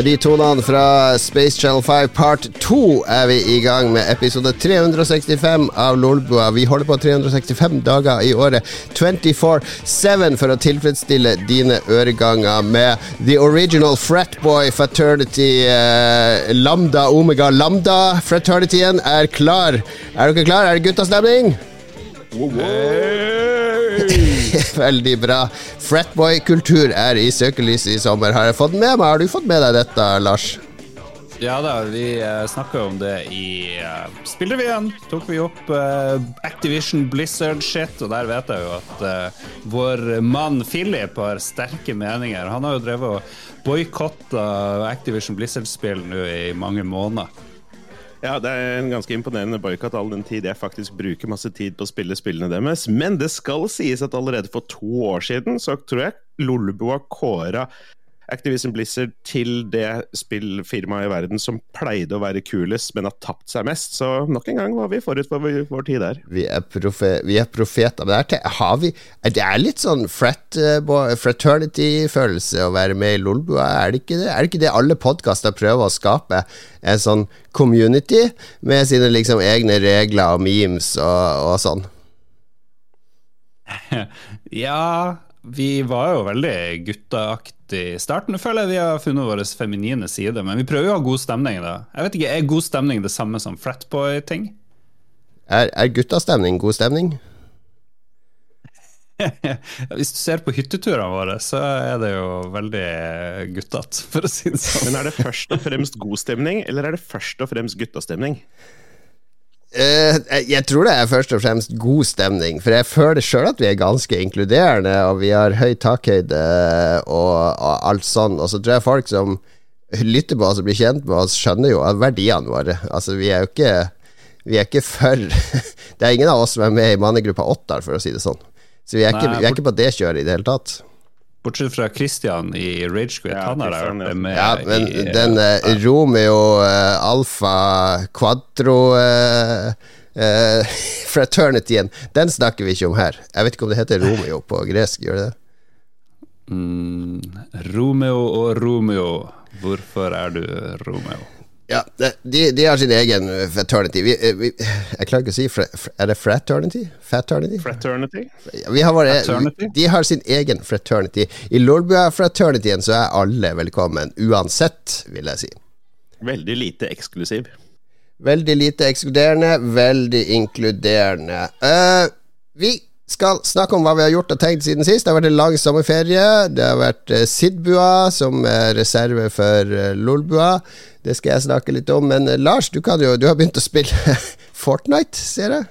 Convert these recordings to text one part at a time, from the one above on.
Med de tonene fra Space Channel 5 Part 2 er vi i gang med episode 365 av Lolbua. Vi holder på 365 dager i året, 24-7, for å tilfredsstille dine øreganger med The Original Fratboy Fraternity eh, Lambda Omega Lambda. Fraternityen er klar. Er dere klar? Er det guttastemning? Wow. Veldig bra. Fratboy-kultur er i søkelyset i sommer, har jeg fått med meg. Har du fått med deg dette, Lars? Ja da, vi uh, snakka om det i uh, Spillrevyen. Tok vi opp uh, Activision Blizzard-shit, og der vet jeg jo at uh, vår mann Philip har sterke meninger. Han har jo drevet og boikotta Activision Blizzard-spill nå i mange måneder. Ja, det er en ganske imponerende boikott all den tid jeg faktisk bruker masse tid på å spille spillene deres. Men det skal sies at allerede for to år siden så tror jeg Lolbua kåra Activision Blizzard til det spillfirmaet i verden som pleide å være kulest, men har tapt seg mest. Så nok en gang var vi forut for vår tid der. Vi er, profe vi er profeter. Men det er, har vi, det er litt sånn frat, uh, fraternity-følelse å være med i Lolbua, er det ikke det? Er det ikke det alle podkaster prøver å skape? En sånn community med sine liksom egne regler og memes og, og sånn? ja vi var jo veldig i starten. Jeg føler jeg vi har funnet vår feminine side, men vi prøver jo å ha god stemning. da. Jeg vet ikke, Er god stemning det samme som fratboy-ting? Er, er guttastemning god stemning? Hvis du ser på hytteturene våre, så er det jo veldig guttete, for å si det sånn. Men er det først og fremst god stemning, eller er det først og fremst guttastemning? Uh, jeg tror det er først og fremst god stemning, for jeg føler sjøl at vi er ganske inkluderende, og vi har høy takhøyde og, og, alt sånn. Og så tror jeg folk som lytter på oss og blir kjent med oss, skjønner jo verdiene våre. Altså, vi er jo ikke Vi er ikke for Det er ingen av oss som er med i mannegruppa Ottar, for å si det sånn. Så vi er, ikke, vi er ikke på det kjøret i det hele tatt. Bortsett fra Christian i Ragequit. Ja, han har jeg hørt med Ja, men i, den uh, Romeo uh, Alfa Quadro uh, Fraternityen, den snakker vi ikke om her. Jeg vet ikke om det heter Romeo på gresk, gjør det det? Mm, Romeo og Romeo, hvorfor er du Romeo? Ja, de, de, har sin egen fraternity. Vi, vi, jeg klarer ikke å si fra, Er det fraternity? Fraternity? Fraternity? Har bare, fraternity? De har sin egen fraternity. I Lolbua-fraternityen så er alle velkommen, uansett, vil jeg si. Veldig lite eksklusiv. Veldig lite ekskluderende, veldig inkluderende. Uh, vi skal snakke om hva vi har gjort og tenkt siden sist. Det har vært en lang sommerferie. Det har vært uh, Sidbua som er reserve for uh, Lolbua. Det skal jeg snakke litt om. Men uh, Lars, du, jo, du, har begynt å spille Fortnite, ser jeg?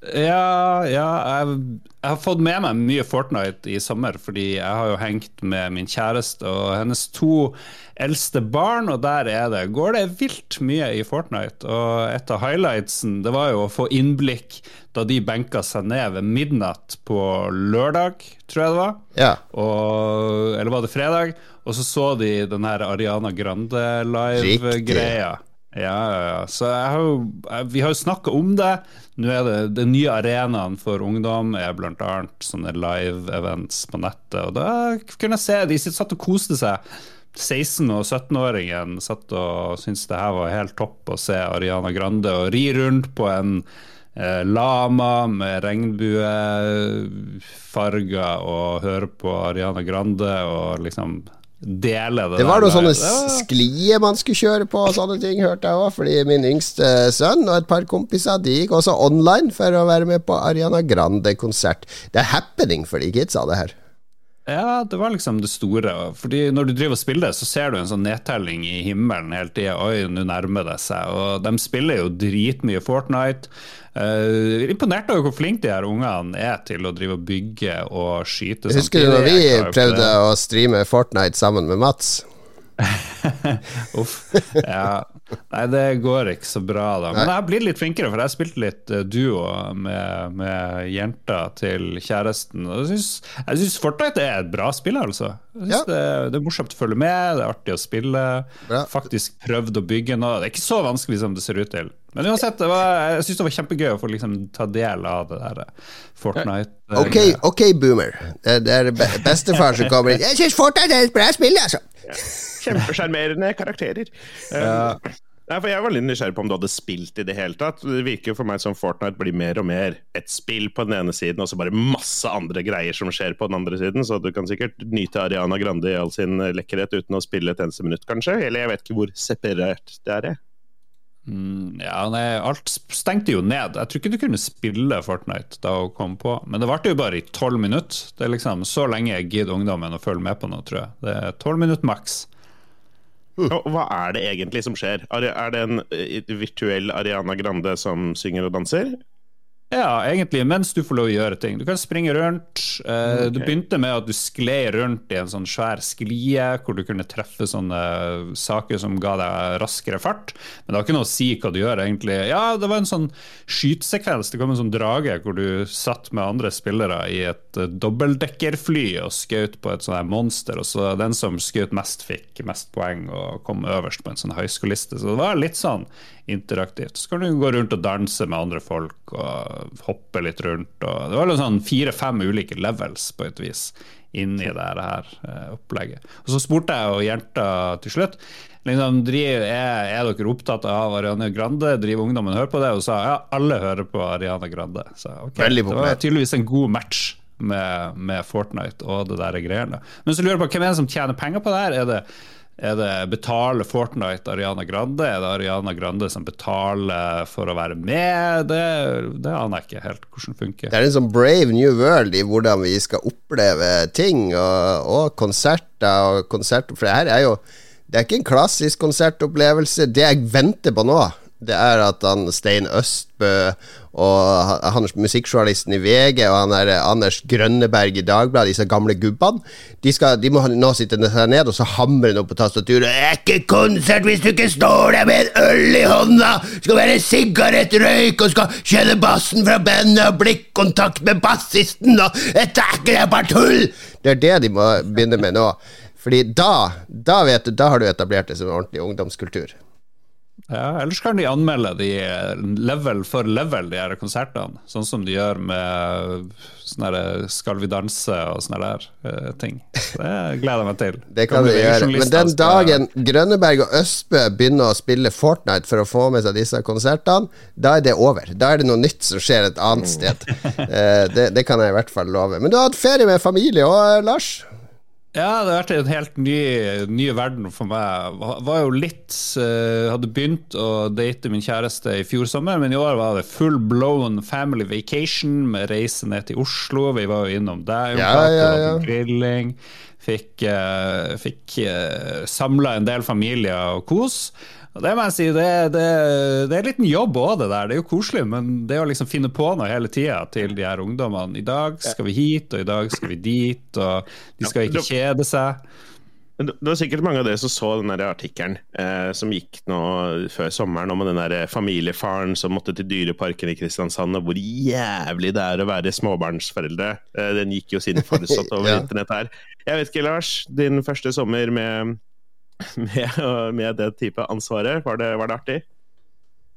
Ja, ja jeg, jeg, har fått med meg mye Fortnite i sommer, fordi jeg har jo hengt med min kjæreste og hennes to eldste barn, og der er det, går det vilt mye i Fortnite. Og et av highlightsen det var jo å få innblikk da de benka seg ned ved midnatt på lørdag, tror jeg det var. Ja. Og, eller var det fredag? Og så så de den her Ariana Grande live-greia. Ja, ja, ja. Så har jo, vi har jo snakka om det. Nå er det Den nye arenaen for ungdom er bl.a. sånne live-events på nettet. Og da kunne jeg se de satt og koste seg. 16- og 17-åringen satt og syntes det her var helt topp å se Ariana Grande og ri rundt på en eh, lama med regnbuefarger og høre på Ariana Grande og liksom dele det Det var noen sånne sklier man skulle kjøre på og sånne ting, hørte jeg òg. Fordi min yngste sønn og et par kompiser De gikk også online for å være med på Ariana Grande-konsert. Det er happening for de kidsa, det her. Ja, det var liksom det store. Fordi når du driver og spiller, så ser du en sånn nedtelling i himmelen hele tida. Oi, nå nærmer det seg. Og de spiller jo dritmye Fortnite. Uh, imponert over hvor flinke de her ungene er til å drive og bygge og skyte. Husker du når vi prøvde å streame Fortnite sammen med Mats? Uff. Ja. Nei, det går ikke så bra, da. Men jeg har blitt litt flinkere, for jeg spilte litt uh, duo med, med jenta til kjæresten. Og jeg syns Fortnite er et bra spill, altså. Jeg synes ja. det, det, er morsomt å følge med, det er artig å spille. Bra. Faktisk prøvd å bygge noe. Det er ikke så vanskelig som det ser ut til. Men uansett, var, jeg syns det var kjempegøy å få liksom, ta del av det der eh, Fortnite. Ok, ok, boomer. Det er bestefar som kommer inn. Jeg syns Fortnite er et bra spill, altså. Ja. Kjempesjarmerende karakterer. Um, Nei, for Jeg var litt nysgjerrig på om du hadde spilt i det hele tatt. Det virker for meg som Fortnite blir mer og mer et spill på den ene siden, og så bare masse andre greier som skjer på den andre siden. Så du kan sikkert nyte Ariana Grande i all sin lekkerhet uten å spille et eneste minutt, kanskje. Eller jeg vet ikke hvor separert det er. Mm, ja, nei, alt stengte jo ned. Jeg tror ikke du kunne spille Fortnite da hun kom på. Men det varte jo bare i tolv minutter. Det er liksom Så lenge jeg gidder ungdommen å følge med på noe, tror jeg. Det er tolv minutter maks. Og hva er det egentlig som skjer? Er det en eh, virtuell Ariana Grande som synger og danser? Ja, egentlig mens du får lov å gjøre ting. Du kan springe rundt. Uh, okay. Du begynte med at du skled rundt i en sånn svær sklie, hvor du kunne treffe sånne saker som ga deg raskere fart. Men det har ikke noe å si hva du gjør, egentlig. Ja, det var en sånn skytesekvens. Det kom en sånn drage hvor du satt med andre spillere i et uh, dobbeltdekkerfly og skjøt på et sånt monster, og så den som skjøt mest, fikk mest poeng og kom øverst på en sånn høyskoleliste. Så det var litt sånn interaktivt. Så kan du gå rundt og danse med andre folk og hoppe litt rundt. Det var sånn fire-fem ulike levels på et vis inni det her eh, opplegget. Og Så spurte jeg og jenta til slutt liksom, er, er, dere opptatt av Ariane Grande. Driver ungdommen hører på det? Og sa ja, alle hører på Ariane Grande. Så, okay. Det var tydeligvis en god match. Med, med Fortnite og det der greiene. Men så lurer jeg på hvem er det som tjener penger på det her? Er det er det betaler Fortnite Ariana Grande? Er det Ariana Grande som betaler for å være med? Det, det aner jeg ikke helt hvordan det funker. Det er en sånn brave new world i hvordan vi skal oppleve ting, og, og konserter og konserter. For det her er jo Det er ikke en klassisk konsertopplevelse. Det jeg venter på nå, det er at han Stein Østbø og han musikkjournalisten i VG og han der Anders Grønneberg i Dagbladet, disse gamle gubbene, de, skal, de må nå sitte der ned og så hamre noe på tastaturet. 'Det er ikke konsert hvis du ikke står der med en øl i hånda!' 'Det 'Skal være sigarettrøyk og skal kjenne bassen fra bandet og blikkontakt med bassisten!' Og 'Dette er ikke det, bare tull!' Det er det de må begynne med nå. Fordi da, da, du, da har du etablert det som en ordentlig ungdomskultur. Ja, Ellers kan de anmelde de level for level, de her konsertene. Sånn som de gjør med sånne Skal vi danse og sånne der uh, ting. Det gleder jeg meg til. Det kan de gjøre. Men den dagen Grønneberg og Østbø begynner å spille Fortnite for å få med seg disse konsertene, da er det over. Da er det noe nytt som skjer et annet sted. Uh, det, det, kan jeg i hvert fall love. Men du har hatt ferie med familie òg, Lars? Ja, det har vært en helt ny, ny verden for meg. Var jo litt uh, Hadde begynt å date min kjæreste i fjor sommer, men i år var det full blown family vacation med reise ned til Oslo. Vi var jo innom deg, ja, ja, ja. grilling. Fikk, uh, fikk uh, eh, samla en del familier og kos. Og det må jeg si, det, det, det er en liten jobb òg, det der. Det er jo koselig, men det å liksom finne på noe hele tida til de her ungdommene. I dag skal vi hit, og i dag skal vi dit, og de skal ikke kjede seg. Det var sikkert mange av dere som så den artikkelen eh, som gikk nå før sommeren om den der familiefaren som måtte til Dyreparken i Kristiansand, og hvor jævlig det er å være småbarnsforeldre. Eh, den gikk jo sin forutsatt over ja. internett her. Jeg vet ikke, Lars, din første sommer med med, med det type ansvaret? Var det, var det artig?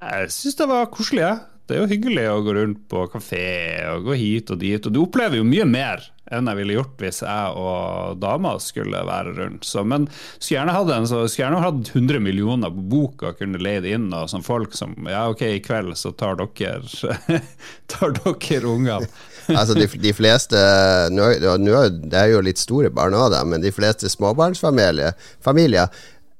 Jeg syns det var koselig. Ja. Det er jo hyggelig å gå rundt på kafé og gå hit og dit. Og du opplever jo mye mer enn jeg ville gjort hvis jeg og dama skulle være rundt. Så, men skulle gjerne hatt en, så skulle gjerne hatt 100 millioner på boka og kunne leid inn og sånn folk som Ja, ok, i kveld så tar dere tar dere ungene. altså de, de fleste nå, nå, Det er jo litt store barn òg, men de fleste småbarnsfamilier familier,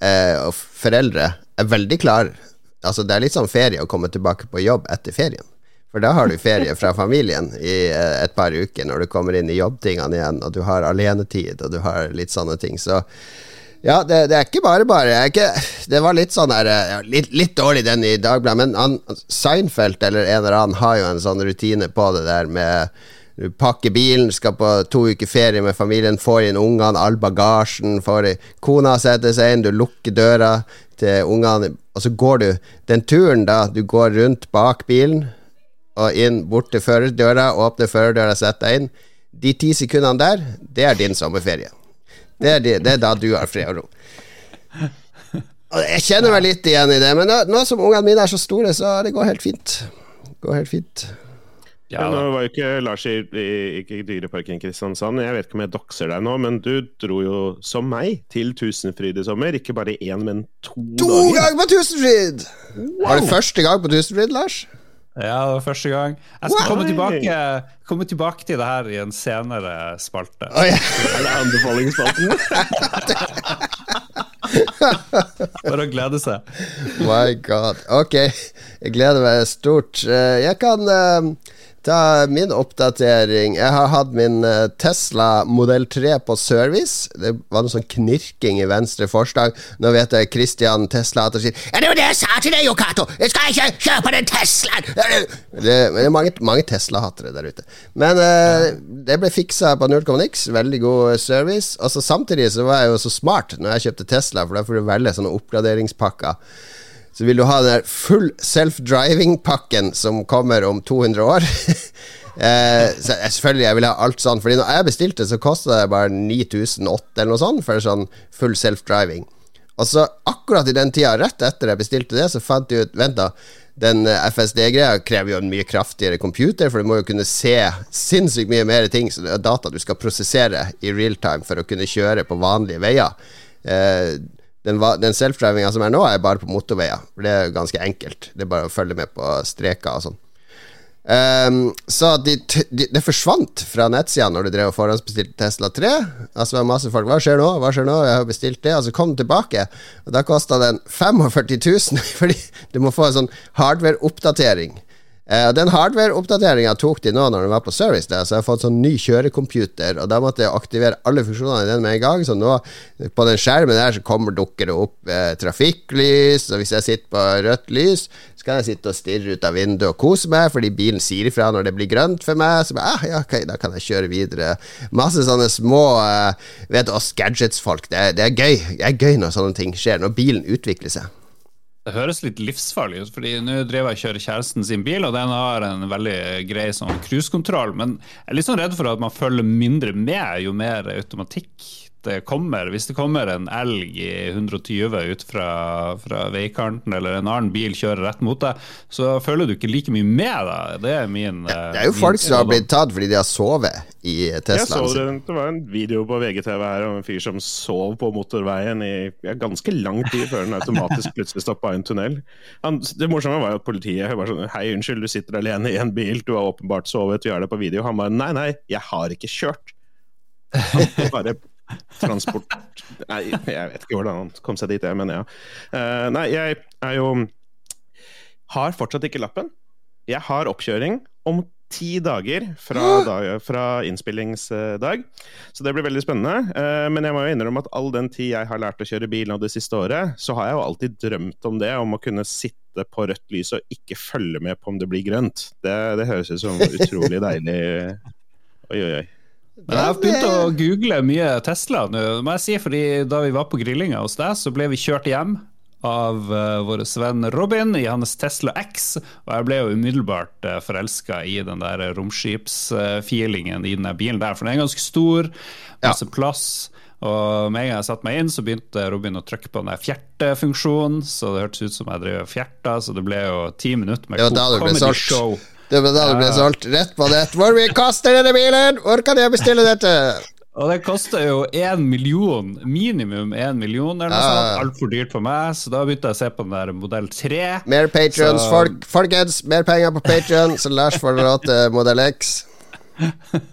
eh, og foreldre er veldig klare. Altså, det er litt sånn ferie å komme tilbake på jobb etter ferien. For da har du ferie fra familien i eh, et par uker, når du kommer inn i jobbtingene igjen, og du har alenetid, og du har litt sånne ting. Så ja, det, det, er ikke bare bare. Ikke, det var litt sånn der ja, litt, litt, dårlig den i Dagbladet, men han, Seinfeld eller en eller annen har jo en sånn rutine på det der med Du pakker bilen, skal på to uker ferie med familien, får inn ungene, all bagasjen, får kona setter seg inn, du lukker døra til ungene, og så går du den turen da du går rundt bak bilen og inn bort til førerdøra, åpner førerdøra, setter deg inn. De ti sekundene der, det er din sommerferie. Det er, de, det er da du har fred og ro. Jeg kjenner meg litt igjen i det, men nå, nå som ungene mine er så store, så det går helt fint. Det går helt fint. Ja, nå var jo ikke Lars i, i, Dyreparken Kristiansand, jeg vet ikke om jeg dokser deg nå, men du dro jo som meg til Tusenfryd i sommer. Ikke bare én, men to, to dager. To ganger på Tusenfryd! Wow. Var det første gang på Tusenfryd, Lars? Ja, det var første gang. Jeg skal komme tilbake, komme tilbake, til det her i en senere spalte. Oh, ja. Eller anbefalingsspalten. Bare å glede seg. My god. Ok, jeg gleder meg stort. Eh, jeg kan uh, Ta min oppdatering. Jeg har hatt min eh, Tesla modell 3 på service. Det var noe sånn knirking i venstre forstang. Nå vet jeg Christian Tesla at sier Ja, det var det jeg sa til deg, Jo! Jeg skal ikke kjøpe den Teslaen! Det, er mange, mange Tesla-hattere der ute. Men uh, det ble fiksa på null. Veldig god service. Og så samtidig så var jeg jo så smart når jeg kjøpte Tesla, for da får du velge sånne oppgraderingspakker så vil du ha den der full self-driving-pakken som kommer om 200 år. eh, selvfølgelig jeg vil ha alt sånn, Fordi når jeg bestilte, så kosta det bare 9008 eller noe sånt for sånn full self-driving. Og så akkurat i den tida, rett etter jeg bestilte det, så fant jeg ut Vent, da. Den eh, FSD-greia krever jo en mye kraftigere computer, for du må jo kunne se sinnssykt mye mer ting, så det er data du skal prosessere i real time for å kunne kjøre på vanlige veier. Eh, den, den self-drivinga som er nå, er bare på motorveier. Det er ganske enkelt. Det er bare å følge med på streker og sånn. Um, så de, de, det forsvant fra nettsida når du drev og forhåndsbestilte Tesla 3. Altså var masse folk 'Hva skjer nå?' Hva skjer nå? Jeg har bestilt det. Og så kom tilbake, og da kosta den 45 000, fordi du må få en sånn hardware-oppdatering. Uh, den hardware-oppdateringa tok de nå når den var på service, der, så jeg har fått sånn ny kjørecomputer, og da måtte jeg aktivere alle funksjonene i den med en gang. Så nå, på den skjermen der, så kommer dukker det opp uh, trafikklys, og hvis jeg sitter på rødt lys, så kan jeg sitte og stirre ut av vinduet og kose meg, fordi bilen sier ifra når det blir grønt for meg. Så bare, ah, ja, ok, da kan jeg kjøre videre. Masse sånne små uh, Vet oss gadgets-folk, det, det, er gøy. Det er gøy når sånne ting skjer, når bilen utvikler seg. Det høres litt livsfarlig ut, fordi nå driver jeg og kjører kjæresten sin bil, og den har en veldig grei sånn cruisekontroll, men jeg er litt sånn redd for at man følger mindre med jo mer automatikk det kommer. Hvis det kommer en elg i 120 ut fra, fra veikanten, eller en annen bil kjører rett mot deg, så føler du ikke like mye med deg. Det er min Det er jo folk som har blitt tatt fordi de har sovet i Teslaen sin. Det, det var en video på VGTV her om en fyr som sov på motorveien i ja, ganske lang tid før den automatisk plutselig stoppa i en tunnel. Han, det morsomme var jo at politiet var sånn Hei, unnskyld, du sitter alene i en bil, du har åpenbart sovet, vi har det på video. Han bare Nei, nei, jeg har ikke kjørt. Han bare transport Nei, jeg vet ikke hvordan han kom seg dit, jeg, men ja. Uh, nei, jeg er jo Har fortsatt ikke lappen. Jeg har oppkjøring om ti dager fra, dag, fra, innspillingsdag. Så det blir veldig spennende. Uh, men jeg må jo innrømme at all den tid jeg har lært å kjøre bil nå det siste året, så har jeg jo alltid drømt om det, om å kunne sitte på rødt lys og ikke følge med på om det blir grønt. Det, det høres ut som utrolig deilig. Oi, oi, oi. Men jeg har begynt å google mye Tesla nå, må jeg si, fordi da vi var på grillinga hos deg, så ble vi kjørt hjem av uh, vår venn Robin i hans Tesla X, og jeg ble jo umiddelbart uh, eh, forelska i den der romskipsfeelingen uh, i den bilen der, for den er ganske stor, masse ja. plass. Og med en gang jeg satte meg inn, så begynte Robin å trykke på den der fjertefunksjonen, så det hørtes ut som jeg drev og fjerta, så det ble jo ti minutter med comedy show. Det var da det ble solgt. Rett på nett. Hvor mye koster denne bilen? Hvor kan jeg bestille dette? Og det koster jo én million, minimum én million, eller noe ja. sånt. Altfor dyrt for meg, så da begynte jeg å se på den der modell 3. Mer patrions, folk, folkens. Mer penger på Patrion, så Lars får råd til modell X.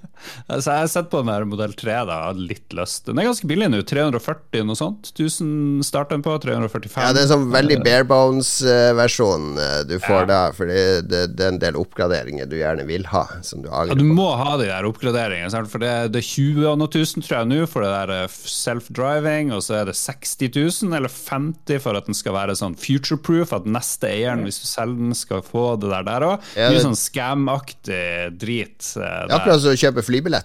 Altså, jeg har sett på den der modell 3, da, hadde litt lyst. Den er ganske billig nå, 340 noe sånt. 1000 starter den på, 345. Ja, det er en sånn veldig barebones-versjon du får ja. da, for det, det, det, er en del oppgraderinger du gjerne vil ha. Som du ja, du må ha de der oppgraderingene, for det, det er 20 og noe tusen, tror jeg, nå for det der eh, self-driving, og så er det 60 000 eller 50 for at den skal være sånn future-proof, at neste eieren, hvis du selger den, skal få det der der òg. Mye sånn scam-aktig drit. Uh, akkurat som å kjøpe flybillett.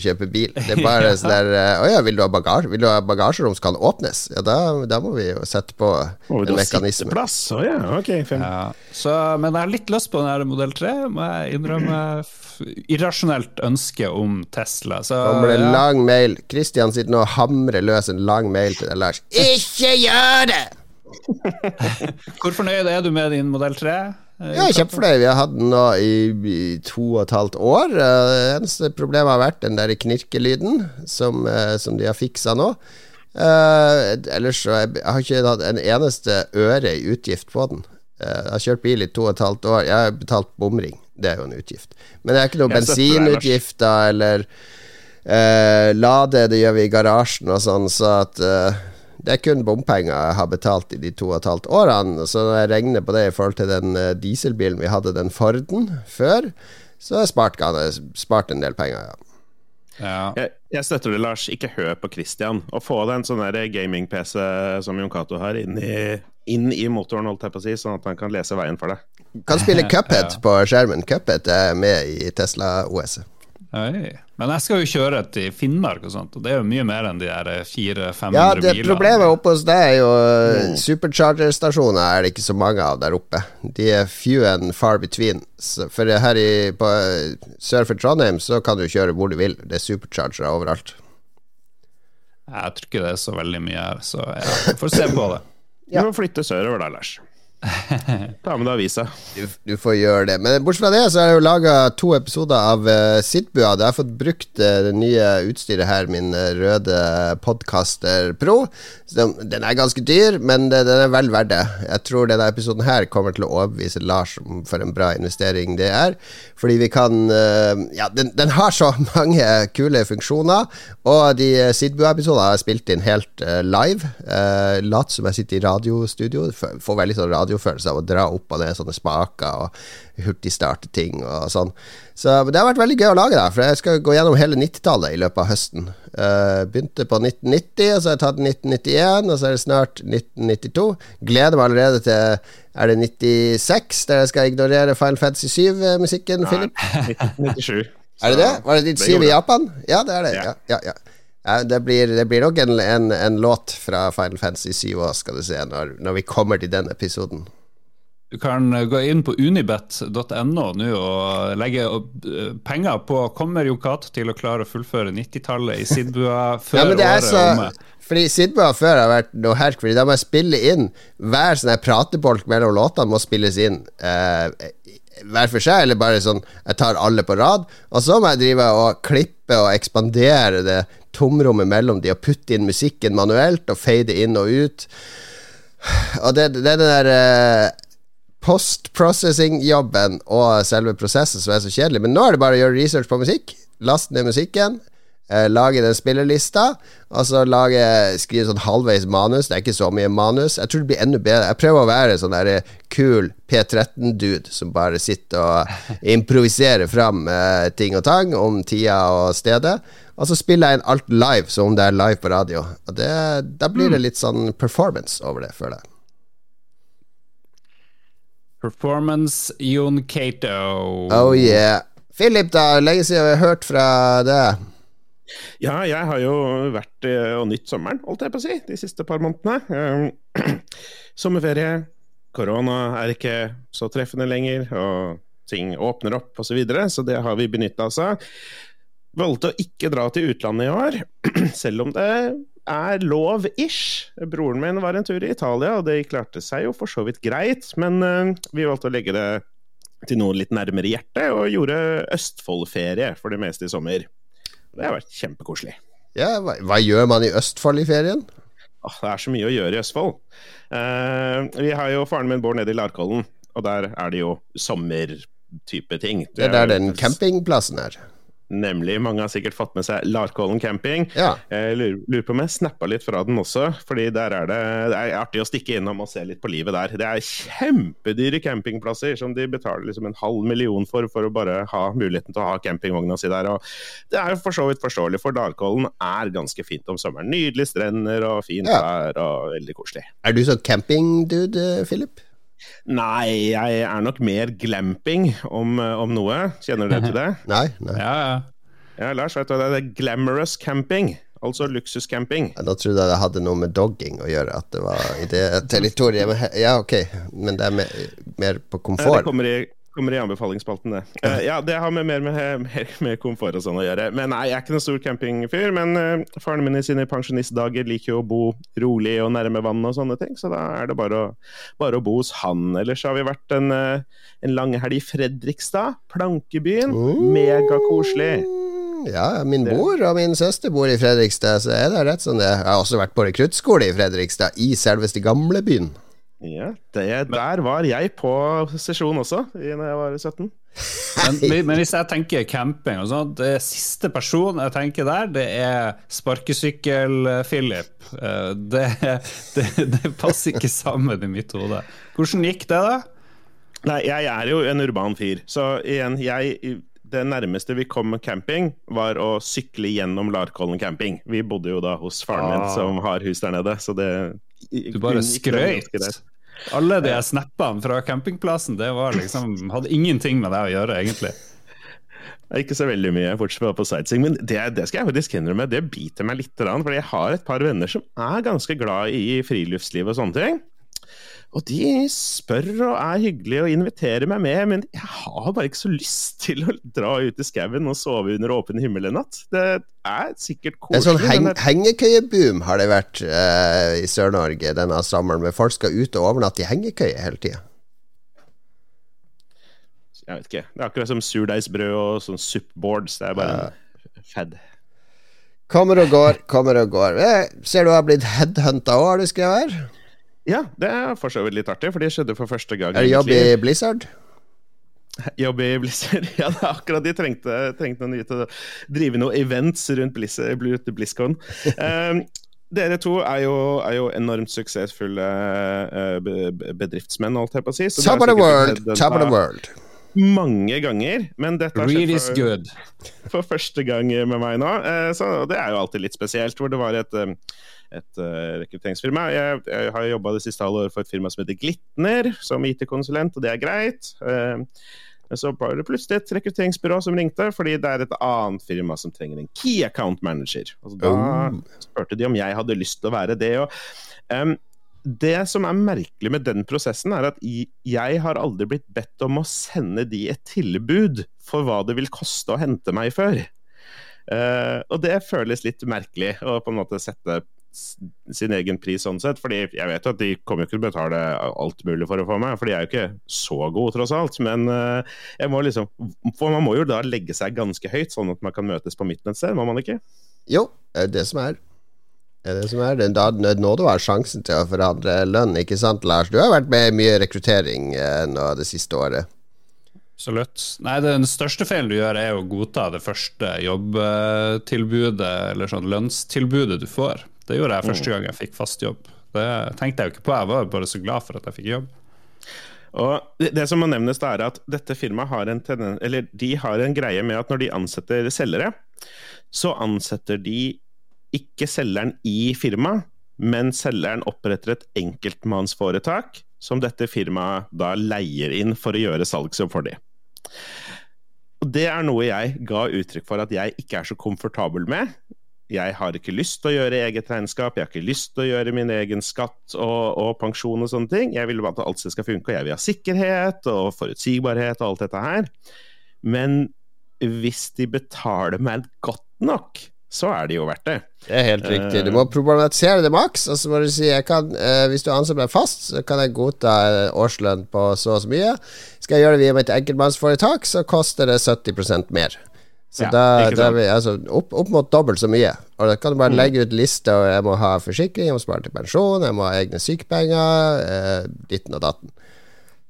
Kjøpe bil. Det er bare ja. sånn der Å ja, vil du ha bagasje? Vil du ha bagasjerom som kan åpnes? Ja, da, da må vi jo sette på oh, en mekanisme. Sitteplass? Oh, ja. Okay, ja. Så, men jeg har litt lyst på den her modell 3, må jeg innrømme. Irrasjonelt ønske om Tesla. Så, Kommer det en lang mail. Christian sitter nå og hamrer løs en lang mail til deg, Lars. Ikke gjør det! Hvor fornøyd er du med din modell 3? Ja, kjempefornøyd. Vi har hatt den nå i, i, to og et halvt år. Det eneste problemet har vært den der knirkelyden som, eh, som de har fiksa nå. Uh, ellers så jeg, jeg har ikke hatt en eneste øre i utgift på den. Uh, jeg har kjørt bil i to og et halvt år. Jeg har betalt bomring. Det er jo en utgift. Men det er ikke noe bensinutgifter eller uh, lade. Det gjør vi i garasjen og sånn, så at det er kun bompenger jeg har betalt i de to og et halvt årene. Så når jeg regner på det i forhold til den eh, dieselbilen vi hadde, den Forden, før, så har jeg spart, spart en del penger, ja. Ja. Jeg, jeg, støtter det, Lars. Ikke hør på Christian. Å få deg en sånn gaming-PC som Jon Cato har, inn i, inn i, motoren, holdt jeg på å si, sånn at han kan lese veien for deg. Kan spille Cuphead ja. på skjermen. Cuphead er med i Tesla OS-et. Men jeg skal jo kjøre til Finnmark og sånt, og det er jo mye mer enn de der 400-500 ja, det biler. Problemet oppe hos deg er jo mm. supercharger-stasjoner er det ikke så mange av der oppe. De er few and far between. For her i, på, sør for Trondheim så kan du kjøre hvor du vil. Det er superchargere overalt. Jeg tror ikke det er så veldig mye her, så jeg får se på det. ja. Du må flytte sørover da, Lars. Ta med deg avisa. Du, du, får gjøre det. Men bortsett fra det, så har jeg jo laga to episoder av uh, Sidbua. Jeg har fått brukt uh, det nye utstyret her, min uh, røde Podcaster Pro. Den, den, er ganske dyr, men den er vel verdt det. Jeg tror denne episoden her kommer til å overbevise Lars om for en bra investering det er. Fordi vi kan Ja, den, den, har så mange kule funksjoner, og de Sidbua-episodene har jeg spilt inn helt live. Uh, Lat som jeg sitter i radiostudio. Får veldig sånn radio radiofølelse av å dra opp og ned sånne spaker og hurtigstarte ting og sånn. Så det har vært veldig gøy å lage da, for jeg skal gå gjennom hele 90-tallet i løpet av høsten. Uh, begynte på 1990, og så har jeg tatt 1991, og så er det snart 1992. Gleder meg allerede til Er det 96, der jeg skal ignorere Final Fantasy 7-musikken, Philip? 97. Er det det? Var det 97 i Japan? Ja, det er det. Ja, ja, ja. Ja, det, blir, det, blir, nok en, en, en, låt fra Final Fantasy 7 òg, skal du se, når, når, vi kommer til den episoden. Du kan gå inn på unibet.no nå og legge eh, penger på Kommer Jokat til å klare å fullføre 90-tallet i Sidbua før ja, året er så, omme? Fordi Sidbua før har vært noe herk, fordi da må jeg spille inn Hver sånn pratebolk mellom låtene må spilles inn. Eh, hver for seg, eller bare sånn jeg tar alle på rad. Og så må jeg drive og klippe og ekspandere det tomrommet mellom de og putte inn musikken manuelt og fade inn og ut. Og det, det er den der eh, post-processing-jobben og selve prosessen som er så kjedelig. Men nå er det bare å gjøre research på musikk, Last ned musikken, eh, lage den spillelista, og så lage, skrive sånn halvveis manus. Det er ikke så mye manus. Jeg tror det blir enda bedre. Jeg prøver å være sånn der eh, kul P13-dude som bare sitter og improviserer fram eh, ting og tang om tida og stedet. Og så spiller jeg inn alt live, som om det er live på radio. Og det, Da blir det mm. litt sånn performance over det, føler jeg. Performance Jon Cato. Oh yeah. Philip, da. Lenge siden vi har hørt fra deg. Ja, jeg har jo vært eh, og nytt sommeren, holdt jeg på å si, de siste par månedene. Sommerferie, korona er ikke så treffende lenger, og ting åpner opp osv., så, videre, så det har vi benytta oss av. Valgte å ikke dra til utlandet i år, selv om det er lov-ish. Broren min var en tur i Italia, og det klarte seg jo for så vidt greit, men uh, vi valgte å legge det til noe litt nærmere hjertet, og gjorde Østfold-ferie for det meste i sommer. Det har vært kjempekoselig. Ja, hva, hva, gjør man i Østfold i ferien? Oh, det er så mye å gjøre i Østfold. Uh, vi har jo Faren min bor nede i Larkollen, og der er det jo sommertype ting. Det er der den campingplassen er? Nemlig. Mange har sikkert fått med seg Larkollen camping. Ja. Jeg lurer, lurer på om jeg snappa litt fra den også, fordi der er det, det er artig å stikke innom og se litt på livet der. Det er kjempedyre campingplasser som de betaler liksom en halv million for for å bare ha muligheten til å ha campingvogna si der. Og det er jo for så vidt forståelig, for Larkollen er ganske fint om sommeren. Nydelige strender og fint Ja. vær og veldig koselig. Er du sånn campingdude, Philip? Nei, jeg er nok mer glamping om, om noe. Kjenner dere til det? Nei? nei. Ja, ja. Ja, Lars, vet du hva det er? Glamorous camping. Altså luksuscamping. Da trodde jeg det hadde noe med dogging å gjøre, at det var i det territoriet. Ja, ok, men det er mer, mer på komfort? Det kommer i, kommer i anbefalingsspalten, det. Uh, ja, det har med mer med, mer med komfort og sånn å gjøre. Men nei, jeg er ikke noen stor campingfyr. Men uh, faren min i sine pensjonistdager liker jo å bo rolig og nærme vann og sånne ting, så da er det bare å, bare å bo hos han. Ellers har vi vært en, uh, en lang helg i Fredrikstad, Plankebyen. Megakoselig. Ja, min mor og min søster bor i Fredrikstad, så er det rett som det. Jeg har også vært på rekruttskole i Fredrikstad, i selveste gamlebyen. Ja, det, der var jeg på sesjon også, da jeg var 17. Men, men hvis jeg tenker camping og sånn, det siste person jeg tenker der, det er sparkesykkel-Philip. Eh, Det, det, det passer ikke sammen i mitt hode. Hvordan gikk det, da? Nei, jeg er jo en urban fyr, så igjen, jeg det nærmeste vi kom camping, var å sykle gjennom Larkollen camping. Vi bodde jo da hos faren min, Ah. som har hus der nede, så det Du bare skrøyt. Alle de snappene fra campingplassen, det liksom, hadde ingenting med det å gjøre, egentlig. Ikke så veldig mye, bortsett fra på sightseeing. Men det, det skal jeg faktisk innrømme, det biter meg litt. For jeg har et par venner som er ganske glad i friluftsliv og sånne ting. Og de spør og er hyggelige og inviterer meg med, men jeg har bare ikke så lyst til å dra ut i skauen og sove under åpen himmel en natt. Det er sikkert koselig. En sånn heng hengekøyeboom har det vært uh, i Sør-Norge denne sommeren, med folk skal ut og overnatte i hengekøye hele tida. jeg vet ikke. Det er akkurat som surdeigsbrød og sånn supboards. Det er bare uh. fad. Kommer og går, kommer og går. Eh, ser du har blitt headhunta òg, har du skrevet her? Ja, det er for så vidt litt artig, for det skjedde for første gang. Er det jobb i Blizzard? Jobb i Blizzard. Ja, det er akkurat de trengte, trengte noen nye til å drive noen events rundt Blizzard, BlizzCon. Um, dere to er jo, er jo enormt suksessfulle be- bedriftsmenn, holdt jeg på å si. så Top of the world, top of the world. Mange ganger, men dette har skjedd for, for første gang med meg nå. eh, Så det er jo alltid litt spesielt, hvor det var et um, et uh, rekrutteringsfirma. Jeg, jeg har jobba det siste halve året for et firma som heter Glitner, som IT-konsulent, og det er greit. Uh, men så var det plutselig et rekrutteringsbyrå som ringte, fordi det er et annet firma som trenger en key account manager. Altså, da Oh. spurte de om jeg hadde lyst til å være det. Og, um, det som er merkelig med den prosessen, er at jeg har aldri blitt bedt om å sende de et tilbud for hva det vil koste å hente meg før. Uh, og det føles litt merkelig å på en måte sette sin egen pris sånn sett, fordi jeg vet jo at de kommer jo ikke til å betale alt mulig for å få meg, for de er jo ikke så gode tross alt, men eh, jeg må liksom For man må jo da legge seg ganske høyt, sånn at man kan møtes på midten et sted, må man ikke? Jo, det er det som er. Det er det som er. Det da det nå du har sjansen til å forandre lønn, ikke sant, Lars? Du har vært med i mye rekruttering eh, nå det siste året. Absolutt. Nei, Den største feilen du gjør, er å godta det første jobbtilbudet, eller sånn lønnstilbudet du får. Det gjorde jeg første gang jeg fikk fast jobb. Det tenkte jeg jo ikke på, jeg var bare så glad for at jeg fikk jobb. Og det, det som må nevnes, da er at dette firmaet har en, tenden, eller de har en greie med at når de ansetter selgere, så ansetter de ikke selgeren i firmaet, men selgeren oppretter et enkeltmannsforetak som dette firmaet da leier inn for å gjøre salgsjobb for de. Og Det er noe jeg ga uttrykk for at jeg ikke er så komfortabel med. Jeg har ikke lyst til å gjøre eget regnskap, jeg har ikke lyst til å gjøre min egen skatt og, og pensjon og sånne ting. Jeg vil bare at alt skal funke, og jeg vil ha sikkerhet og forutsigbarhet og alt dette her. Men hvis de betaler meg godt nok, så er det jo verdt det. Det er helt riktig. Du må problematisere det maks. Og så må du si kan, eh, hvis du anser meg fast, så kan jeg godta eh, årslønn på så og så mye. Skal jeg gjøre det via mitt enkeltmannsforetak, så koster det 70% mer. Så Ja, da, ikke da er vi altså opp, opp mot dobbelt så mye. Og da kan du bare legge ut liste, og jeg må ha forsikring, jeg må spare til pensjon, jeg må ha egne sykepenger, eh, ditten og datten.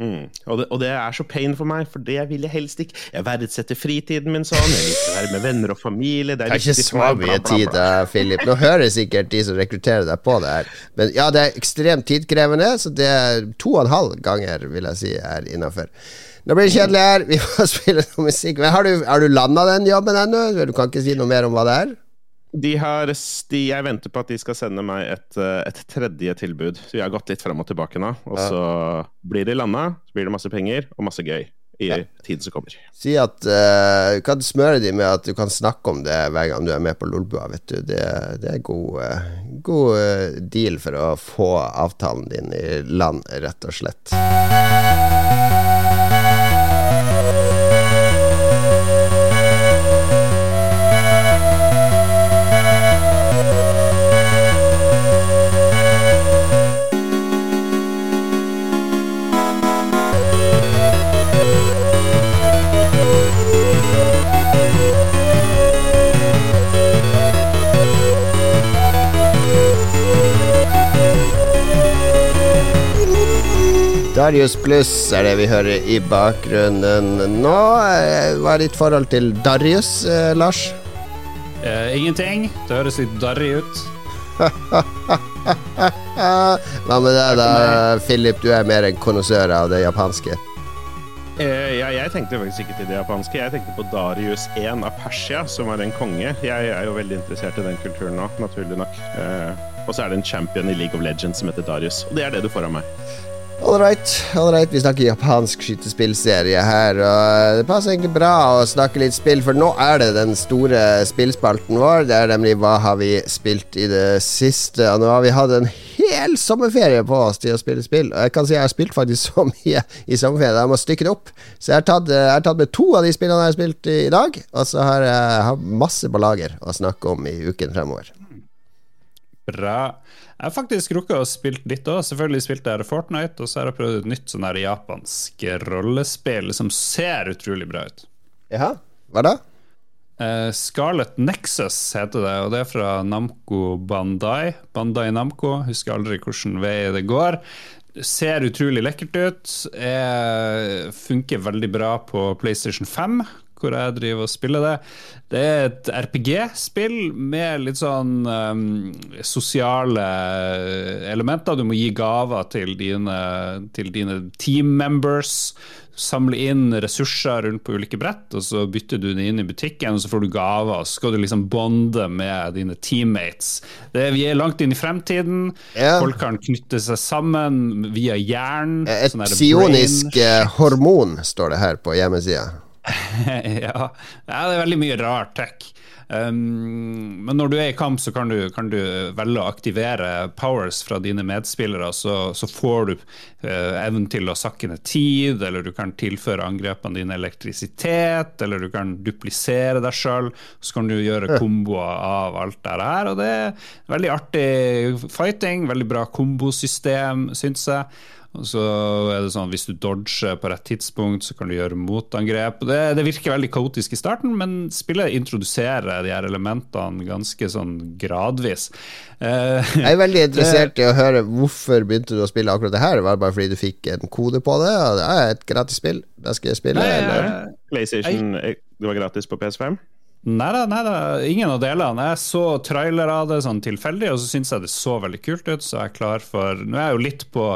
Mm. Og, det, og, det, er så pain for meg, for det vil jeg helst ikke. Jeg verdsetter fritiden min sånn, jeg liker å være med venner og familie. Det er, det er ikke så mye tid, Philip. Nå hører sikkert de som rekrutterer deg på det her. Men ja, det er ekstremt tidkrevende, så det er to og en halv ganger, vil jeg si, er innafor. Nå blir det kjedelig her, vi må spille noe musikk. Men har du, har du landa den jobben ennå? Du kan ikke si noe mer om hva det er? De har, de, jeg venter på at de skal sende meg et, eh, et tredje tilbud. Så jeg har gått litt frem og tilbake nå. Og så blir det landa, så blir det masse penger og masse gøy i ja. tiden som kommer. Si at uh, Kan smøre dem med at du kan snakke om det hver gang du er med på Lolbua, vet du. Det, det er god, uh, god uh, deal for å få avtalen din i land, rett og slett. Darius Pluss er det vi hører i bakgrunnen nå. Eh, hva er ditt forhold til Darius, eh, Lars? Eh, ingenting. Det høres litt darrig ut. Hva med deg da, Philip? Du er mer en konnoissør av det japanske. Eh, ja, jeg tenkte faktisk ikke til det japanske. Jeg tenkte på Darius 1 av Persia, som var en konge. Jeg er jo veldig interessert i den kulturen nå, naturlig nok. Eh, og så er det en champion i League of Legends som heter Darius. Og det er det du får av meg. All right, all right, vi snakker japansk skytespillserie her. Og det passer egentlig bra å snakke litt spill, for nå er det den store spillspalten vår. Det er nemlig hva har vi spilt i det siste. Og nå har vi hatt en hel sommerferie på oss til å spille spill. Og jeg kan si jeg har spilt faktisk så mye i sommerferien. Jeg må stykke det opp. Så jeg har tatt, jeg har tatt med to av de spillene jeg har spilt i dag. Og så har jeg har masse på lager å snakke om i uken fremover. Bra. Jeg har faktisk rukket å spille litt òg. Selvfølgelig spilte jeg Fortnite, og så har jeg prøvd et nytt sånn japansk rollespill som ser utrolig bra ut. Jaha, hva da? Uh, Scarlet Nexus heter det, og det er fra Namco Bandai. Bandai Namco, husker aldri hvilken vei det går. Ser utrolig lekkert ut. Er, funker veldig bra på PlayStation 5, hvor jeg driver og spiller det. Det er et RPG-spill med litt sånn um, sosiale elementer. Du må gi gaver til dine, til dine team members. Samle inn ressurser rundt på ulike brett, og så bytter du det inn i butikken, og så får du gaver. Og så skal du liksom bonde med dine teammates. Det, vi er langt inn i fremtiden. Ja. Folk kan knytte seg sammen via jern. Et sånn psionisk hormon, står det her på hjemmesida. ja. ja, det er veldig mye rar tech. Um, men når du er i kamp, så kan du, kan du, velge å aktivere powers fra dine medspillere. Så, så får du uh, evnen til å sakke ned tid, eller du kan tilføre angrepene dine elektrisitet, eller du kan duplisere deg sjøl. Så kan du gjøre komboer av alt det her. Og det er veldig artig fighting, veldig bra kombosystem, syns jeg. Og så er det sånn Hvis du dodger på rett tidspunkt, så kan du gjøre motangrep. Det, det virker veldig kaotisk i starten, men spillet introduserer de her elementene ganske sånn gradvis. Uh, jeg er veldig interessert i å høre hvorfor begynte du å spille akkurat det her. Var det bare fordi du fikk en kode på det? Det er et gratis spill. det skal jeg spille. Nei, eller? PlayStation, det var gratis på PS5? Nei da, nei da, ingen av delene. Jeg så trailer av det sånn tilfeldig, og så syns jeg det så veldig kult ut. Så jeg er klar for Nå er jeg jo litt på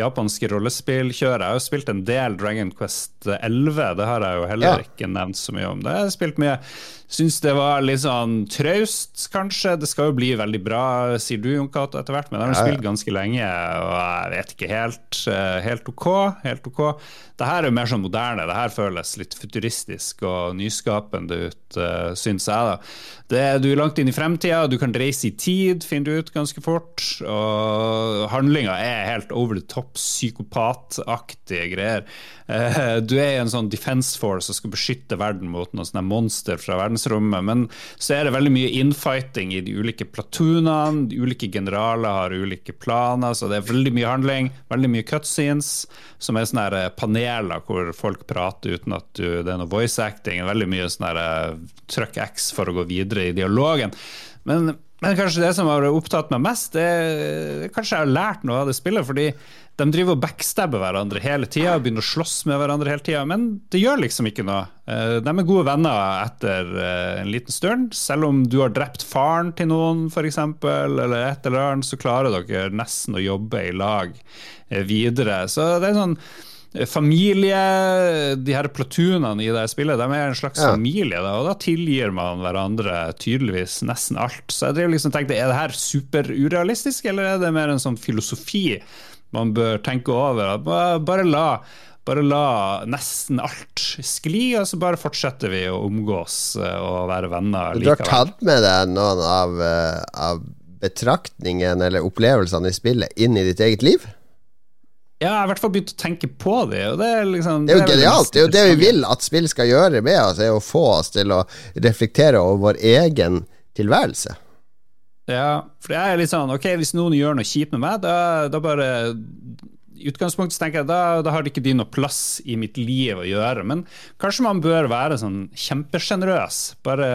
japanske rollespillkjøret. Jeg har jo spilt en del Dragon Quest 11, det har jeg jo heller ja. ikke nevnt så mye om. Det har jeg spilt mye Syns det var litt sånn traust, kanskje. Det skal jo bli veldig bra, sier du, Jon Cato, etter hvert. Men de har spilt ganske lenge, og jeg vet ikke helt. Eh, helt ok. Helt ok. Det her er jo mer sånn moderne. Det her føles litt futuristisk og nyskapende ut, uh, syns jeg. da. Det, du er langt inn i fremtida, du kan reise i tid, finner du ut ganske fort. Og handlinga er helt over the top, psykopataktige greier. Uh, du er i en sånn defense force og skal beskytte verden mot noen sånne monster fra verden verdensrommet. Men så er det veldig mye infighting i de ulike platunene. De ulike generaler har ulike planer, så det er veldig mye handling. Veldig mye cutscenes, som er sånne eh, paneler hvor folk prater uten at du, det er noe voice acting. Veldig mye sånn trøkk X for å gå videre i dialogen. Men Men kanskje det som har opptatt meg mest, det er kanskje jeg har lært noe av det spillet. fordi de driver og backstabber hverandre hele tida og begynner å slåss med hverandre hele tida, men det gjør liksom ikke noe. Eh, de er gode venner etter eh, en liten stund. Selv om du har drept faren til noen, f.eks., eller et eller annet, så klarer dere nesten å jobbe i lag eh, videre. Så det er sånn familie De her platunene i det spillet de er en slags ja. familie, da, og da tilgir man hverandre tydeligvis nesten alt. Så jeg drev liksom tenkte, Er det her superurealistisk, eller er det mer en sånn filosofi man bør tenke over? Bare la, bare la nesten alt skli, og så bare fortsetter vi å omgås eh, og være venner likevel. Du har tatt med deg noen av, eh, av betraktningene eller opplevelsene i spillet inn i ditt eget liv? Ja, jeg har i hvert fall begynt å tenke på det. Og det, er liksom, det er jo genialt. Det er jo det vi vil at spill skal gjøre med oss, er å få oss til å reflektere over vår egen tilværelse. Ja, for det er litt sånn Ok, hvis noen gjør noe kjipt med meg, da, da bare i utgangspunktet tenker jeg da, da har ikke de noe plass i mitt liv å gjøre. Men kanskje man bør være sånn kjempesjenerøs. Bare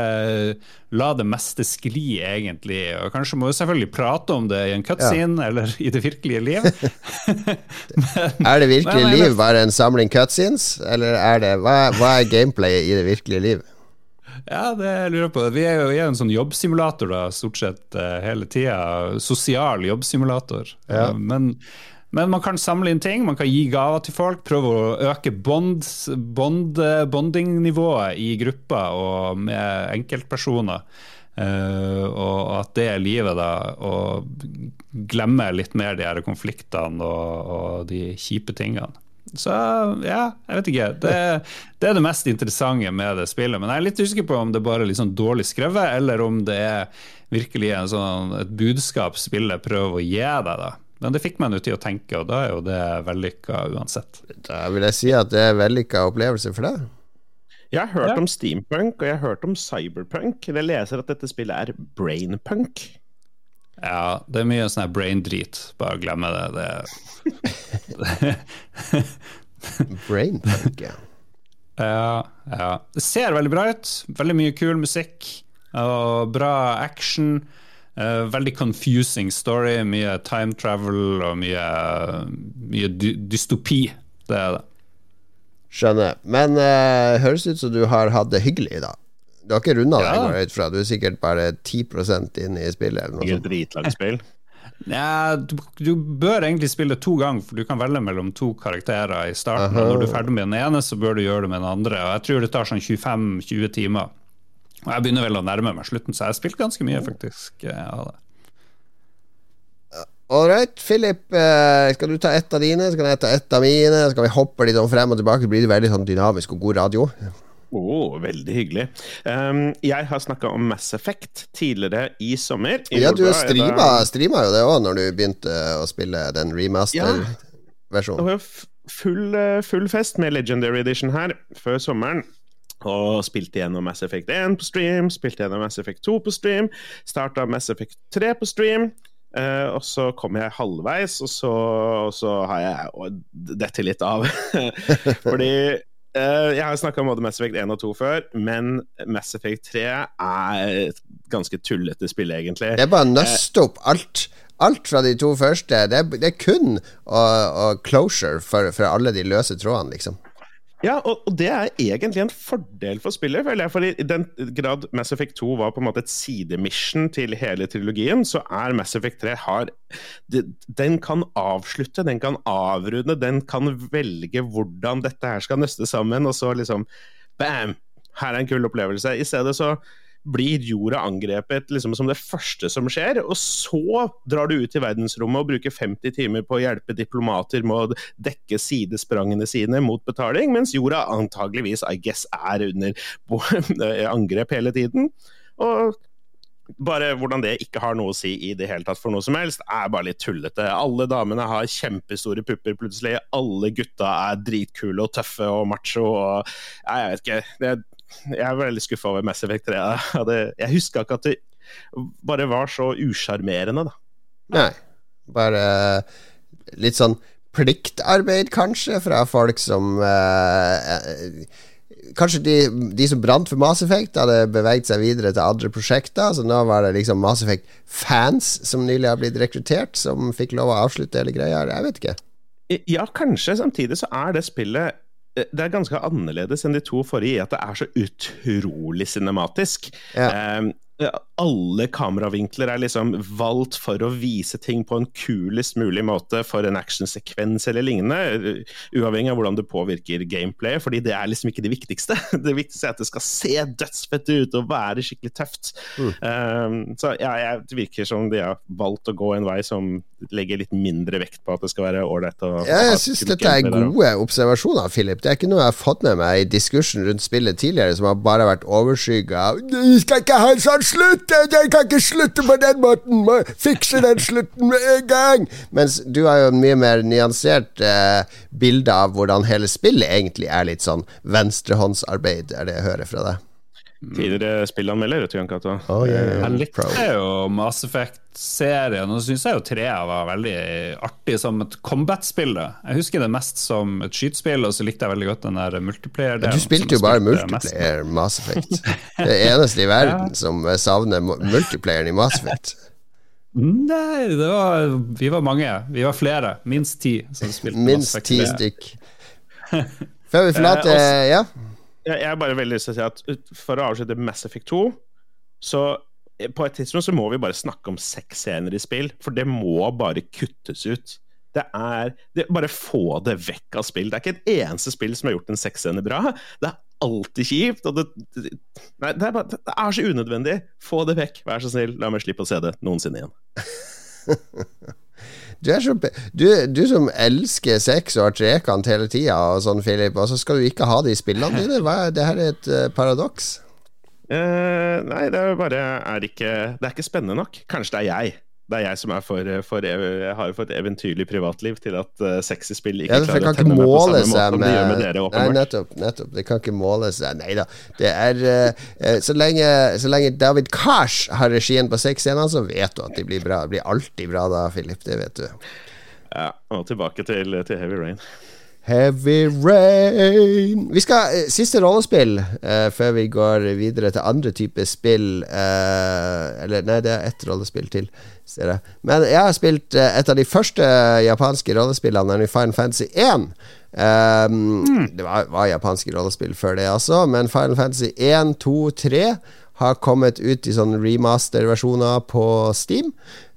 la det meste skli, egentlig. Og kanskje må vi selvfølgelig prate om det i en cutscene ja. eller i det virkelige liv. men, er det virkelige men, liv bare en samling cutscenes, eller er det hva, hva er gameplayet i det virkelige liv? Ja, det lurer jeg på. Vi er jo i en sånn jobbsimulator da, stort sett uh, hele tida. Sosial jobbsimulator. Ja. Uh, men men man kan samle inn ting, man kan gi gaver til folk, prøve å øke bond, bond, bondingnivået i gruppa og med enkeltpersoner. Uh, og at det er livet, da. Og glemme litt mer de her konfliktene og, og de kjipe tingene. Så ja, jeg vet ikke. Det, det, er det mest interessante med det spillet. Men jeg er litt usikker på om det er bare litt sånn dårlig skrevet, eller om det er virkelig sånn, et budskap spillet prøver å gi deg. da men det fikk meg nå til å tenke, og da er jo det vellykka uansett. Da vil jeg si at det er vellykka opplevelse for deg. Jeg har hørt ja. om steampunk, og jeg har hørt om cyberpunk. Jeg leser at dette spillet er brainpunk. Ja, det er mye sånn brain-drit. Bare glemme det. det... brainpunk, ja. Ja, ja. Det ser veldig bra ut. Veldig mye kul musikk og bra action. Uh, veldig confusing story. Mye time travel og mye, mye dy dystopi. Det er det. Skjønner. Men uh, høres ut som du har hatt det hyggelig, da. Du har ikke runda ja. deg, går ut fra. Du er sikkert bare 10% inn i spillet. Eller noe dritlangt spill. Ja, du, du, bør egentlig spille to ganger, for du kan velge mellom to karakterer i starten. Og når du er ferdig med den ene, så bør du gjøre det med den andre. Og Jeg tror det tar sånn 25-20 timer. Og jeg begynner vel å nærme meg slutten, så jeg har spilt ganske mye, faktisk. av det. All right, Philip. Eh, skal du ta ett av dine, så kan jeg ta ett av mine. Så kan vi hoppe litt sånn frem og tilbake. Så blir det veldig sånn dynamisk og god radio. Oh, veldig hyggelig. Um, jeg har snakka om Mass Effect tidligere i sommer. I ja, du streama, streama jo det òg når du begynte å spille den remaster-versjonen. Ja, full, eh, full fest med Legendary Edition her før sommeren. Og spilte gjennom Mass Effect 1 på stream, spilte gjennom Mass Effect 2 på stream, starta Mass Effect 3 på stream. Uh, og så kom jeg halvveis, og så, og så har jeg dette litt av. Fordi uh, jeg har snakka om både Mass Effect 1 og 2 før, men Mass Effect 3 er et ganske tullete spill, egentlig. Det er bare å nøste opp alt. Alt fra de to første. Det er, det er kun uh, closure for, for alle de løse trådene, liksom. Ja, og, og, det er egentlig en fordel for spillet, føler jeg. For i den grad Mass Effect 2 var på en måte et sidemission til hele trilogien, så er Mass Effect 3 har Den kan avslutte, den kan avrunde, den kan velge hvordan dette her skal nøste sammen, og så liksom Bam! Her er en kul opplevelse. I stedet så blir jorda angrepet liksom som det første som skjer. Og så drar du ut i verdensrommet og bruker 50 timer på å hjelpe diplomater med å dekke sidesprangene sine mot betaling, mens jorda antageligvis, I guess, er under angrep hele tiden. Og bare hvordan det ikke har noe å si i det hele tatt for noe som helst, er bare litt tullete. Alle damene har kjempestore pupper plutselig. Alle gutta er dritkule og tøffe og macho og Jeg vet ikke. Det, jeg er veldig skuffa over Mass Effect 3. Jeg huska ikke at det bare var så usjarmerende, da. Nei. Bare litt sånn pliktarbeid, kanskje, fra folk som eh, kanskje de, de som brant for Mass Effect, hadde beveget seg videre til andre prosjekter. Så nå var det liksom Mass Effect-fans som nylig har blitt rekruttert, som fikk lov å avslutte hele greia. Jeg vet ikke. Ja, kanskje. Samtidig så er det spillet eh, det er ganske annerledes enn de to forrige i at det er så utrolig cinematisk. Ja. Um, alle kameravinkler er liksom valgt for å vise ting på en kulest mulig måte for en actionsekvens eller lignende, uavhengig av hvordan det påvirker gameplay, fordi det er liksom ikke det viktigste. Det viktigste er at det skal se dødsfett ut og være skikkelig tøft. Mm. Um, så ja, det virker som de har valgt å gå en vei som legger litt mindre vekt på at det skal være ålreit. Ja, jeg syns dette er gode observasjoner, Philip. Det er ikke noe jeg har fått med meg i diskursen rundt spillet tidligere, som har bare vært overskygga av Du skal ikke ha en sånn slutt! Jeg kan ikke slutte på den måten! Må fikse den slutten med en gang! Mens du har jo en mye mer nyansert eh, bilde av hvordan hele spillet egentlig er litt sånn venstrehåndsarbeid, er det jeg hører fra deg. Tidligere spillanmelder, vet du, Jan Cato. Oh, yeah, yeah. Jeg likte jo Mass Effect-serien, og syns jeg jo trea var veldig artig som et combat-spill. Jeg husker det mest som et skytespill, og så likte jeg veldig godt den der multiplayer-delen. Du spilte jo bare multiplayer Mass Effect. Det eneste i verden ja. som savner multiplayeren i Mass Effect. Nei, det var, vi var mange. Vi var flere. Minst ti som spilte Minst ti stykk. Før vi forlater eh, Ja? Jeg, jeg bare veldig lyst til å si at for å avslutte Mass Effect 2, så eh, på et tidspunkt så må vi bare snakke om sexscener i spill, for det må bare kuttes ut. Det er det, Bare få det vekk av spill. Det er ikke et eneste spill som har gjort en sexscene bra. Det er alltid kjipt. Det, nei, det, er bare, det, er så unødvendig. Få det vekk, vær så snill. La meg slippe å se det noensinne igjen. Du, så, du, du, som elsker sex og har trekant hele tida, og sånn, Philip, og så skal du ikke ha det i spillene dine? Hva, det her er et uh, paradoks. Uh, nei, det er bare er ikke, Det er ikke spennende nok. Kanskje det er jeg det er jeg som er for, for, jeg har for et eventyrlig privatliv til at uh, sexy spill ikke ja, klarer å tenne meg på samme måte som de gjør med dere, åpenbart. Nei, nettopp, nettopp. Det kan ikke måle seg Nei da. Det er uh, så, lenge, så, lenge, David Kars har regien på sexscenene, så vet du at de blir bra. Det blir alltid bra da, Philip. Det vet du. Ja, og tilbake til, til Heavy Rain. Heavy Rain Vi skal uh, Siste rollespill uh, før vi går videre til andre typer spill. Uh, eller nei, det er ett rollespill til, ser jeg. Men jeg har spilt et av de første japanske rollespillene, nemlig Final Fantasy 1. Um, mm. Det var, var, japanske rollespill før det, altså, men Final Fantasy 1, 2, 3 har kommet ut i sånne remaster-versjoner på Steam.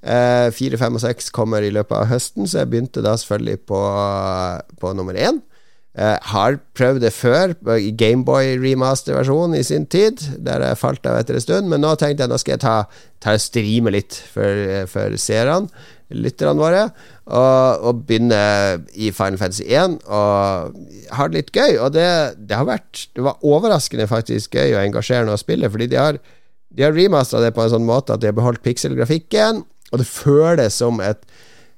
Eh, fire, fem og seks kommer i løpet av høsten, så jeg begynte da selvfølgelig på, på nummer én. Uh, har prøvd det før, i Gameboy remaster-versjonen i sin tid, der jeg falt av etter en stund, men nå tenkte jeg nå skal jeg ta, ta streame litt for, for seerne, lytterne våre, og, og, begynne i Final Fantasy 1 og ha det litt gøy. Og det, det, har vært Det var overraskende faktisk gøy og engasjerende å spille, fordi de har, de har remastera det på en sånn måte at de har beholdt pikselgrafikken, og det føles som et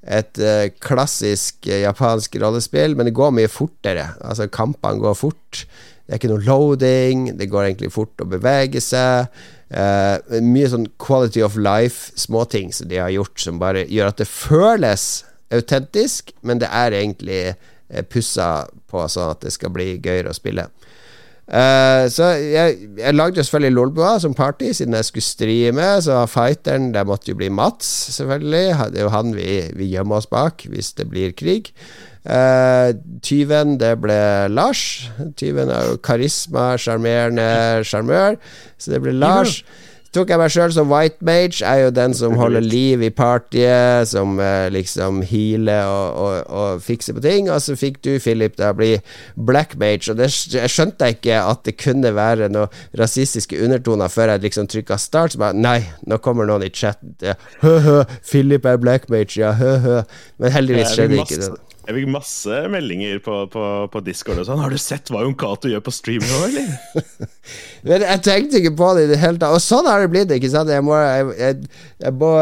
et uh, klassisk uh, japansk rollespill, men det går mye fortere. Altså Kampene går fort. Det er ikke noe loading. Det går egentlig fort å bevege seg. Uh, mye sånn quality of life-småting som de har gjort, som bare gjør at det føles autentisk, men det er egentlig uh, pussa på sånn at det skal bli gøyere å spille. Uh, så jeg, jeg lagde selvfølgelig Lolbua som party, siden jeg skulle streame. Så fighteren, det måtte jo bli Mats, selvfølgelig. Det er jo han vi, vi gjemmer oss bak hvis det blir krig. Uh, tyven, det ble Lars. Tyven er jo karisma, sjarmerende sjarmør, så det ble Lars. Så tok jeg meg sjøl som white mage. Er jo den som holder liv i partyet, som uh, liksom healer og, og, og, fikser på ting. Og så fikk du, Philip, da bli black mage. Og det skjønte jeg ikke at det kunne være noen rasistiske undertoner før jeg liksom trykka start. Så bare Nei, nå kommer noen i chatten. Hø-hø, Philip er black mage, ja, hø-hø. Men heldigvis skjedde ikke det. Jeg fikk masse meldinger på, på, på Discord og sånn. 'Har du sett hva Jon Cato gjør på stream nå, eller?' Men jeg tenkte ikke på det i det hele tatt. Og sånn har det blitt, ikke sant? Jeg må, jeg, jeg, må,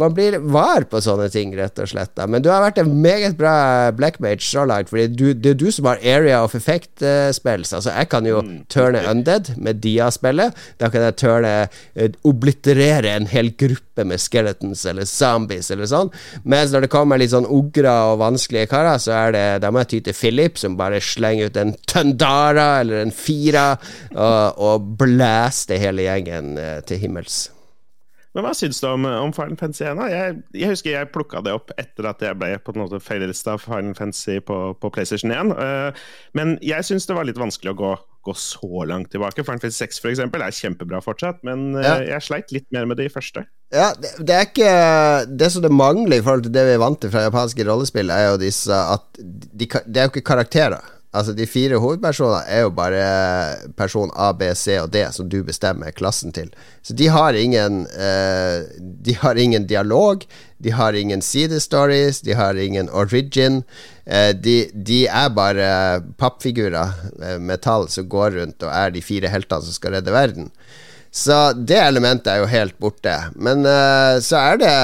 man blir var på sånne ting, rett og slett. Da. Men du har vært en meget bra blackmage så langt, Fordi du, det er du som har area of effect-spills. Altså, jeg kan jo mm. turne undead med dia-spillet. Da kan jeg turne uh, obliterere en hel gruppe med skeletons eller zombies eller sånn. Mens når det kommer litt sånn ogre og vanskelige karer, så er det Da må jeg ty til Philip, som bare slenger ut en Tundara eller en Fira og, og blæster hele gjengen uh, til himmels. Men hva syns du om, om Final Fantasy 1? Jeg, jeg husker jeg plukka det opp etter at jeg ble på en måte feilrista av Final Fantasy på, på PlayStation 1. Uh, men jeg syns det var litt vanskelig å gå, gå, så langt tilbake. Final Fantasy 6 for eksempel, er kjempebra fortsatt, men uh, ja. jeg sleit litt mer med de første. Ja, det, det, er ikke Det som det mangler i forhold til det vi er vant til fra japanske rollespill, er jo disse at de, Det er jo ikke karakterer. Altså De fire hovedpersonene er jo bare person A, B, C og D som du bestemmer klassen til. Så de har ingen uh, De har ingen dialog, de har ingen sidestories, de har ingen origin. Uh, de, de, er bare pappfigurer, med tall som går rundt og er de fire heltene som skal redde verden. Så det elementet er jo helt borte. Men så er det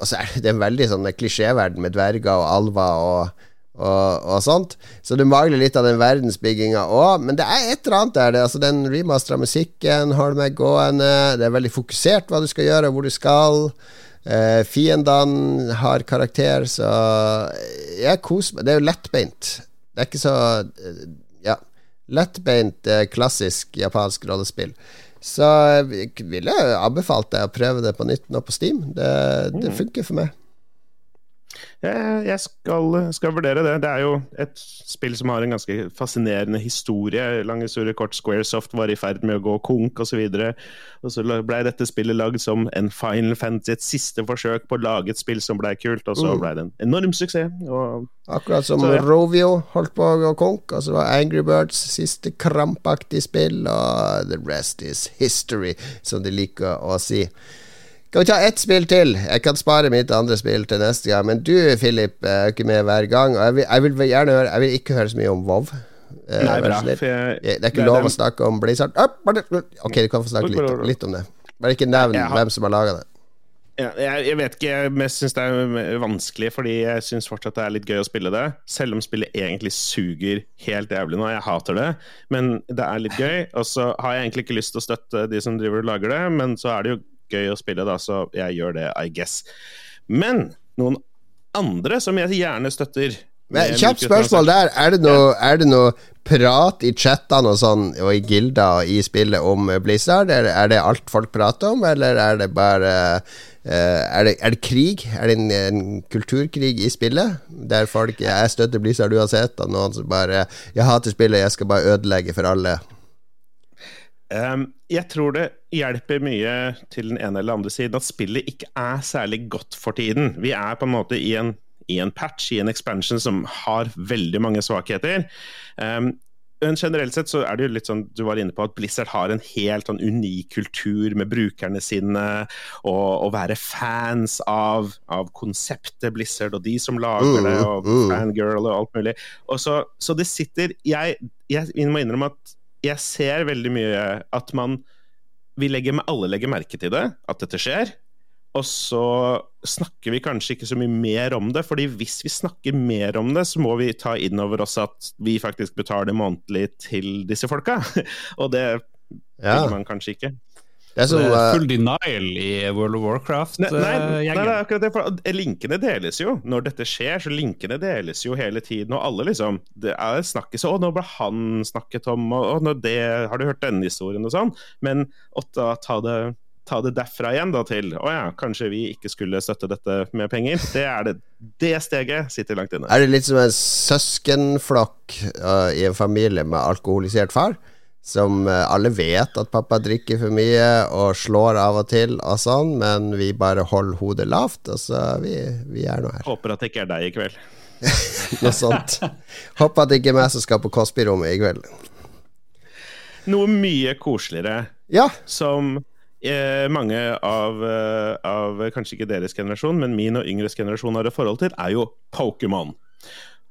Og så er det en veldig sånn klisjéverden med dverger og alver og og, og, sånt. Så du mangler litt av den verdensbygginga òg. Men det er et eller annet der. Det, altså Den remastera musikken holder meg gående. Det er veldig fokusert hva du skal gjøre, hvor du skal. Eh, fiendene har karakter, så jeg koser meg. Det er jo lettbeint. Det er ikke så Ja. Lettbeint, eh, klassisk japansk rollespill. Så jeg ville anbefalt deg å prøve det på nytt nå på Steam. Det, det mm. funker for meg. Jeg skal, skal, vurdere det. Det er jo et spill som har en ganske fascinerende historie. Lang historie kort. Squaresoft var i ferd med å gå konk osv. Og, så og så ble dette spillet lagd som en Final Fantasy, et siste forsøk på å lage et spill som ble kult, og så mm. ble det en enorm suksess. Og, Akkurat som så, ja. Rovio holdt på å gå konk, og så var Angry Birds siste krampaktige spill, og the rest is history, som de liker å si. Skal vi ta ett spill til? Jeg kan spare mitt andre spill til neste gang. Men du, Philip, er ikke med hver gang. Og jeg vil, jeg vil gjerne høre Jeg vil ikke høre så mye om WoW. Eh, Nei, bra, jeg, det er ikke lov å snakke om Blizzard. Ok, du kan få snakke litt, litt om det. Bare ikke nevn hvem som har laga det. Ja, jeg, jeg, vet ikke, jeg syns det er vanskelig, fordi jeg syns fortsatt det er litt gøy å spille det. Selv om spillet egentlig suger helt jævlig nå. Jeg hater det, men det er litt gøy. Og så har jeg egentlig ikke lyst til å støtte de som driver og lager det, men så er det jo gøy å spille, da, så jeg gjør det, I guess. Men noen andre som jeg gjerne støtter men Kjapt spørsmål der. Er det, noe, er det noe prat i chattene og sånn, og i gilder i spillet om Blizzard? Er det, er det alt folk prater om, eller er det bare uh, er, det, er, det, krig? Er det en, en, kulturkrig i spillet? Der folk Jeg støtter Blizzard uansett, og noen som bare Jeg hater spillet, jeg skal bare ødelegge for alle. Um, jeg tror det hjelper mye til den ene eller andre siden at spillet ikke er særlig godt for tiden. Vi er på en måte i en, i en patch, i en expansion, som har veldig mange svakheter. Um, men generelt sett så er det jo litt sånn du var inne på at Blizzard har en helt sånn unik kultur med brukerne sine, og å være fans av, av, konseptet Blizzard og de som lager det, mm, og mm. fangirl og alt mulig. Og så, så det sitter Jeg, jeg må innrømme at jeg ser veldig mye at man vi legger, Alle legger merke til det, at dette skjer. Og så snakker vi kanskje ikke så mye mer om det, fordi hvis vi snakker mer om det, så må vi ta inn over oss at vi faktisk betaler månedlig til disse folka. Og det ja. man kanskje ikke. Det er, så, det er full denial i World of Warcraft. Nei, nei, nei, det er akkurat det. For linkene deles jo. Når dette skjer, så linkene deles jo hele tiden. Og alle liksom Det er snakkes Å, nå ble han snakket om, og, og det, har du hørt denne historien, og sånn. Men å ta, ta det ta det derfra igjen da til å ja, kanskje vi ikke skulle støtte dette med penger. Det er det, det steget sitter langt inne. Er det litt som en søskenflokk uh, i en familie med alkoholisert far? Som eh, alle vet at pappa drikker for mye og slår av og til og sånn, men vi bare holder hodet lavt, og så vi, vi er nå her. Håper at det ikke er deg i kveld. Noe sånt. Håper at det ikke er meg som skal på Cosby-rommet i kveld. Noe mye koseligere ja. som eh, mange av, eh, av, kanskje ikke deres generasjon, men min og yngres generasjon har et forhold til, er jo Pokémon.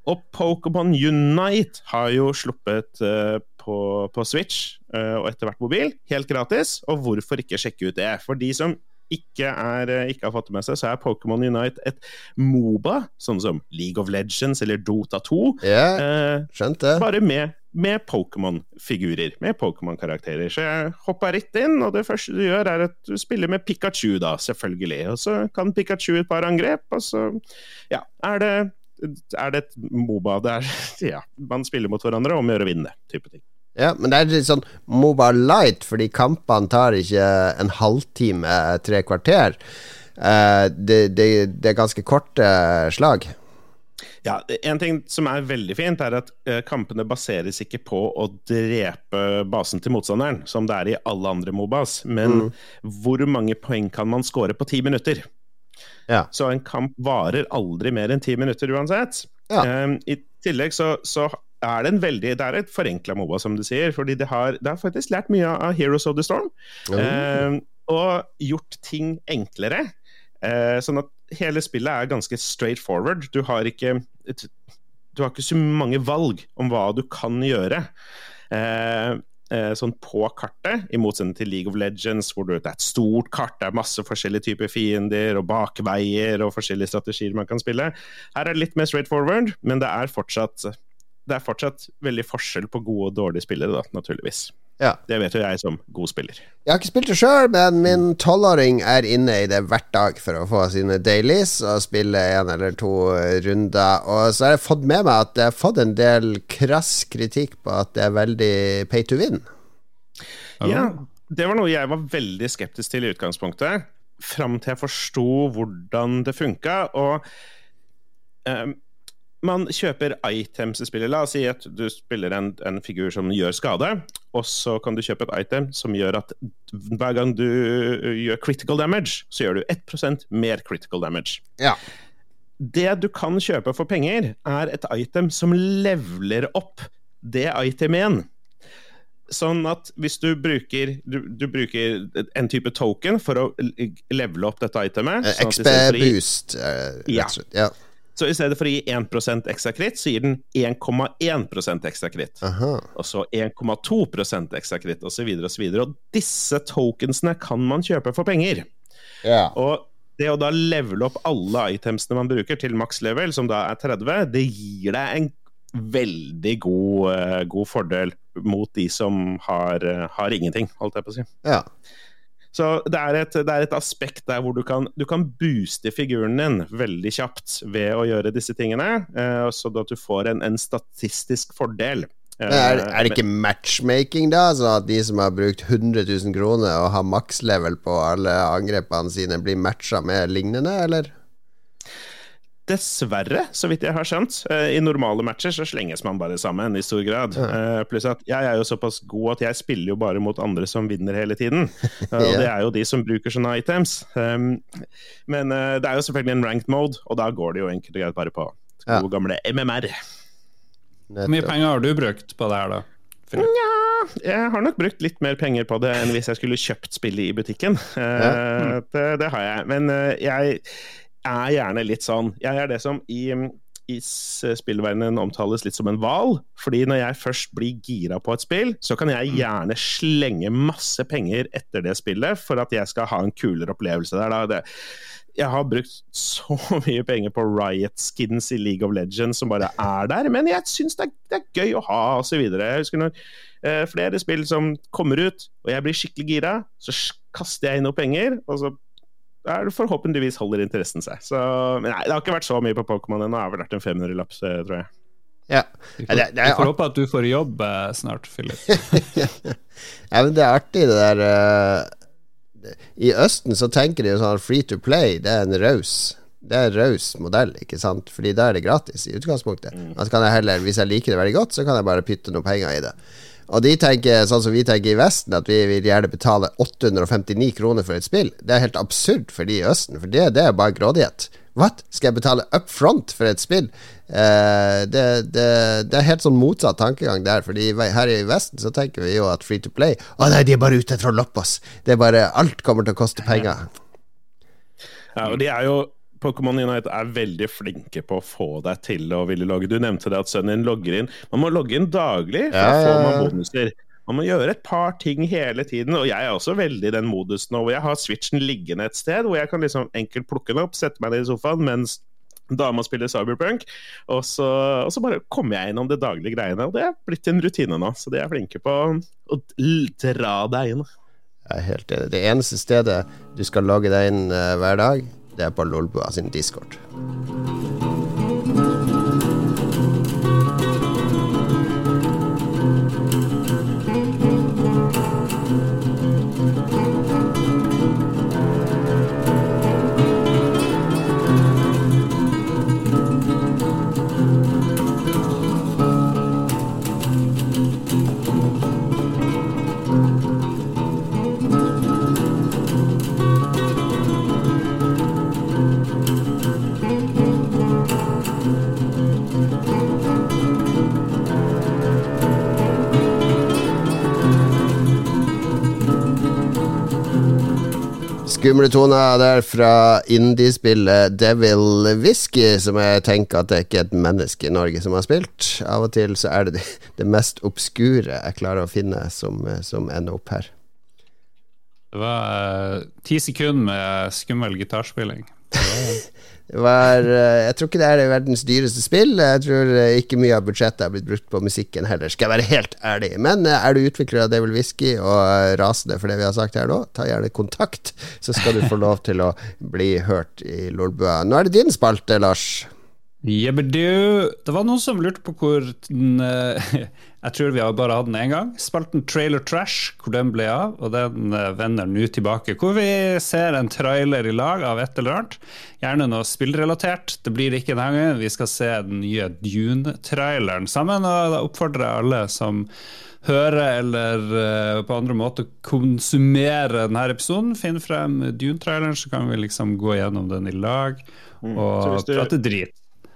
Og Pokémon Unite har jo sluppet eh, på, på Switch uh, og etter hvert mobil, helt gratis. Og hvorfor ikke sjekke ut det? For de som ikke, er, eh, ikke har fått det med seg, så er Pokémon Unite et Moba, sånn som League of Legends eller Dota 2. Yeah, skjønt det. Bare med, med Pokémon-figurer, med Pokémon-karakterer. Så jeg hoppa rett inn, og det første du gjør, er at du spiller med Pikachu, da, selvfølgelig. Og så kan Pikachu et par angrep, og så ja, er det er det et Moba der ja, man spiller mot hverandre om å gjøre å vinne, type ting. Ja, men det er litt sånn Mobile Light, fordi kampene tar ikke en halvtime, tre kvarter. Uh, det, det, det, er ganske korte slag. Ja, En ting som er veldig fint, er at uh, kampene baseres ikke på å drepe basen til motstanderen, som det er i alle andre Mobas, men mm. hvor mange poeng kan man score på ti minutter? Ja. Så en kamp varer aldri mer enn ti minutter uansett. Ja. Um, I tillegg så, så er det en veldig Det er et forenkla Moba, som du sier. fordi det har, det har, faktisk lært mye av Heroes of the Storm. Mm. Eh, og gjort ting enklere. Eh, sånn at hele spillet er ganske straight forward. Du har ikke du har ikke så mange valg om hva du kan gjøre. Eh, eh sånn på kartet, i motsetning til League of Legends, hvor det er et stort kart, det er masse forskjellige typer fiender og bakveier og forskjellige strategier man kan spille. Her er det litt mer straight forward, men det er fortsatt det er fortsatt veldig forskjell på gode og dårlige spillere, da, naturligvis. Ja. Det vet jo jeg som god spiller. Jeg har ikke spilt det sjøl, men min tolvåring er inne i det hver dag for å få sine dailies og spille en eller to runder. Og så har jeg fått med meg at jeg har fått en del krass kritikk på at det er veldig pay to win. Ja, det var noe jeg var veldig skeptisk til i utgangspunktet, fram til jeg forsto hvordan det funka. Og um, man kjøper items i spillet. La oss si at du spiller en, en, figur som gjør skade, og så kan du kjøpe et item som gjør at hver gang du gjør critical damage, så gjør du 1% mer critical damage. Ja. Det du kan kjøpe for penger, er et item som leveler opp det itemet igjen. Sånn at hvis du bruker, du, du bruker en type token for å levele opp dette itemet sånn XP-boost, uh, ja. ja. Så i stedet for å gi 1 ekstra kritt, så gir den 1,1 ekstra kritt. Og så 1,2% ekstra kritt, osv. Og, så videre, og disse tokensene kan man kjøpe for penger. Ja. Og det å da levele opp alle itemsene man bruker til maks level, som da er 30, det gir deg en veldig god, uh, god fordel mot de som har, uh, har ingenting, holdt jeg på å si. Ja. Så det er, et, det er et, aspekt der hvor du kan, du kan, booste figuren din veldig kjapt ved å gjøre disse tingene, eh, så at du får en, en statistisk fordel. Eh, er, er, det ikke matchmaking, da? Sånn at de som har brukt 100 000 kroner og har makslevel på alle angrepene sine, blir matcha med lignende, eller? Dessverre, så vidt jeg har skjønt. Eh, I normale matcher så slenges man bare sammen i stor grad. Ja. Eh, pluss at jeg er jo såpass god at jeg spiller jo bare mot andre som vinner hele tiden. Og ja. det er jo de som bruker sånne items. Um, men eh, det er jo selvfølgelig en ranked mode, og da går det jo enkelt og greit bare på gode ja. gamle MMR. Hvor mye penger har du brukt på det her, da? Nja, jeg har nok brukt litt mer penger på det enn hvis jeg skulle kjøpt spillet i butikken. Uh, det, det, har jeg. Men jeg er gjerne litt sånn Jeg er det som i, i spillverdenen omtales litt som en hval. Fordi når jeg først blir gira på et spill, så kan jeg gjerne slenge masse penger etter det spillet for at jeg skal ha en kulere opplevelse der. Da. Det, jeg har brukt så mye penger på Riot skins i League of Legends som bare er der, men jeg syns det, det, er gøy å ha, osv. Jeg husker når eh, flere spill som kommer ut, og jeg blir skikkelig gira, så kaster jeg inn noe penger, og så der forhåpentligvis holder interessen seg. Så, men nei, det har ikke vært så mye på Pokémon ennå. Det har vel vært en 500-lapp, tror jeg. Ja. Vi får, det, får håpe at du får jobb eh, snart, Philip. ja, men det er artig, det der uh, I Østen så tenker de jo sånn free to play, det er en raus det er raus modell, ikke sant? Fordi da er det gratis i utgangspunktet. Mm. Altså kan jeg heller, Hvis jeg liker det veldig godt, så kan jeg bare pytte noen penger i det. Og de tenker sånn som vi tenker i Vesten, at vi vil gjerne betale 859 kroner for et spill. Det er helt absurd for de i Østen, for det, det er bare grådighet. What? Skal jeg betale up front for et spill? Eh, det, det, det, er helt sånn motsatt tankegang der. Fordi her i Vesten så tenker vi jo at free to play Å nei, de er bare ute etter å loppe oss. Det er bare Alt kommer til å koste penger. Ja, og de er jo Pokémon Unite er veldig flinke på å få deg til å ville logge. Du nevnte det at sønnen din logger inn. Man må logge inn daglig, for ja, får man bonuser. Man må gjøre et par ting hele tiden, og jeg er også veldig i den modusen nå hvor jeg har switchen liggende et sted, hvor jeg kan liksom enkelt plukke den opp, sette meg ned i sofaen mens dama spiller Cyberpunk, og så, og så bare kommer jeg innom det daglige greiene. Og det er blitt en rutine nå, så de er flinke på å dra deg inn. Jeg er helt enig. Det eneste stedet du skal logge deg inn uh, hver dag, det er på Lolbua sin discord. Skumle toner der fra indiespillet Devil Whisky, som jeg tenker at det ikke er et menneske i Norge som har spilt. Av og til så er det det mest obskure jeg klarer å finne som, som ender opp her. Det var uh, ti sekunder med skummel gitarspilling. Det var, eh, jeg tror ikke det er verdens dyreste spill. Jeg tror eh, ikke mye av budsjettet har blitt brukt på musikken heller, skal jeg være helt ærlig. Men eh, er du utvikler av Devil Whisky og rasende for det vi har sagt her nå, ta gjerne kontakt, så skal du få lov til å bli hørt i Lolbua. Nå er det din spalte, Lars. Jebbedu. Det var noen som lurte på hvor den Jeg tror vi har bare hatt den én gang. Spalten Trailer Trash, hvor den ble av. Og den vender nå tilbake. Hvor vi ser en trailer i lag av et eller annet. Gjerne noe spillrelatert. Det blir ikke denne gangen. Vi skal se den nye Dune-traileren sammen. Og da oppfordrer jeg alle som hører eller på andre måter konsumere denne episoden, finn frem Dune-traileren, så kan vi liksom gå gjennom den i lag mm. og mm. prate drit.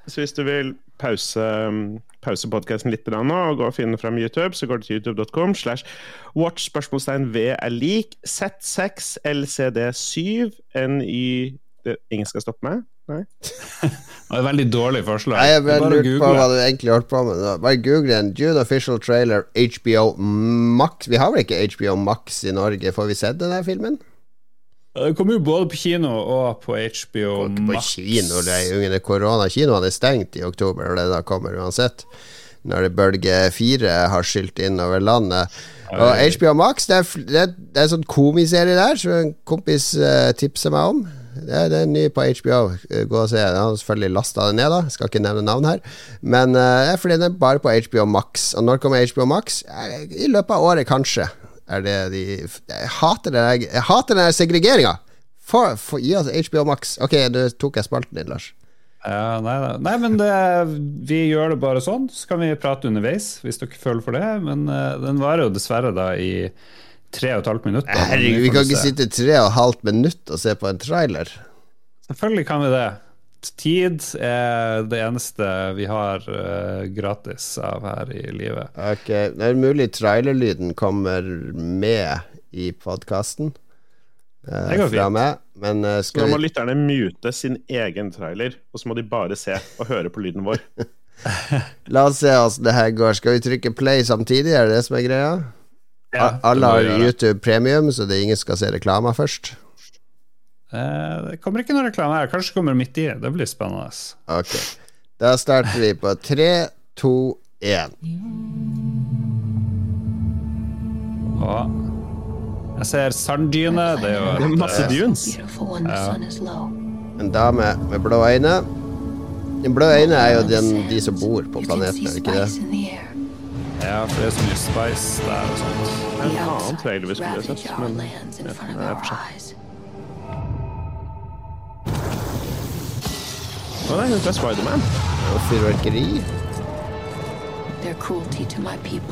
Så hvis du vil pause, pause podkasten litt nå og gå og finne fram YouTube, så går du til youtube.com slash watch spørsmålstegn V er lik Z6 LCD7 NY det, Ingen skal stoppe meg? Nei? det er et veldig dårlig forslag. Nei, jeg bare lurte på hva du egentlig holdt på med. Bare google en June official trailer HBO Max. Vi har vel ikke HBO Max i Norge? Får vi sett denne filmen? Det kommer jo både på kino og på HBO Max. På kino, det er jo Koronakinoene er stengt i oktober, og det da kommer uansett. Når det bølge fire har skylt inn over landet. Og HBO Max, det er, det er, det er en sånn komiserie der, som en kompis uh, tipser meg om. Det er, det er ny på HBO. Gå og se. Jeg har selvfølgelig lasta det ned, da. Skal ikke nevne navn her. Men uh, fordi den er bare på HBO Max. Og når kommer HBO Max? I løpet av året, kanskje er det de Jeg hater den, jeg hater den segregeringa! Gi oss HBO Max. Ok, du tok jeg spalten din, Lars. Ja, nei, nei, men det, vi gjør det bare sånn. Så kan vi prate underveis, hvis dere føler for det. Men uh, den varer jo dessverre da i tre og et halvt minutt. Herregud, vi kan ikke sitte tre og et halvt minutt og se på en trailer. Selvfølgelig kan vi det. Tid er det eneste vi har uh, gratis av her i livet. Ok, Det er mulig trailerlyden kommer med i podkasten. Uh, eh, meg. Men uh, skal Nå må vi... lytterne mute sin egen trailer, og så må de bare se og høre på lyden vår. La oss se åssen det her går. Skal vi trykke play samtidig? Er det det som er greia? Ja, Alle har YouTube premium, så det er ingen skal se reklama først. Eh, det kommer ikke noe reklame her. Kanskje kommer midt i. Det blir spennende. Ok. Da starter vi på tre, to, én. Jeg ser sanddyne. Det er jo et, masse dunes. Ja. En dame med blå øyne. Den blå øyne er jo den, de som bor på planeten, er ikke det? Ja, for det er så mye spice der og sånt. En annen trailer vi skulle sett, men ja, det er for sent. Å nei, hun er Spiderman. Og fyrverkeri.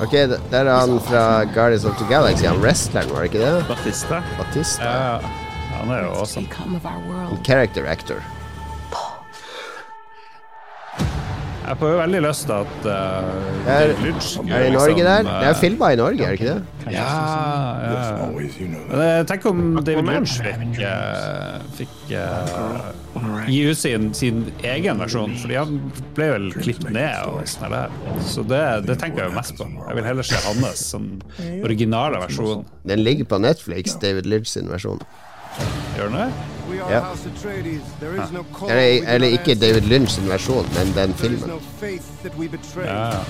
Ok, der er han fra Guardians of the Galaxy. Han wrestleren, var det ikke det? Batista. Batista. Ja, han er jo awesome. En character actor. Jeg får jo veldig lyst til at uh, er, er det i Norge der? Det er filma i Norge, er det ikke det? Ja, ja. Men tenk om David Lynch fikk, uh, fikk uh, gi ut sin, sin, egen versjon, fordi han ble vel klippet ned og sånn der. Så det, det, tenker jeg jo mest på. Jeg vil heller se hans sånn originale versjon. Den ligger på Netflix, David Lynch sin versjon. Gjør den det? Ja. Eller, eller, ikke David Lynch sin versjon, men den filmen. Ja.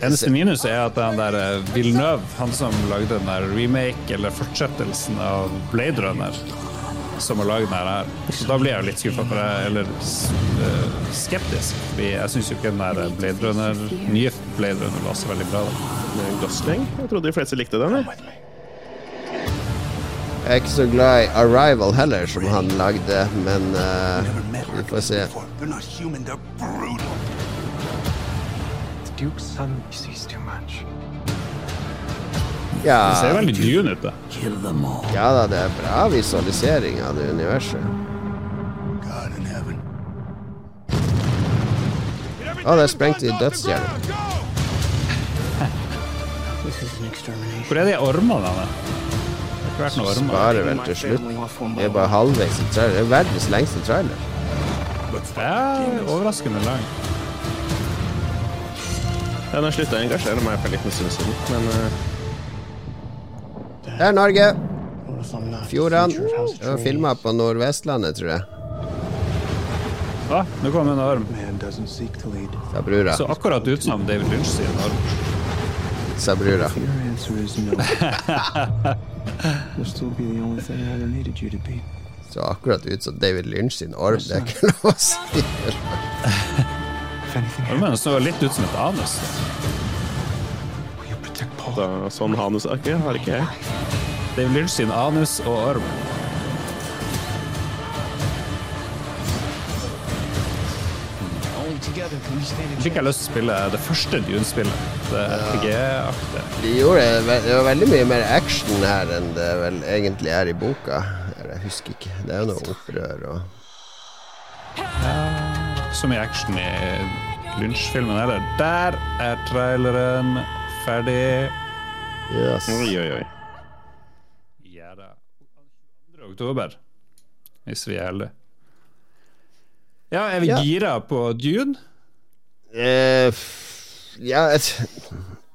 Eneste minus er at den der eh, Villeneuve, han som lagde den der remake eller fortsettelsen av Blade Runner som har laget denne her. Så da blir jeg litt skuffa, eller uh, skeptisk. Fordi jeg syns jo ikke den der Blade Runner, nye Blade Runner var så veldig bra. Da. Gosling? Jeg trodde de fleste likte den. Jeg. jeg er ikke så glad i Arrival heller, som han lagde, men uh, vi får se. Duke's son sees too much. Ja. Det ser veldig dune ut, da. Ja da, det er bra visualisering av det universet. Å, det er sprengt i dødsstjerna. Hvor er de ormene? Det har ikke vært noen ormer. Sparer vel til slutt. Det er bare halvveis i trailer. Det er verdens lengste trailer. Ja, overraskende lang. Ja, Den har slutta å engasjere meg for en liten stund siden, men uh... Det er Norge. Fjordene. Det var filma på Nordvestlandet, tror jeg. Å, nå kom en arm. Sa brura. Så akkurat ut som David Lynch sin arm. Sa brura. Så akkurat ut som David Lynch sin orm. Det er ikke lov å si. Armen så litt ut som et anus. Da, sånn Hanus ikke, har ikke jeg. David Lynch sin anus og orm. Fikk jeg lyst til å spille det første Dune-spillet. Det RPG-aktige. De gjorde ve- Det var veldig mye mer action her enn det vel egentlig er i boka. Jeg husker ikke. Det er jo noe opprør og Så mye action i Lynch-filmen heller. Der er traileren ferdig. Yes. Oi, oi, oi. Ja da. 2. oktober, hvis vi er heldige. Ja, er vi Ja. gira på Dune? Uh, ja, jeg,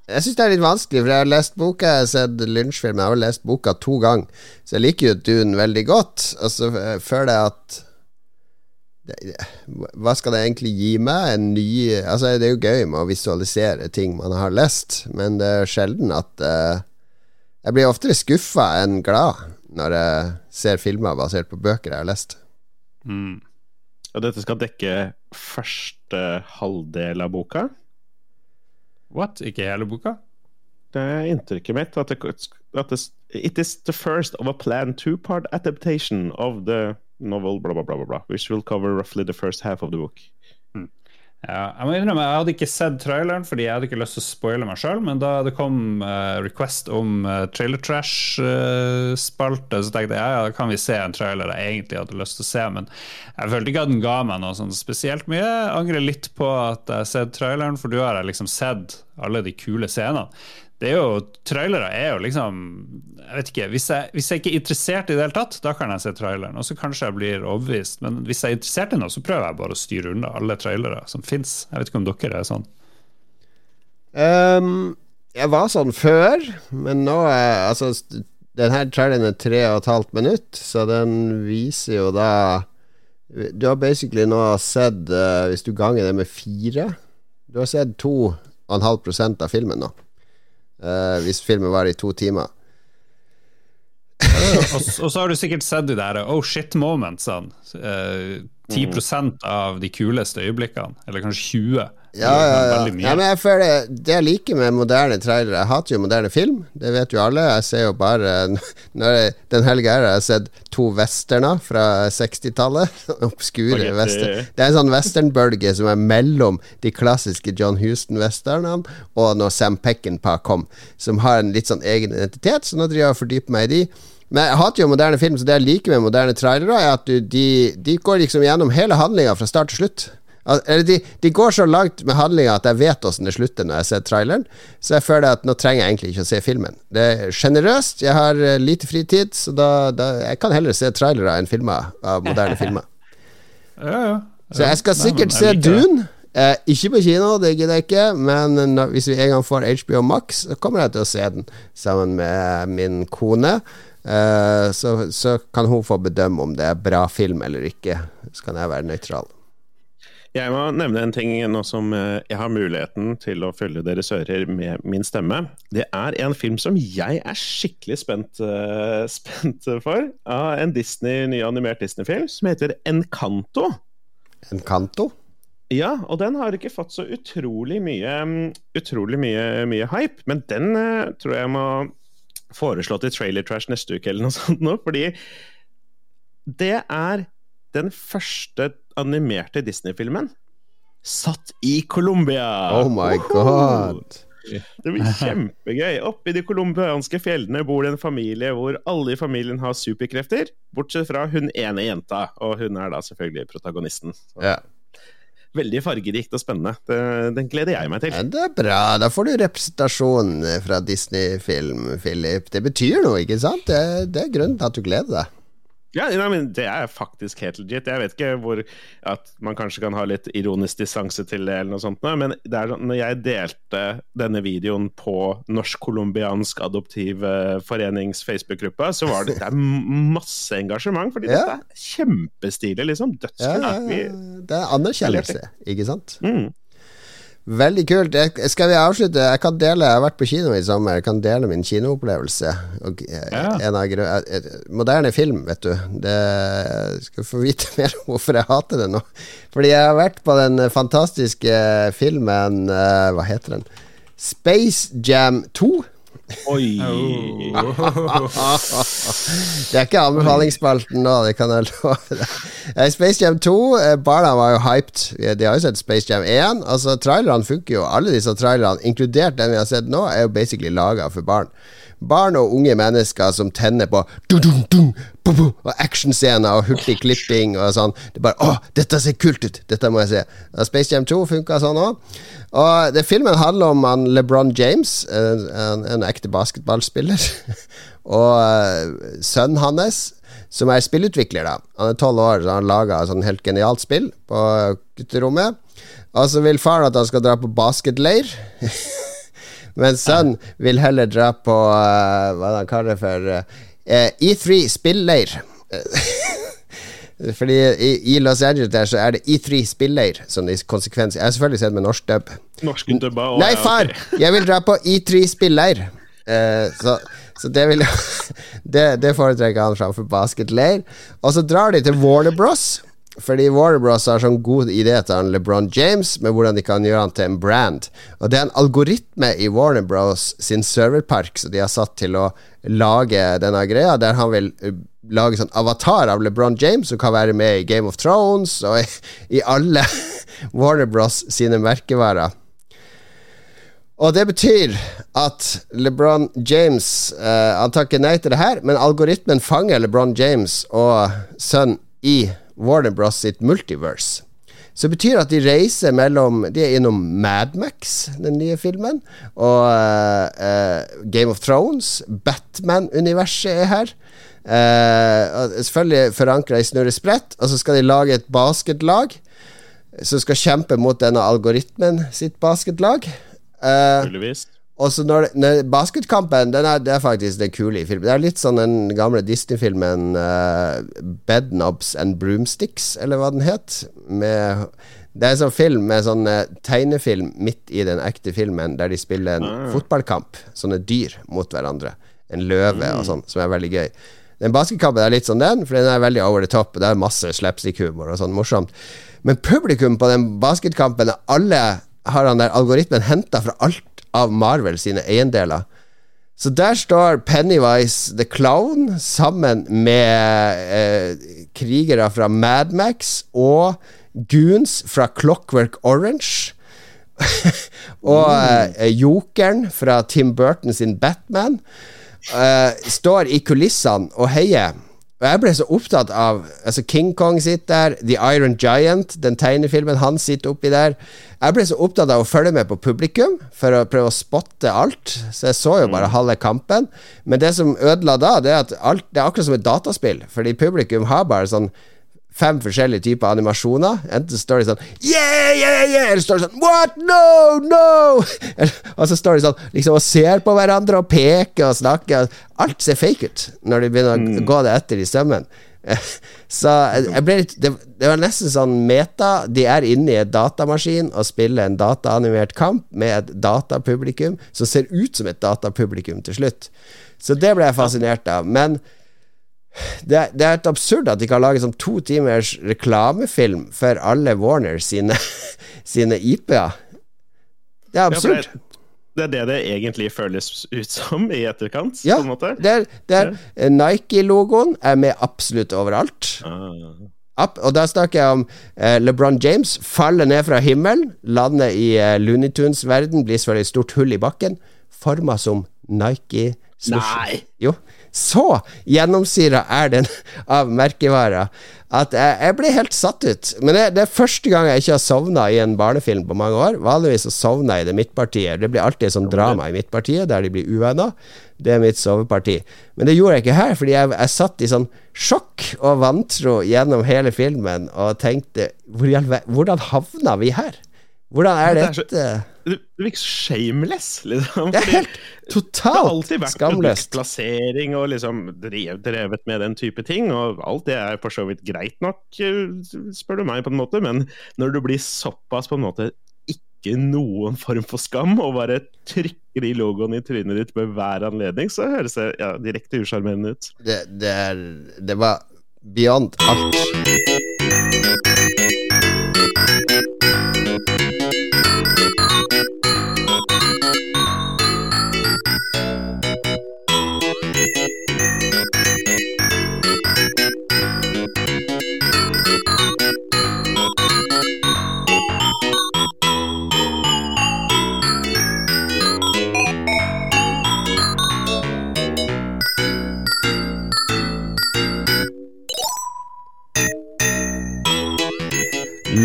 jeg syns det er litt vanskelig, for jeg har lest boka, jeg har sett Lynch-filmen, jeg har lest boka to ganger, så jeg liker jo Dune veldig godt. Og så eh, føler jeg at Hva skal det egentlig gi meg? En ny Altså, det er jo gøy med å visualisere ting man har lest, men det er sjelden at uh, Jeg blir oftere skuffa enn glad når jeg ser filmer basert på bøker jeg har lest. Mm. Og dette skal dekke første halvdel av boka. What? Ikke hele boka? Det er inntrykket mitt at, det, at det, it is the first of a plan two-part adaptation of the novel bla, bla, bla, bla, which will cover roughly the first half of the book. Ja, jeg må innrømme, jeg hadde ikke sett traileren fordi jeg hadde ikke lyst til å spoile meg sjøl, men da det kom uh, request om uh, Trailer Trash-spalte, så tenkte jeg ja, da kan vi se en trailer jeg egentlig hadde lyst til å se, men jeg følte ikke at den ga meg noe sånn spesielt mye. Jeg angrer litt på at jeg har sett traileren, for du har liksom sett alle de kule scenene. Det er jo, Trailere er jo liksom Jeg vet ikke, hvis jeg, hvis jeg ikke er interessert i det hele tatt, da kan jeg se traileren, og så kanskje jeg blir overbevist. Men hvis jeg er interessert i noe, så prøver jeg bare å styre unna alle trailere som fins. Jeg vet ikke om dere er sånn. Um, jeg var sånn før, men nå er Altså, denne traileren er tre og et halvt minutt, så den viser jo da Du har basically nå sett, eh, hvis du ganger det med fire Du har sett 2,5% av filmen nå. Eh, hvis filmen var i to timer. og, og så har du sikkert sett de der oh shit momentsene. Uh, 10 av de kuleste øyeblikkene, eller kanskje 20. Ja, ja, ja. Ja men jeg føler Det jeg liker med moderne trailere Jeg hater jo moderne film, det vet jo alle. Jeg ser jo bare jeg, Den helga her har jeg sett to westerner fra 60-tallet. Obskure Spaghetti. western. Det er en sånn westernbølge som er mellom de klassiske John Houston-westernene og når Sam Peckinpah kom, som har en litt sånn egen identitet, så nå driver jeg og fordyper meg i de. Men jeg hater jo moderne film, så det jeg liker med moderne trailere, er at du, de, de går liksom gjennom hele handlinga fra start til slutt. Eller de, de går så langt med handlinga at jeg vet åssen det slutter når jeg ser traileren. Så jeg føler at nå trenger jeg egentlig ikke å se filmen. Det er sjenerøst, jeg har eh, lite fritid, så da, da Jeg kan heller se trailere enn filmer av moderne filmer. Ja, ja. Så jeg skal Nei, sikkert jeg se. Dune. Eh, ikke på kino, det gidder jeg ikke, men når, hvis vi en gang får HBO Max, så kommer jeg til å se den sammen med min kone. Eh, så, så kan hun få bedømme om det er bra film eller ikke. Så kan jeg være nøytral. Jeg må nevne en ting nå som eh, jeg har muligheten til å følge deres ører med min stemme. Det er en film som jeg er skikkelig spent, eh, spent for. Av en Disney, ny animert Disney-film som heter Encanto. Encanto? Ja, og den har ikke fått så utrolig mye mm, Utrolig mye, mye hype, men den eh, tror jeg må foreslå til Trailer Trash neste uke eller noe sånt nå, fordi det er den første animerte Disney-filmen satt i Colombia! Oh my god. Det blir kjempegøy. Oppe i de colombianske fjellene bor det en familie hvor alle i familien har superkrefter, bortsett fra hun ene jenta, og hun er da selvfølgelig protagonisten. Ja. veldig fargerikt og spennende. Den gleder jeg meg til. Ja, det er bra. Da får du representasjon fra Disney-film, Philip. Det betyr noe, ikke sant? Det, det er grunnen til at du gleder deg. Ja, nei, men Det er faktisk helt legit. Jeg vet ikke hvor At man kanskje kan ha litt ironisk distanse til det, eller noe sånt, men det er, sånn, når jeg delte denne videoen på Norsk-colombiansk adoptivforenings Facebook-gruppe, så var det, det masse engasjement, fordi ja. dette er kjempestilig, liksom. Dødskult. Ja, ja, det er anerkjennelse, ikke sant? Mm. Veldig kult. Jeg, skal vi avslutte? Jeg kan dele Jeg har vært på kino i sommer. Jeg kan dele min kinoopplevelse. Og, ja. en av, eh, moderne film, vet du. Det, skal få vite mer om hvorfor jeg hater det nå. Fordi jeg har vært på den fantastiske filmen Hva heter den? Space Jam 2. Oi! det er ikke anbefalingsspalten nå, det kan jeg love deg. Space Jam 2, eh, barna var jo hyped. De har jo sett Space Jam 1. Altså, Trailerne funker jo. Alle disse trailerne, inkludert den vi har sett nå, er jo basically laga for barn. Barn og unge mennesker som tenner på dun, dun, dun, og actionscener og hurtig klipping og sånn. Det er bare 'Å, dette ser kult ut! Dette må jeg se'. Space Jam 2 funka sånn òg. Og det Filmen handler om han LeBron James, en, en ekte basketballspiller, og uh, sønnen hans, som er spillutvikler. da Han er tolv år, så han laga sånn helt genialt spill på gutterommet. Og så vil faren at han skal dra på basketleir. Men sønnen vil heller dra på uh, hva han kaller det for uh, eh, E3 spilleir. Fordi i, i, Los Angeles der så er det E3 spilleir som de konsekvenser Jeg har selvfølgelig sett med norsk dub. Norsk dubba Nei, far! Jeg vil dra på E3 spilleir. Eh, så, så, det vil det, det foretrekker han framfor basketleir. Og så drar de til Warner Bros. Fordi Warner Bros har sånn god idé til han LeBron James med hvordan de kan gjøre han til en brand. Og det er en algoritme i Warner Bros sin serverpark som de har satt til å lage denne greia, der han vil uh, lage sånn avatar av LeBron James som kan være med i Game of Thrones og i, i alle Warner Bros sine merkevarer. Og det betyr at LeBron James uh, Han takker nei til det her, men algoritmen fanger LeBron James og sønn i Warner Bros sitt multiverse. Så det betyr at de reiser mellom De er innom Madmax, den nye filmen, og uh, Game of Thrones. Batman-universet er her. Uh, selvfølgelig forankra i Snurre Sprett, og så skal de lage et basketlag som skal kjempe mot denne algoritmen sitt basketlag. Uh, og så når, når Basketkampen den er, det er faktisk det kule i filmen. Det er litt sånn den gamle Disney-filmen uh, Bedknobs and Broomsticks, eller hva den het. Med, det er en sånn film med sånn uh, tegnefilm midt i den ekte filmen, der de spiller en ah. fotballkamp. Sånne dyr mot hverandre. En løve mm. og sånn, som er veldig gøy. Den basketkampen er litt sånn den, for den er veldig over the top. Det er masse slapstick-humor og sånn morsomt. Men publikum på den basketkampen, alle har han der algoritmen henta fra alt av Marvel sine eiendeler. Så der står Pennywise the Clown sammen med eh, krigere fra Madmax og goons fra Clockwork Orange. og eh, Jokeren fra Tim Burton sin Batman eh, står i kulissene og heier. Og jeg ble så opptatt av Altså King Kong sitter der, The Iron Giant, den tegnefilmen, han sitter oppi der. Jeg ble så opptatt av å følge med på publikum for å prøve å spotte alt. Så jeg så jo bare mm. halve kampen. Men det som ødela da, det er at alt, det er akkurat som et dataspill. Fordi publikum har bare sånn fem forskjellige typer animasjoner. Enten står de sånn Yeah, yeah, yeah! Eller står de sånn What? No! No! og så står de sånn liksom og ser på hverandre og peker og snakker. Alt ser fake ut når de begynner å mm. gå det etter i sømmen. så jeg ble litt det, det, var nesten sånn meta. De er inne i et datamaskin og spiller en dataanimert kamp med et datapublikum som ser ut som et datapublikum til slutt. Så det ble jeg fascinert av. Men det det er et absurd at de kan lage sånn to timers reklamefilm for alle Warner sine, sine IP-er. Det er absurd. Ja, det er det det egentlig føles ut som i etterkant? Ja, det er, det er ja. Nike-logoen er med absolutt overalt. Ah. og da snakker jeg om eh, LeBron James faller ned fra himmelen, lander i eh, Looney Tunes-verden, blir selvfølgelig et stort hull i bakken, forma som Nike Nei! Jo. Så gjennomsyra er den av merkevarer at jeg, jeg ble helt satt ut. Men det, det, er første gang jeg ikke har sovna i en barnefilm på mange år. Vanligvis så sovner jeg i det midtpartiet. Det blir alltid sånn drama i midtpartiet, der de blir uvenner. Det er mitt soveparti. Men det gjorde jeg ikke her, fordi jeg, jeg satt i sånn sjokk og vantro gjennom hele filmen og tenkte Hvordan havna vi her? Hvordan er dette? Det virker shameless, liksom. Det er helt totalt skamløst. Det har alltid vært produktplassering og liksom drevet med den type ting, og alt det er for så vidt greit nok, eh, spør du meg, på en måte, men når du blir såpass på en måte ikke noen form for skam, og bare trykker de logoene i trynet ditt ved hver anledning, så høres det ja, direkte usjarmerende ut. Det, det, er, det var beyond alt. Thank you.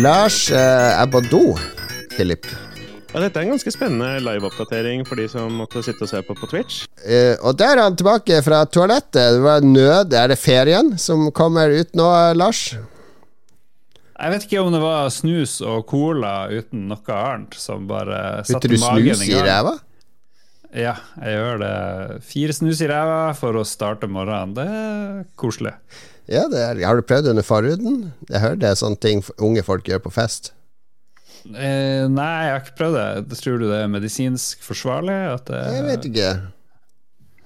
Lars eh, er på do, Philip. Ja, dette er en ganske spennende liveoppdatering for de som måtte sitte og se på på Twitch. Eh, og der er han tilbake fra toalettet. Det var nød. Er det ferien som kommer ut nå, Lars? Jeg vet ikke om det var snus og cola uten noe annet som bare satte magen i gang. Putter du snus i ræva? Ja, jeg gjør det. Fire snus i ræva for å starte morgenen. Det er koselig. Ja, er, Har du prøvd under forhuden? Jeg hører det er sånne ting unge folk gjør på fest. Eh, nei, jeg har ikke prøvd det. Tror du det er medisinsk forsvarlig? Det, jeg vet ikke.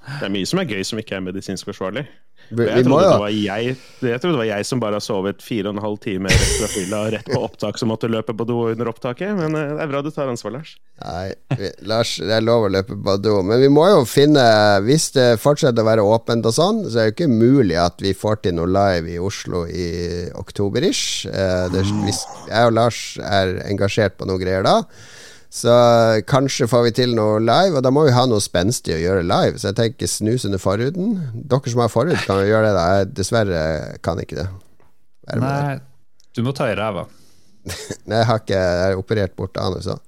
Det er mye som er gøy som ikke er medisinsk forsvarlig. Jeg trodde, det var jeg, jeg trodde det var jeg som bare har sovet fire og en halv time rett fra fylla rett på opptak, som måtte løpe på do under opptaket. Men eh, det er bra du tar ansvar, Lars. Nei, Lars, det er lov å løpe på do. Men vi må jo finne Hvis det fortsetter å være åpent og sånn, så er det jo ikke mulig at vi får til noe live i Oslo i oktober-ish. Eh, jeg og Lars er engasjert på noen greier da. Så kanskje får vi til noe live, og da må vi ha noe spenstig å gjøre live. Så jeg tenker snus under forhuden. Dere som har forhud, kan jo gjøre det. da Jeg dessverre kan ikke det. Nei, du må ta i ræva. Nei, jeg har ikke Jeg har operert bort anus òg.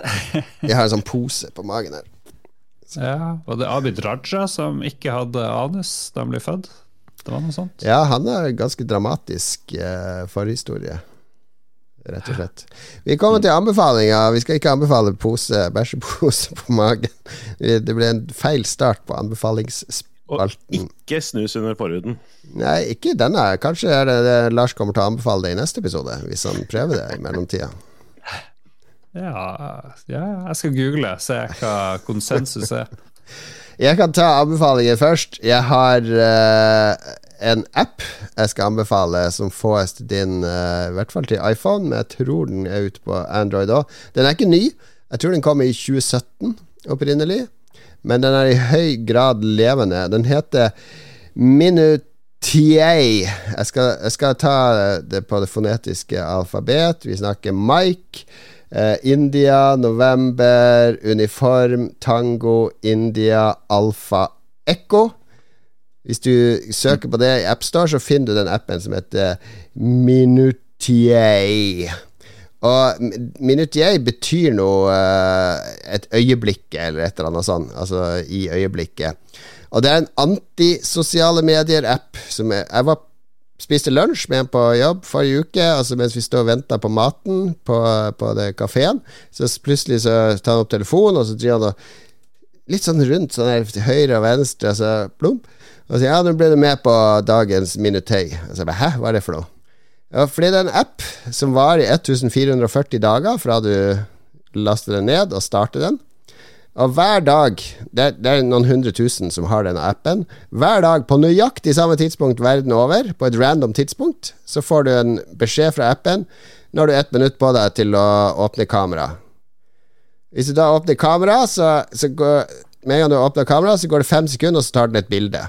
Jeg har en sånn pose på magen her. Så. Ja, Var det Abid Raja som ikke hadde anus da han ble født? Det var noe sånt? Ja, han har ganske dramatisk eh, forhistorie rett og slett. Vi kommer til anbefalinger. Vi skal ikke anbefale pose, bæsjepose på magen. Det ble en feil start på anbefalingsspalten. Og ikke snus under forhuden. Nei, ikke denne. Kanskje er det, det Lars kommer til å anbefale det i neste episode, hvis han prøver det i mellomtida. Ja, ja, jeg skal google, se hva konsensus er. Jeg kan ta anbefalinger først. Jeg har uh, en app jeg skal anbefale som fås til din, uh, i hvert fall til iPhone, men jeg tror den er ute på Android òg. Den er ikke ny. Jeg tror den kom i 2017 opprinnelig, men den er i høy grad levende. Den heter Minutier. Jeg skal, jeg skal ta det på det fonetiske alfabet. Vi snakker Mike. eh, India, november, uniform, tango, India, alfa, ekko. Hvis du søker på det i AppStar, så finner du den appen som heter Minutier. Og Minutier betyr noe uh, et øyeblikk, eller et eller annet sånt. Altså i øyeblikket. Og det er en antisosiale medier-app som jeg, var Spiste lunsj med en på jobb forrige uke, altså mens vi stod og venta på maten på, på kafeen. Så plutselig så tar han opp telefonen, og så driver han og litt sånn rundt sånn her til høyre og venstre, så plump. Og så ja, nå ble du med på dagens Minutøy. Og så bare hæ, hva er det for noe? Ja, fordi det er en app som varer i 1440 dager fra du laster den ned og starter den. Og hver dag det er, det er, noen hundre tusen som har denne appen. Hver dag på nøyaktig samme tidspunkt verden over, på et random tidspunkt, så får du en beskjed fra appen du har ett minutt på deg til å åpne kamera. Hvis du da åpner kamera, så, så går, med en gang du åpner kamera, så går det fem sekunder, og så tar den et bilde.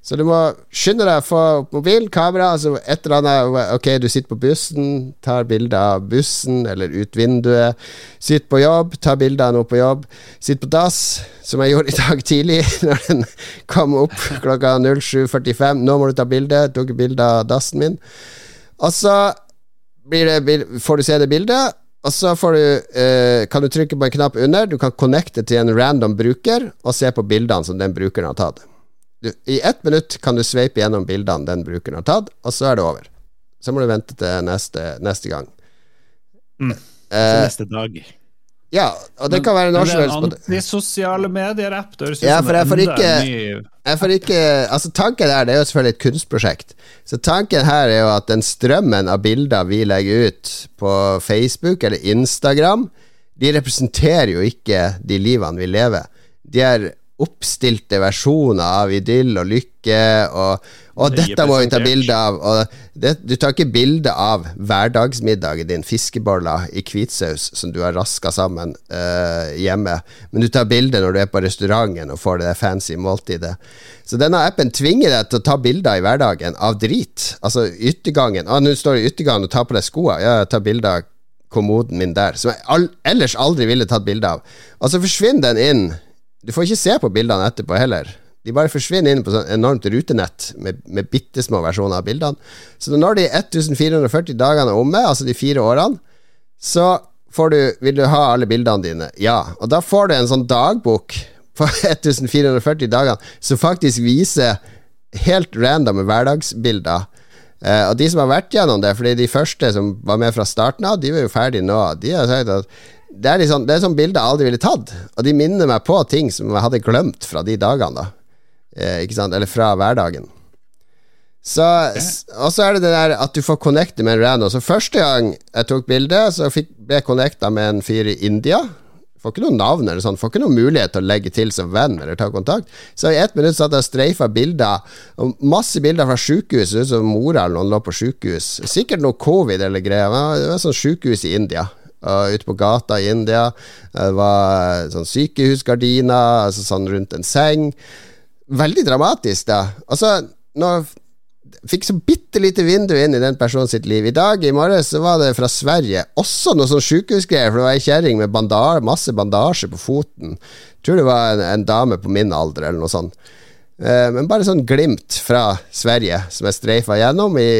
Så du må skynde deg å få mobil, kamera, altså et eller annet Ok, du sitter på bussen, tar bilde av bussen eller ut vinduet. Sitter på jobb, tar bilde av noe på jobb. Sitter på dass, som jeg gjorde i dag tidlig, når den kom opp klokka 07.45. Nå må du ta bilde. Tok bilde av dassen min. Og så det, får du se det bildet. Og så du, eh, kan du trykke på en knapp under. Du kan connecte til en random bruker og se på bildene som den brukeren har tatt du, I ett minutt kan du sveipe gjennom bildene den brukeren har tatt, og så er det over. Så må du vente til neste, neste gang. Mm. Eh, neste dag. Ja, og det kan være når som helst. Men antisosiale medier-app. Ja, for jeg får ikke, jeg får ikke Altså, tanken der, det er jo selvfølgelig et kunstprosjekt. Så tanken her er jo at den strømmen av bilder vi legger ut på Facebook eller Instagram, de representerer jo ikke de livene vi lever. De er oppstilte versjoner av idyll og lykke, og, og dette må vi ta bilde av. Det, du tar ikke bilde av hverdagsmiddagen din, fiskeboller i hvitsaus som du har raska sammen uh, hjemme, men du tar bilde når du er på restauranten og får det fancy måltidet. Så denne appen tvinger deg til å ta bilder i hverdagen av drit. Altså yttergangen. Ah, nå står du i yttergangen og tar på deg skoene. Ja, ta bilde av kommoden min der, som jeg all, ellers aldri ville tatt bilde av. Og så forsvinner den inn du får ikke se på bildene etterpå heller. De bare forsvinner inn på sånn enormt rutenett med, med bitte små versjoner av bildene. Så når de 1440 dagene er omme, altså de fire årene, så får du, vil du ha alle bildene dine. Ja. Og da får du en sånn dagbok på 1440 dagene som faktisk viser helt random hverdagsbilder. Eh, og de som har vært gjennom det, fordi de første som var med fra starten av, de var jo ferdige nå. De har sagt at det er, liksom, det er sånn bilde jeg aldri ville tatt, og de minner meg på ting som jeg hadde glemt fra de dagene, da. Eh, ikke sant? Eller fra hverdagen. Så, Og så er det det der at du får connecte med en random. Så første gang jeg tok bilde, så fikk, ble jeg connecta med en fyr i India. Får ikke noe navn eller sånn, får ikke noen mulighet til å legge til som venn eller ta kontakt. Så i ett minutt satt jeg og streifa bilder, og masse bilder fra sjukehus, ut som mora eller noen lå på sjukehus. Sikkert noe covid eller greier. Det var sånn sjukehus i India uh, ute på gata i India. Det var sånn sykehusgardiner altså sånn rundt en seng. Veldig dramatisk, da. Altså, nå fikk så bitte lite vindu inn i den personen sitt liv. I dag, i morges, var det fra Sverige. Også noe sånn sjukehusgreier, for det var ei kjerring med bandar, masse bandasje på foten. Jeg Tror det var en, en dame på min alder, eller noe sånt. Men bare sånn glimt fra Sverige, som jeg streifa gjennom i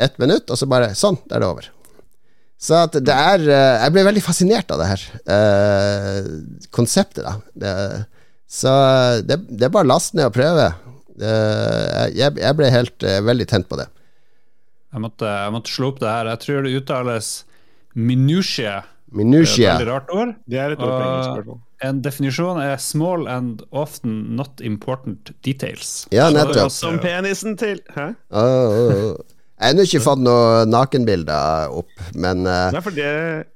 ett minutt, og så bare sånn, der er det over. Så at det er eh, Jeg ble veldig fascinert av det her eh, konseptet, da. Det, så det, det, er bare å laste ned og prøve. jeg, jeg, ble helt eh, veldig tent på det. Jeg måtte, jeg måtte, slå opp det her. Jeg tror det uttales minutia. Minutia. Veldig rart ord. Det er et ord på engelsk. En definisjon er 'small and often not important details'. Ja, nettopp. Som penisen til Hæ? Oh, oh, oh. Jeg har ikke fått noen nakenbilder opp, men uh... Nei, for det,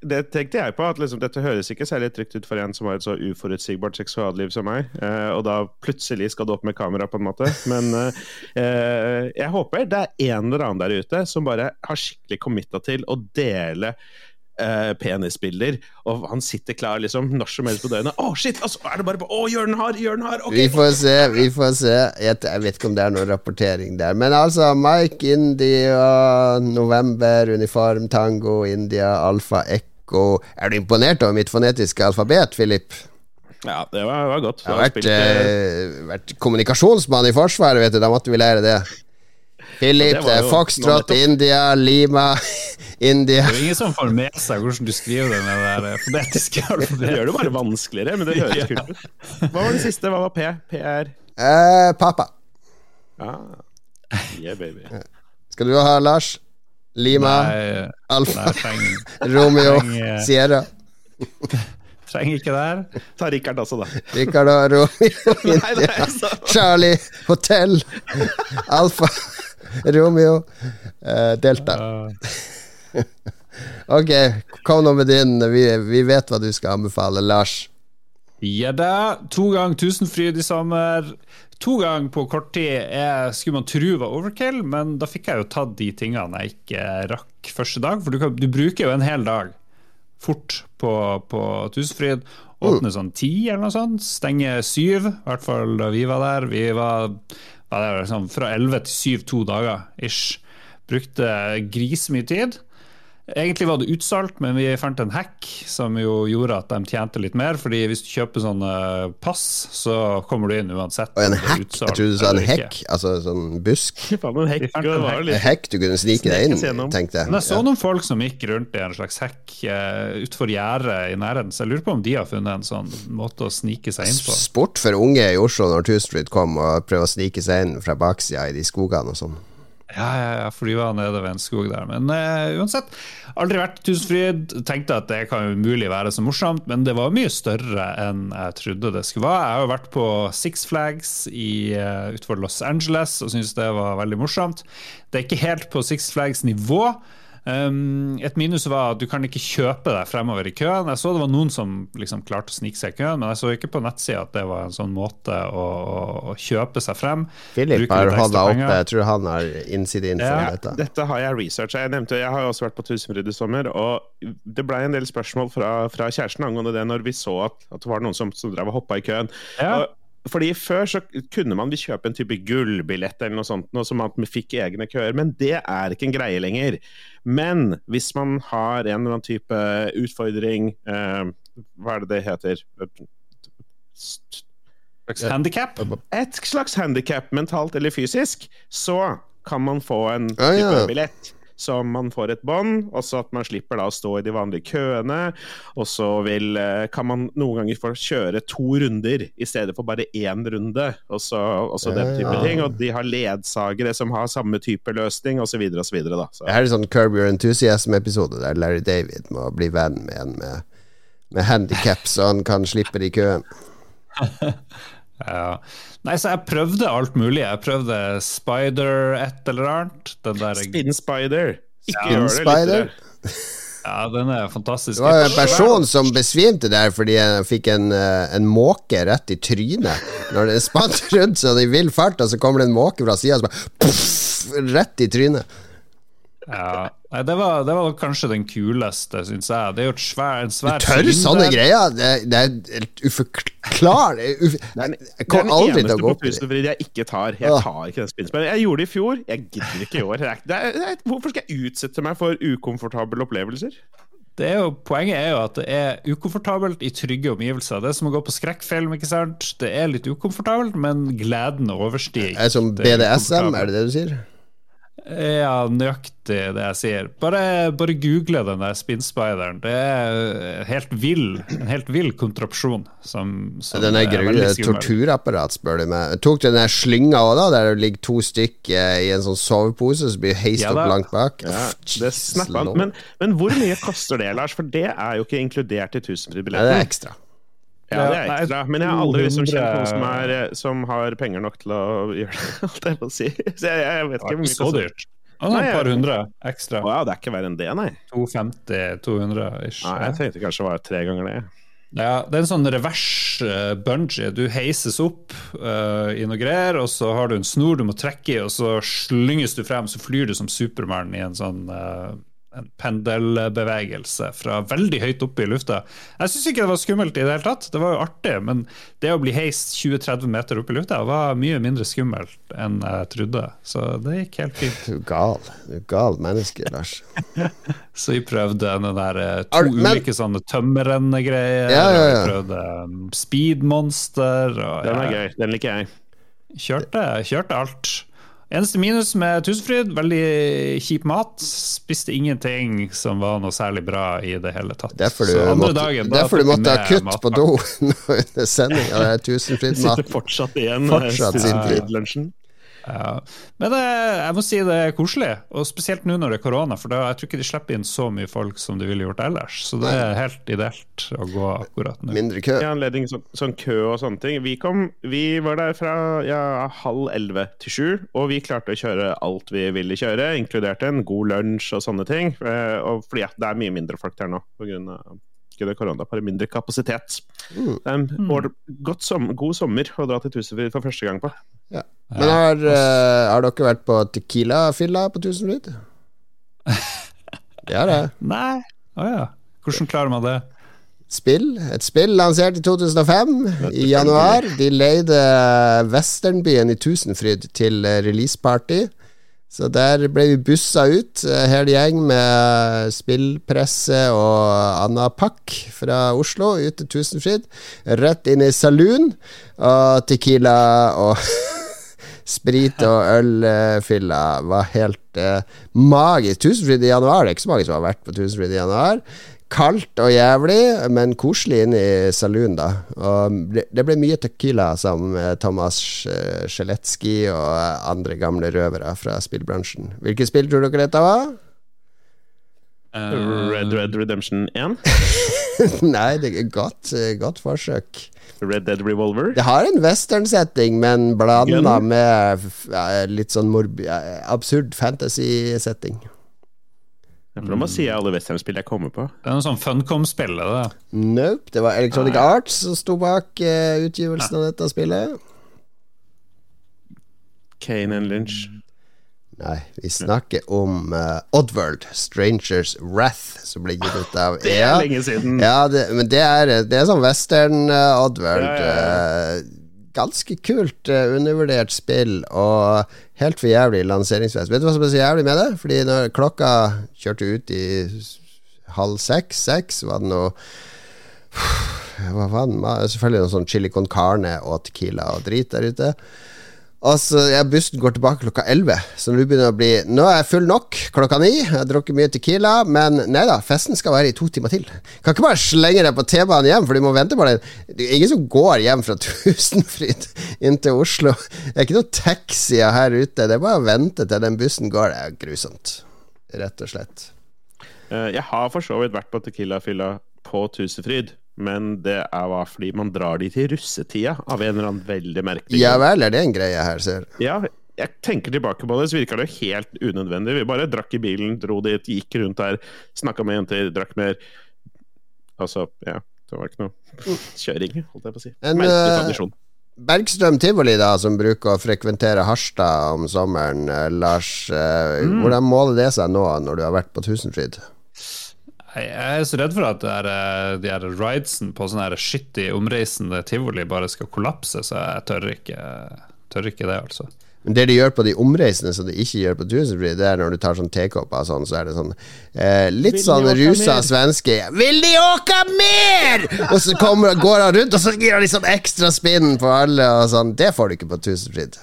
det, tenkte jeg på, at liksom, dette høres ikke særlig trygt ut for en som har et så uforutsigbart seksualliv som meg, uh, og da plutselig skal du opp med kamera, på en måte. Men uh, jeg håper det er en eller annen der ute som bare har skikkelig committa til å dele uh, penisbilder, og han sitter klar liksom når som helst på døgnet. Å, oh, shit! Altså, er det bare på Å, oh, gjør den hard! Gjør den hard! Okay. Vi får se, vi får se. Jeg, jeg, vet ikke om det er noen rapportering der. Men altså, Mike India, November, Uniform, Tango, India, Alfa, Ekko Er du imponert over mitt fonetiske alfabet, Philip? Ja, det var, var godt. Jeg har vært, eh, vært kommunikasjonsmann i Forsvaret, vet du. Da måtte vi lære det. Philip, det er Foxtrot, India, Lima India. Det er ingen som får med seg hvordan du skriver det med det der fonetiske alfabetet. Det gjør det bare vanskeligere, men det høres kult ut. Hva var det siste? Hva var P? PR? Eh, pappa. Ah. Yeah, baby. Skal du ha Lars? Lima? Nei, Alfa? Nei, Romeo? Sierra? Trenger ikke det her. Ta Richard også, da. Richard og Romeo. India. Charlie. Hotell. Alfa. Romeo. Uh, Delta. ok, kom nå med din. Vi, vi, vet hva du skal anbefale, Lars. Ja da. To ganger tusenfryd i sommer. To ganger på kort tid jeg skulle man tro var overkill, men da fikk jeg jo tatt de tingene jeg ikke rakk første dag. For du, kan, du bruker jo en hel dag fort på, på Tusenfryd. Åpner sånn ti eller noe sånt. stenge syv, i hvert fall da vi var der. Vi var, var der liksom fra elleve til syv to dager ish. Brukte grisemye tid. Egentlig var det utsolgt, men vi fant en hack som jo gjorde at de tjente litt mer. fordi hvis du kjøper sånne pass, så kommer du inn uansett. Og en hack? Jeg trodde du sa en hekk, altså sånn busk? Faen, en hekk, en hekk. En hekk du kunne snike deg inn, tenkte jeg. Men jeg så noen folk som gikk rundt i en slags hekk uh, utfor gjerdet i nærheten, så jeg lurer på om de har funnet en sånn måte å snike seg inn på. Sport for unge i Oslo når Tusenfryd kom og prøvde å snike seg inn fra baksida i de skogene og sånn. Ja, ja, ja, de var nede ved en skog der. Men uh, uansett, aldri vært Tusenfryd. Tenkte at det kan umulig være så morsomt, men det var mye større enn jeg trodde det skulle være. Jeg har jo vært på Six Flags i, uh, utenfor Los Angeles og syns det var veldig morsomt. Det er ikke helt på Six Flags nivå. Um, et minus var at du kan ikke kjøpe deg fremover i køen. Jeg så det var noen som liksom klarte å snike seg i køen, men jeg så ikke på nettsida at det var en sånn måte å, å kjøpe seg frem. Philip har hånda oppe, jeg tror han har innsideinfo ja. om dette. Dette har jeg researcha. Jeg nevnte, jeg har også vært på Tusenfryd i sommer, og det ble en del spørsmål fra, fra kjæresten angående det når vi så at, at det var noen som, som drev og hoppa i køen. Ja. Og, fordi Før så kunne man kjøpe en type gullbillett eller noe sånt, noe som at vi fikk egne køer, men det er ikke en greie lenger. Men hvis man har en eller annen type utfordring eh, Hva er det det heter? Et handikap? Et slags handikap, mentalt eller fysisk, så kan man få en type ja, ja. billett så man får et bånd, og så at man slipper da å stå i de vanlige køene. Og så vil, eh, kan man noen ganger få kjøre to runder i stedet for bare én runde. Og så, og så den type ja. ting. Og de har ledsagere som har samme type løsning, osv. osv. Det er sånn Curb Your Enthusiasm-episode der Larry David må bli venn med en med, med handikap, så han kan slippe de køene. Ja. Nei, så jeg prøvde alt mulig. Jeg prøvde Spider et eller annet. Spin Spider. Ikke ja. gjør det spider. Ja, den er fantastisk. Det var en person som besvimte der fordi han fikk en, eh, en måke rett i trynet. Når den spant rundt sånn i vill fart, og så kommer det en måke fra sida og så bare poff, rett i trynet. Ja, det var, det var kanskje den kuleste, syns jeg. Det er jo svær, en svær Du tør sånne greier? Det, det er helt uforklarlig. Uf jeg kommer aldri til å gå opp i det. Jeg ikke tar. Jeg tar ikke den spinnspillen. Jeg gjorde det i fjor, jeg gidder ikke i år. Er, hvorfor skal jeg utsette meg for ukomfortable opplevelser? Er jo, poenget er jo at det er ukomfortabelt i trygge omgivelser. Det er som å gå på skrekkfilm. ikke sant? Det er litt ukomfortabelt, men gleden overstiger. Det er som BDSM, er det det du sier? Ja, nøyaktig det jeg sier. Bare, bare google den der spinnspideren. Det er helt vill, en helt vill kontrapsjon. Som, som den er grunnen torturapparat, spør du meg. Tok du den der slynga òg, da? Der det ligger to stykker i en sånn sovepose som blir heist ja, opp langt bak? Ja, det men, men, hvor mye koster det, Lars? For det er jo ikke inkludert i tusenfribilletten. Ja, det er ekstra. Ja, det er ekstra. Men jeg har aldri liksom kjent noen som, er, som, har penger nok til å gjøre det, alt jeg må si. Så jeg, jeg vet ikke hvor mye Så dyrt. nei, et par hundre ekstra. Ja, det er ikke verre enn det, nei. 250-200 ish. Nei, jeg tenkte kanskje det var tre ganger det. Ja, det er en sånn revers uh, bungee. Du heises opp uh, i noe greier, og så har du en snor du må trekke i, og så slynges du frem, så flyr du som Supermann i en sånn uh, pendelbevegelse fra veldig høyt oppe i lufta. Jeg syns ikke det var skummelt i det hele tatt. Det var jo artig, men det å bli heist 20-30 meter opp i lufta var mye mindre skummelt enn jeg trodde. Så det gikk helt fint. Du er gal. Du er gal menneske, Lars. så vi prøvde den der eh, to Ar ulike sånne tømmerrennegreier. Ja, ja, ja. Vi prøvde um, speedmonster. Og, den er gøy. Den liker jeg. Kjørte, kjørte alt. Eneste minus med Tusenfryd, veldig kjip mat. Spiste ingenting som var noe særlig bra i det hele tatt. Derfor du, måtte, dagen, derfor du måtte ha kutt på do under sendinga. av Tusenfryd-mat. Sitter fortsatt igjen eh, fortsatt Tusenfryd-lunsjen. Ja. Men det, jeg må si det er koselig, og spesielt nå når det er korona. For da, jeg tror ikke de slipper inn så mye folk som de ville gjort ellers. Så det er helt ideelt å gå akkurat nå. Mindre kø. I anledning sånn, sånn kø og sånne ting. Vi, kom, vi var der fra ja, halv elleve til sju, og vi klarte å kjøre alt vi ville kjøre, inkludert en god lunsj og sånne ting. Eh, og fordi ja, det er mye mindre folk der nå pga ikke det korona, bare mindre kapasitet. Mm. Um, en mm. som, god sommer å dra til Tusenfryd for første gang på. Ja. Men har, uh, har dere vært på Tequila-fylla på Tusenfryd? Det har det. Nei. Å oh, ja. Hvordan klarer man det? Spill. Et spill lansert i 2005, i januar. De leide westernbyen i Tusenfryd til releaseparty. Så der ble vi bussa ut, hele hel gjeng med spillpresse og anna pakk fra Oslo ut til Tusenfryd. Rett inn i saloon og Tequila og sprit og ølfylla var helt uh, magisk. Tusenfryd i januar, det er ikke så mange som har vært på Tusenfryd i januar. Kaldt og jævlig, men koselig inne i saloon, da. Og det ble mye Tequila sammen med Thomas Sjeletski og andre gamle røvere fra spillbransjen. Hvilket spill tror dere dette var? Uh, Red Red Redemption 1? Nei, det er godt, godt forsøk. Red Dead Revolver? Det har en western-setting, men blanda med litt sånn absurd fantasy-setting. For da må si alle westernspill jeg kommer på. Det er noe sånn Funcom-spill, det. Nope. Det var Electronic Nei. Arts som sto bak uh, utgivelsen av dette spillet. Kane and Lynch. Nei, vi snakker om uh, Oddworld, Strangers Wrath, som ble gitt ut av EA. det er lenge siden. Ja, det, men det er, det er sånn western uh, Oddworld. Ja, ja, ja. Ganske kult, uh, undervurdert spill, og helt for jævlig lanseringsfest. Vet du hva som er så jævlig med det? Fordi når klokka kjørte ut i halv seks, seks, var det noe Hva faen? Selvfølgelig noe sånn chili con carne og tequila og drit der ute. Altså, ja, Bussen går tilbake klokka 11, så nå begynner det å bli Nå er jeg full nok klokka ni. Jeg har drukket mye Tequila, men nei da, festen skal være i to timer til. Kan ikke bare slenge deg på T-banen hjem, for du må vente på den. Det er ingen som går hjem fra Tusenfryd inn til Oslo. Det er ikke noen taxier her ute. Det er bare å vente til den bussen går. Det er grusomt, rett og slett. Eh, jeg har for så vidt vært på Tequila-fylla på Tusenfryd. Men det er bare fordi man drar de til russetida, av en eller annen veldig merkelig Ja vel, er det en greie her, ser Ja, jeg tenker tilbake på det, så virker det helt unødvendig. Vi bare drakk i bilen, dro dit, gikk rundt der, snakka med jenter, drakk mer. Altså, ja. Det var ikke noe kjøring, holdt jeg på å si. En, tradisjon. Bergstrøm tivoli, da, som bruker å frekventere Harstad om sommeren, eh, Lars. Eh, mm. Hvordan måler det seg nå, når du har vært på Tusenfryd? Jeg er så redd for at er, eh, de her ridesen på sånn her skittig omreisende tivoli bare skal kollapse, så jeg tør ikke, tør ikke det, altså. Men det de gjør på de omreisende som de ikke gjør på Tusenfryd, det er når du tar sånn tekopper sånn, så er det sånn eh, Litt Vil sånn rusa mer? svenske 'Vil de åka mer?!' og så kommer, går han rundt, og så gir han liksom ekstra spinn på alle, og sånn. Det får du ikke på Tusenfryd.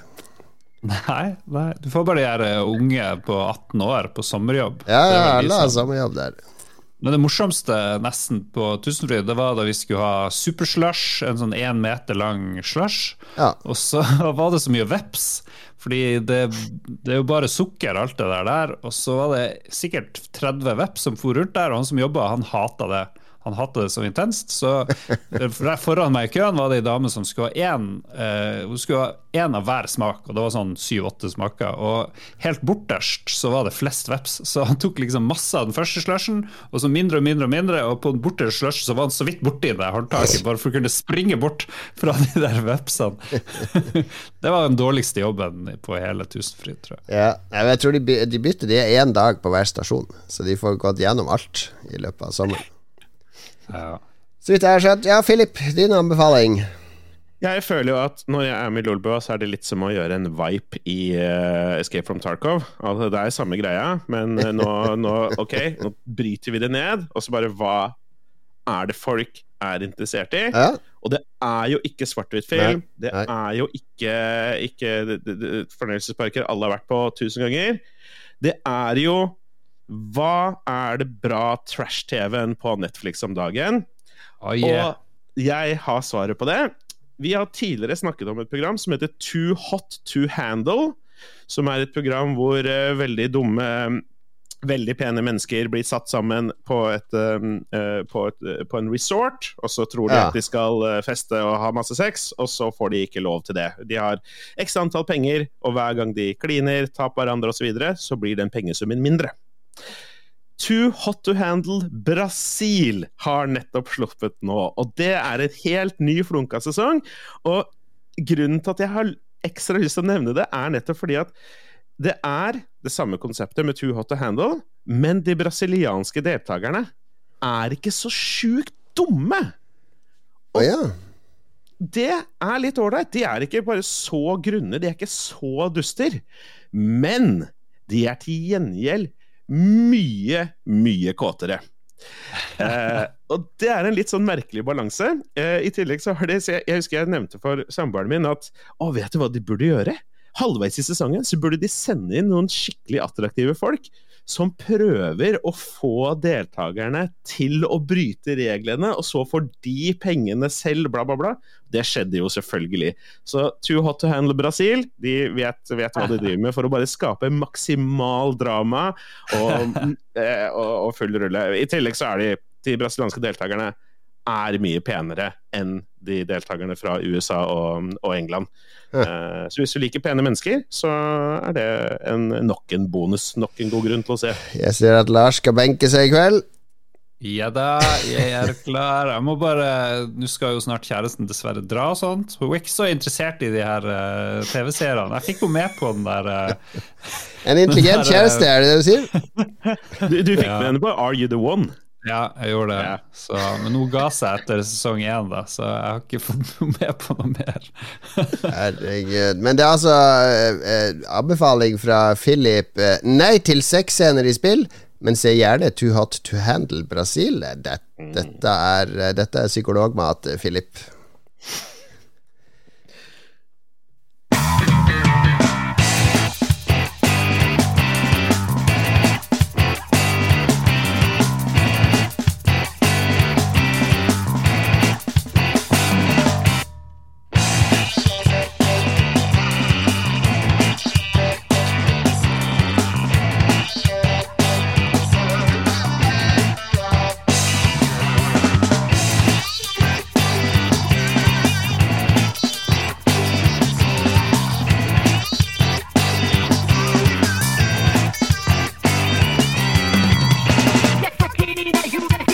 Nei, nei, du får bare de unge på 18 år på sommerjobb. Ja, ja, alle har sommerjobb der. Men det morsomste nesten på Tusenfryd, det var da vi skulle ha superslush, en sånn én meter lang slush. Ja. Og så var det så mye veps, fordi det, det, er jo bare sukker, alt det der. Og så var det sikkert 30 veps som for rundt der, og han som jobba, han hata det han hadde det så intenst. Så foran meg i køen var det ei dame som skulle ha én eh, av hver smak, og det var sånn syv-åtte smaker. Og helt borterst så var det flest veps, så han tok liksom masse av den første slushen, og så mindre og mindre og mindre, og på den borterste slush så var han så vidt borti det håndtaket, bare for å kunne springe bort fra de der vepsene. det var den dårligste jobben på hele Tusenfryd, tror jeg. Ja, jeg tror de, de bytter de én dag på hver stasjon, så de får gått gjennom alt i løpet av sommeren. Ja. Så vidt jeg har skjønt. Ja, Philip, din anbefaling? Jeg føler jo at når jeg er med i Lolbua, så er det litt som å gjøre en vipe i uh, Escape from Tarkov. Altså, det er samme greia, men uh, nå, nå, Ok, nå bryter vi det ned, og så bare Hva er det folk er interessert i? Ja. Og det er jo ikke svart-hvitt-film. Det Nei. er jo ikke, ikke fornøyelsesparker alle har vært på tusen ganger. Det er jo hva er det bra trash-TV-en på Netflix om dagen? Oh, yeah. Og jeg har svaret på det. Vi har tidligere snakket om et program som heter Too Hot to Handle. Som er et program hvor uh, veldig dumme, veldig pene mennesker blir satt sammen på, et, uh, på, et, uh, på en resort. Og så tror de ja. at de skal feste og ha masse sex, og så får de ikke lov til det. De har x antall penger, og hver gang de kliner, tar på hverandre osv., så, videre, så blir den pengesummen mindre. Too Hot To Handle Brasil har nettopp sluppet nå, og det er et helt ny flunka sesong. Og grunnen til at jeg har ekstra lyst til å nevne det, er nettopp fordi at det er det samme konseptet med Too Hot To Handle, men de brasilianske deltakerne er ikke så sjukt dumme. Å ja. Det er litt ålreit. De er ikke bare så grunne, de er ikke så duster. Men de er til gjengjeld mye, mye kåtere. Eh, og det er en litt sånn merkelig balanse. Eh, I tillegg så har det så jeg, jeg husker jeg nevnte for samboeren min at å, vet du hva de burde gjøre? Halvveis i sesongen så burde de sende inn noen skikkelig attraktive folk som prøver å få deltakerne til å bryte reglene, og så får de pengene selv, bla, bla, bla. Det skjedde jo selvfølgelig. Så Too Hot to Handle Brasil de vet, vet hva de driver med for å bare skape maksimal drama og, eh, og, og full rulle. I tillegg så er de, de brasilianske deltakerne er mye penere enn de deltakerne fra USA og, og England. Uh, så hvis du liker pene mennesker, så er det en, nok en bonus. Nok en god grunn til å se. Jeg ser at Lars skal benke seg i kveld. Ja da, jeg er klar. Jeg må bare Nå skal jo snart kjæresten dessverre dra og sånt. Hun er ikke så interessert i de her uh, TV-seerne. Jeg fikk henne med på den der uh, En intelligent kjæreste, er det det du sier? Du, du fikk ja. med henne på Are You The One? Ja, jeg gjorde det. Ja. Så, men nå ga seg etter sesong én, da, så jeg har ikke fått noe med på noe mer. Herregud. Men det er altså eh, eh, anbefaling fra Philip. Eh, nei til sexscener i spill, men se gjerne Too Hot To Handle Brasil. Dette, dette, er, dette er psykologmat, Philip.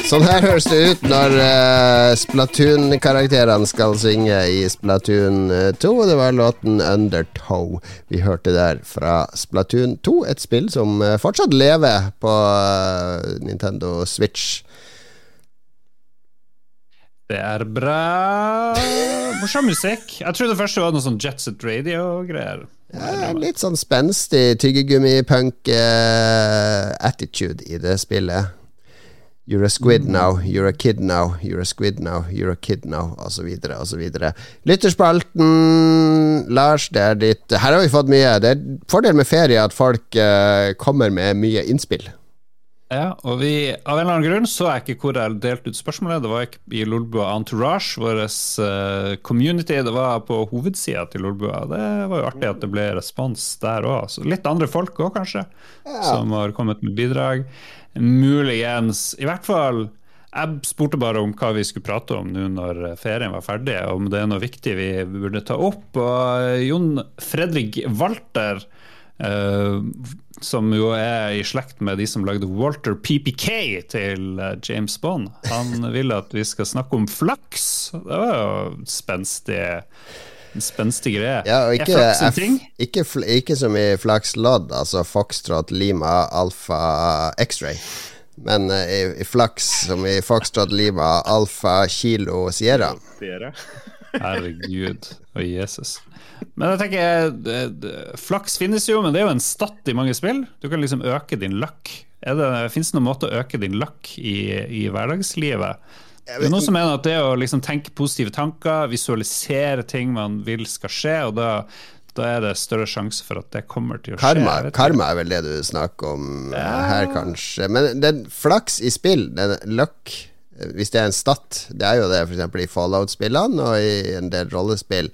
Sånn her høres det ut når uh, Splatoon-karakterene skal synge i Splatoon 2. Eh, det var låten Undertow vi hørte der fra Splatoon 2. Et spill som uh, fortsatt lever på Nintendo Switch. Det er bra Morsom musikk. Jeg trodde først det var noe sånn Jet Set Radio-greier. Ja, litt sånn spenstig tyggegummi-punk-attitude i det spillet. You're a squid mm. now, you're a kid now, you're a squid now, you're a kid now, osv., osv. Lytterspalten, Lars, det er ditt Her har vi fått mye. Det er fordel med ferie at folk uh, kommer med mye innspill. Ja, og vi, av en eller annen grunn så jeg ikke hvor jeg delte ut spørsmålet. Det var ikke i Lolbua Entourage, vår uh, community. Det var på hovedsida til Lolbua. Det var jo artig at det ble respons der òg. Litt andre folk òg, kanskje, ja. som har kommet med bidrag. Muligens I hvert fall jeg spurte bare om hva vi skulle prate om nå når ferien var ferdig, om det er noe viktig vi burde ta opp. Og Jon Fredrik Walter, uh, som jo er i slekt med de som lagde Walter PPK til eh, James Bond, han vil at vi skal snakke om flaks. Det var jo spenstig. En spenstig greie. Ja, og ikke, er flaks en ting? Ikke, ikke som i flaks lodd, altså Foxtrot, Lima, Alfa, X-ray. Men uh, i, i, flaks som i Foxtrot, Lima, Alfa, Kilo, Sierra. Herregud og Jesus. Men jeg tenker Flaks finnes jo, men det er jo en stat i mange spill. Du kan liksom øke din luck. Fins det noen måte å øke din luck i, i hverdagslivet? Det er noen som mener at det å liksom tenke positive tanker, visualisere ting man vil skal skje, og da, da er det større sjanse for at det kommer til å skje. Karma, karma er vel det du snakker om eh, ja. her, kanskje. Men den flaks i spill, den luck, hvis det er en stat, det er jo det f.eks. i Fallout-spillene og i en del rollespill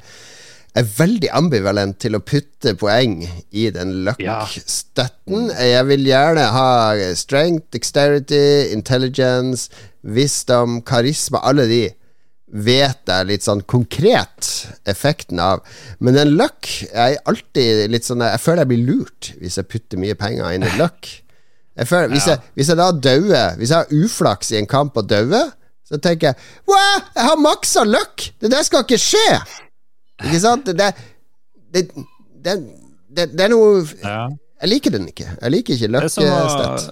er veldig ambivalent til å putte poeng i den luck-støtten. Jeg vil gjerne ha strength, dexterity, intelligence, wisdom, karisma. Alle de vet jeg litt sånn konkret effekten av. Men den luck er alltid litt sånn Jeg føler jeg blir lurt hvis jeg putter mye penger inn i luck. Jeg føler, hvis, jeg, hvis jeg da dauer Hvis jeg har uflaks i en kamp og dauer, så tenker jeg Wow, jeg har maksa luck! Det der skal ikke skje! Ikke sant? Det, det, det, det er noe Jeg liker den ikke. Jeg liker ikke løkkestett.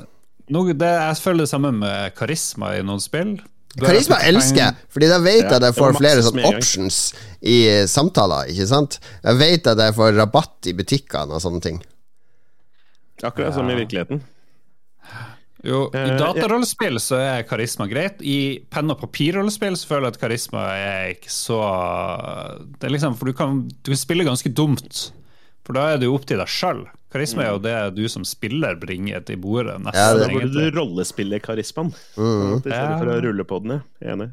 Det, jeg føler det samme med karisma i noen spill. Karisma elsker jeg, Fordi da vet jeg at jeg får flere sånn options i samtaler. Ikke sant? Jeg vet at jeg får rabatt i butikkene og sånne ting. Akkurat som i virkeligheten. Jo, i eh, datarollespill så er karisma greit. I penn- og papirrollespill så føler jeg at karisma er ikke så Det er liksom, For du kan, du kan spille ganske dumt. For da er det jo opp til deg sjøl. Karisma er jo det du som spiller bringer til bordet. ja, Da burde du rollespille karismaen mm. i stedet for å rulle på den. Enig.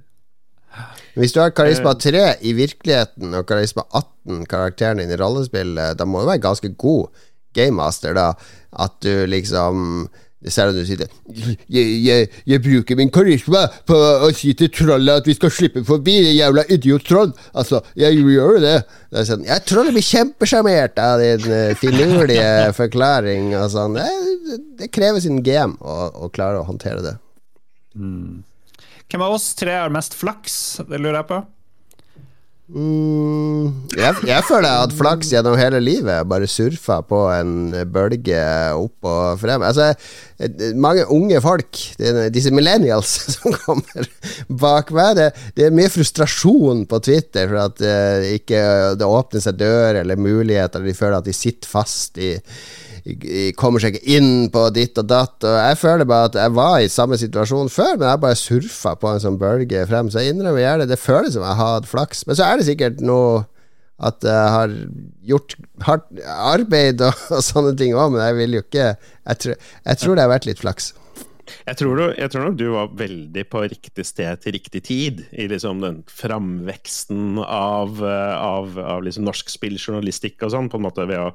Hvis du har karisma 3 eh. i virkeligheten og karisma 18, karakteren din i rollespillet, da må du være ganske god gamemaster, da. At du liksom selv om du sier jeg, jeg, jeg, bruker min karisma på å si til trollet at vi skal slippe forbi det jævla idiottroll. Altså, jeg gjør det. det er sånn, ja, trollet blir kjempesjarmert av din uh, finurlige forklaring. Og sånn. det, det, krever sin GM å, å, klare å håndtere det. Mm. Hvem av oss tre har mest flaks? Det lurer jeg på. Mm, jeg, jeg, føler jeg har hatt flaks gjennom hele livet. Bare surfa på en bølge opp og frem. Altså, mange unge folk, disse millennials som kommer bak meg, det, det, er mye frustrasjon på Twitter for at det ikke det åpner seg dør eller muligheter, de føler at de sitter fast i kommer seg ikke inn på ditt og datt. Og jeg føler bare at jeg var i samme situasjon før, men jeg bare surfa på en sånn bølge frem. Så jeg innrømmer gjerne det føles som jeg har hatt flaks. Men så er det sikkert noe at jeg har gjort hardt arbeid og, og sånne ting òg, men jeg vil jo ikke jeg, tror, jeg tror det har vært litt flaks. Jeg tror, du, jeg tror, nok du var veldig på riktig sted til riktig tid i liksom den framveksten av, av, av liksom norsk spilljournalistikk og sånn, på en måte ved å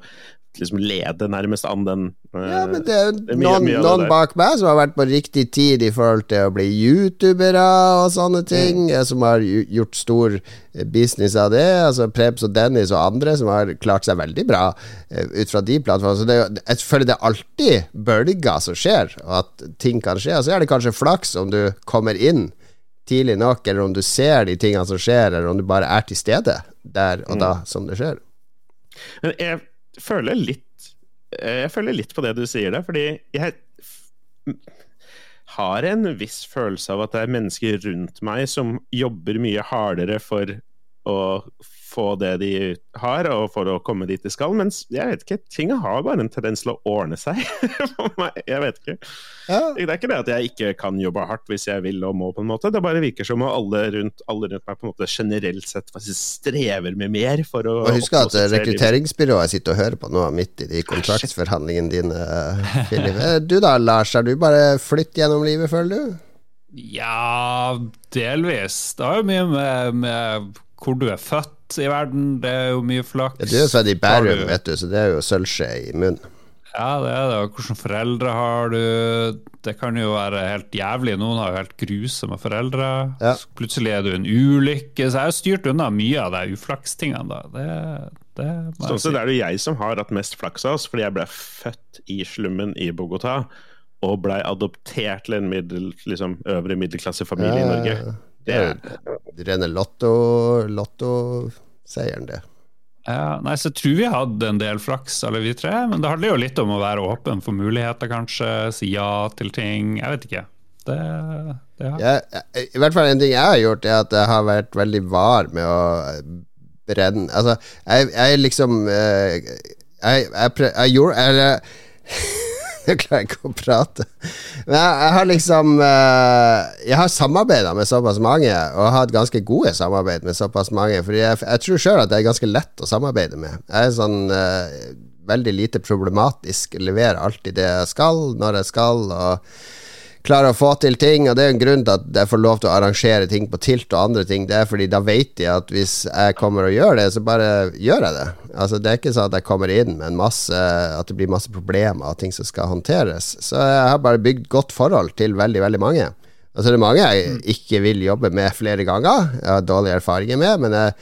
liksom lede nærmest an den uh, Ja, men det er, er noen, noen bak meg som har vært på riktig tid i forhold til å bli youtubere og sånne ting, mm. som har gjort stor eh, business av det. Altså Prebz og Dennis og andre som har klart seg veldig bra ut fra de plattformene. Så det, jeg føler det er alltid bølger som skjer, og at ting kan skje. Og så er det kanskje flaks om du kommer inn tidlig nok, eller om du ser de tingene som skjer, eller om du bare er til stede der og da mm. som det skjer. Men jeg føler litt eh, Jeg føler litt på det du sier der, fordi jeg har en viss følelse av at det er mennesker rundt meg som jobber mye hardere for å få det de har, og for å komme dit de skal. Mens jeg vet ikke, ting har bare en tendens til å ordne seg for meg. Jeg vet ikke. Ja. Det er ikke det at jeg ikke kan jobbe hardt hvis jeg vil og må, på en måte. Det bare virker som at alle rundt, alle rundt meg på en måte generelt sett strever med mer for å Og Husk at rekrutteringsbyrået sitter og hører på nå midt i de kontraktsforhandlingene dine, Philip. Eh, du da, Lars, har du bare flytt gjennom livet, føler du? Ja, delvis. Det har jo mye med, med hvor du er født i verden. Det er jo mye flaks. Ja, du er født i Bærum, vet du, så det er jo sølvskje i munnen. Ja, det er det. Hvilke foreldre har du? Det kan jo være helt jævlig. Noen har jo helt grusomme foreldre. Ja. Plutselig er du en ulykke. Så jeg har styrt unna mye av de uflakstingene. da. Det, det sånn sett er det jeg som har hatt mest flaks av oss, fordi jeg ble født i slummen i Bogotá og blei adoptert til en middel, liksom, øvre middelklassefamilie ja, i Norge. Det er rene lottoseieren, lotto det. Ja, nei, så tror vi hadde en del flaks, alle vi tre. Men det handler jo litt om å være åpen for muligheter, kanskje. Si ja til ting. Jeg vet ikke. Det, det ja. Ja, I hvert fall en ting jeg har gjort, er at jeg har vært veldig var med å brenne Altså, jeg, jeg liksom eh, Jeg, jeg, jeg, jeg gjorde Eller Jeg klarer ikke å prate. Men jeg, jeg har liksom uh, Jeg har samarbeida med såpass mange, og har hatt ganske gode samarbeid med såpass mange. Fordi jeg, jeg tror sjøl at det er ganske lett å samarbeide med. Jeg er sånn uh, veldig lite problematisk. Leverer alltid det jeg skal, når jeg skal. og klarer å få til ting. Og det er en grunn til at jeg får lov til å arrangere ting på Tilt og andre ting. Det er fordi da vet de at hvis jeg kommer og gjør det, så bare gjør jeg det. Altså Det er ikke sånn at jeg kommer inn med en masse At det blir masse problemer og ting som skal håndteres. Så jeg har bare bygd godt forhold til veldig, veldig mange. Altså det er mange jeg ikke vil jobbe med flere ganger. Jeg har dårlige erfaringer med, men jeg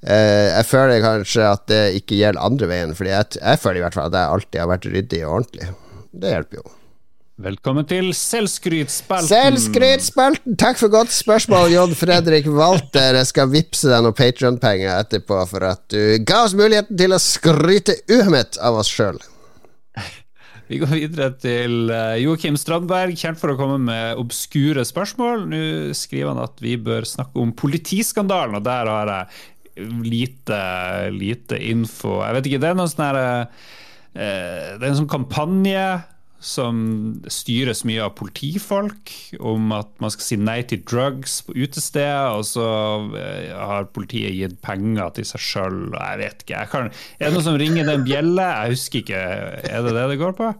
Uh, jeg føler kanskje at det ikke gjelder andre veien, Fordi jeg, jeg føler i hvert fall at jeg alltid har vært ryddig og ordentlig. Det hjelper jo. Velkommen til Selvskrytspalten. Selvskrytspalten! Takk for godt spørsmål, Jon Fredrik Walter. Jeg skal vippse deg noen Patron-penger etterpå for at du ga oss muligheten til å skryte uhemmet av oss sjøl. Vi går videre til uh, Joakim Strandberg, kjent for å komme med obskure spørsmål. Nå skriver han at vi bør snakke om politiskandalen, og der har jeg lite, lite info. Jeg vet ikke, det er noen sånn herre uh, Det er en sånn kampanje som styres mye av politifolk, om at man skal si nei til drugs på utesteder, og så eh, har politiet gitt penger til seg sjøl, jeg vet ikke. Jeg kan, er det noen som ringer den bjelle? Jeg husker ikke. Er det det det går på?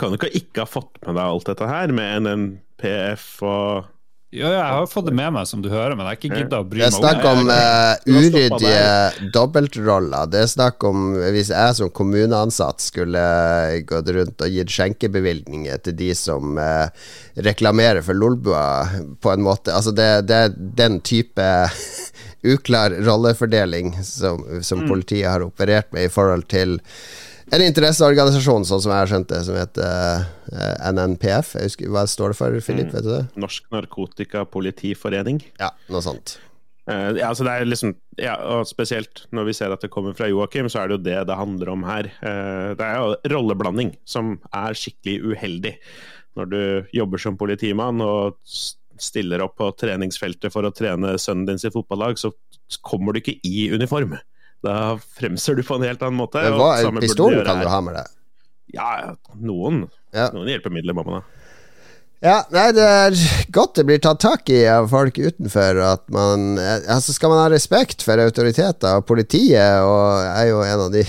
Kan du ikke ha fått med deg alt dette her, med NNPF og ja, jeg har fått det med meg, som du hører, men jeg har ikke gidda å bry meg om det. Det er snakk om uh, uryddige dobbeltroller. Det er snakk om hvis jeg som kommuneansatt skulle gått rundt og gitt skjenkebevilgninger til de som uh, reklamerer for Lolbua, på en måte. Altså, det, det er den type uklar rollefordeling som, som mm. politiet har operert med i forhold til en interesseorganisasjon, sånn som jeg har skjønt det, som heter uh, NNPF. Jeg husker, Hva står det for, Philip? Mm. Vet du det? Norsk Narkotikapolitiforening. Ja, noe sånt. Uh, ja, altså det er liksom, ja, og Spesielt når vi ser at det kommer fra Joakim, så er det jo det det handler om her. Uh, det er jo rolleblanding som er skikkelig uheldig. Når du jobber som politimann og stiller opp på treningsfeltet for å trene sønnen din sitt fotballag, så kommer du ikke i uniform. Da fremser du på en helt annen måte. Men hva, er Pistolen kan du ha med deg? Ja, noen. Ja. Noen hjelpemidler må man ha. Ja, nei, det er godt det blir tatt tak i av folk utenfor. At man Altså, skal man ha respekt for autoriteter, og politiet og er jo en av de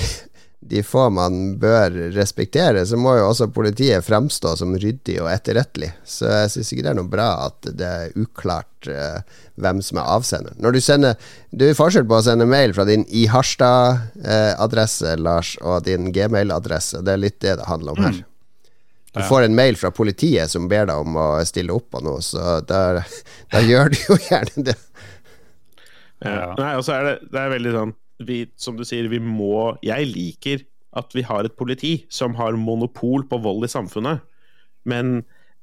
de få man bør respektere, så må jo også politiet fremstå som ryddig og etterrettelig. Så jeg syns ikke det er noe bra at det er uklart uh, hvem som er avsender. Når du sender Det er forskjell på å sende mail fra din i Harstad-adresse, uh, Lars, og din gmail-adresse. Det er litt det det handler om her. Mm. Du får en mail fra politiet som ber deg om å stille opp på noe, så da gjør du jo gjerne det. Ja. Nei, og så er det, det er veldig sånn vi, som du sier, vi må Jeg liker at vi har et politi som har monopol på vold i samfunnet, men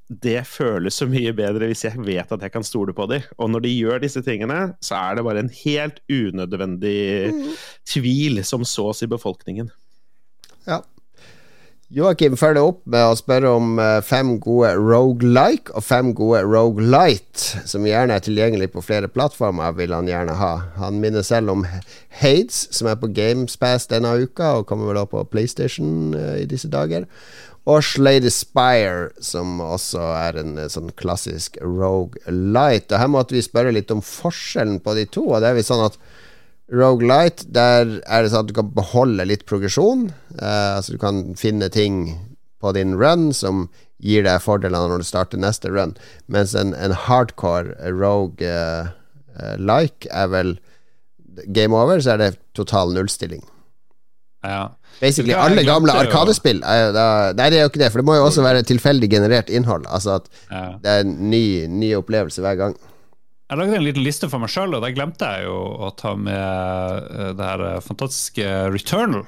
det føles så mye bedre hvis jeg vet at jeg kan stole på dem. Og når de gjør disse tingene, så er det bare en helt unødvendig mm. tvil som sås i befolkningen. Ja, Joakim følger opp med å spørre om eh, fem gode rogelike og fem gode rogelight, som gjerne er tilgjengelig på flere plattformer, vil han gjerne ha. Han minner selv om Hades, som er på Gamespass denne uka, og kommer vel opp på PlayStation uh, i disse dager. Og Slade Spire, som også er en uh, sånn klassisk rogelight. Og her måtte vi spørre litt om forskjellen på de to, og det er vel sånn at Rogelight, der er det sånn at du kan beholde litt progresjon. Uh, altså du kan finne ting på din run som gir deg fordeler når du starter neste run. Mens en, en hardcore rogue uh, uh, er vel game over, så er det total nullstilling. Ja. Basically alle gamle Arkadespill Nei, det er jo ikke det, for det må jo også være tilfeldig generert innhold. Altså at ja. det er en ny, ny opplevelse hver gang. Jeg lagde en liten liste for meg sjøl, og der glemte jeg jo å ta med eh, det her eh, fantastiske Returnal.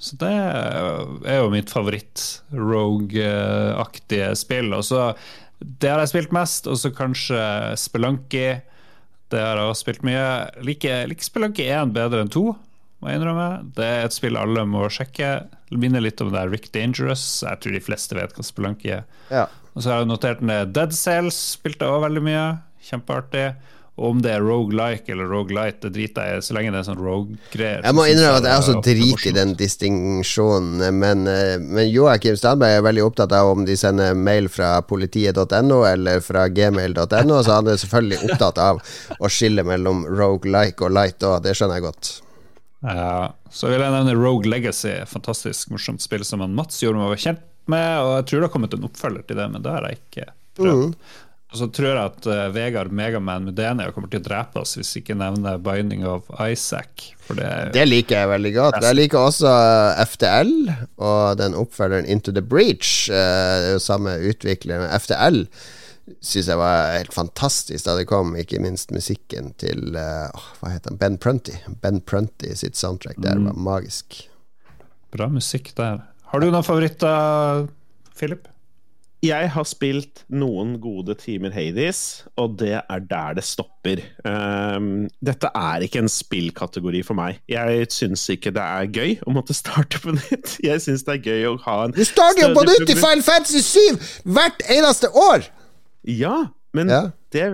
Så det er jo mitt favoritt-rogue-aktige spill. Og så Det har jeg spilt mest, og så kanskje Spelunky. Det har jeg også spilt mye. Liker like Spelunky 1 bedre enn 2, må jeg innrømme. Det er et spill alle må sjekke. Minner litt om det er Rick Dangerous. Jeg tror de fleste vet hva Spelunky er. Ja. Og så har jeg notert ned Dead Cells, spilte jeg også veldig mye. Kjempeartig. Og om det er rogelike eller rogelight, det driter jeg i, så lenge det er sånn rogue-greier. Jeg må innrømme at jeg også driter i den distinksjonen, men, eh, men Joakim Stadberg er veldig opptatt av om de sender mail fra politiet.no eller fra gmail.no, så han er selvfølgelig opptatt av å skille mellom rogelike og light òg, det skjønner jeg godt. Ja, så vil jeg nevne Rogue Legacy, fantastisk morsomt spill som Mats gjorde meg kjent med, og jeg tror det har kommet en oppfølger til det, men det har jeg ikke prøvd. Mm. Og så tror jeg at uh, Vegard Megaman Mudenia kommer til å drepe oss hvis vi ikke nevner Binding of Isaac. Det, det, liker jeg veldig godt. Jeg liker også eh, FTL og den oppfølgeren Into the Breach. Uh, det er jo samme utvikler. FTL syns jeg var helt fantastisk da det kom, ikke minst musikken til uh, Hva heter han? Ben Prunty. Ben Prunty sitt soundtrack der mm. var magisk. Bra musikk der. Har du noen favoritter, Philip? Jeg har spilt noen gode timer Hades, og det er der det stopper. Um, dette er ikke en spillkategori for meg. Jeg syns ikke det er gøy å måtte starte på nytt. Jeg syns det er gøy å ha en Du starter jo på nytt i Final Fantasy 7 hvert eneste år! Ja, men Ja. det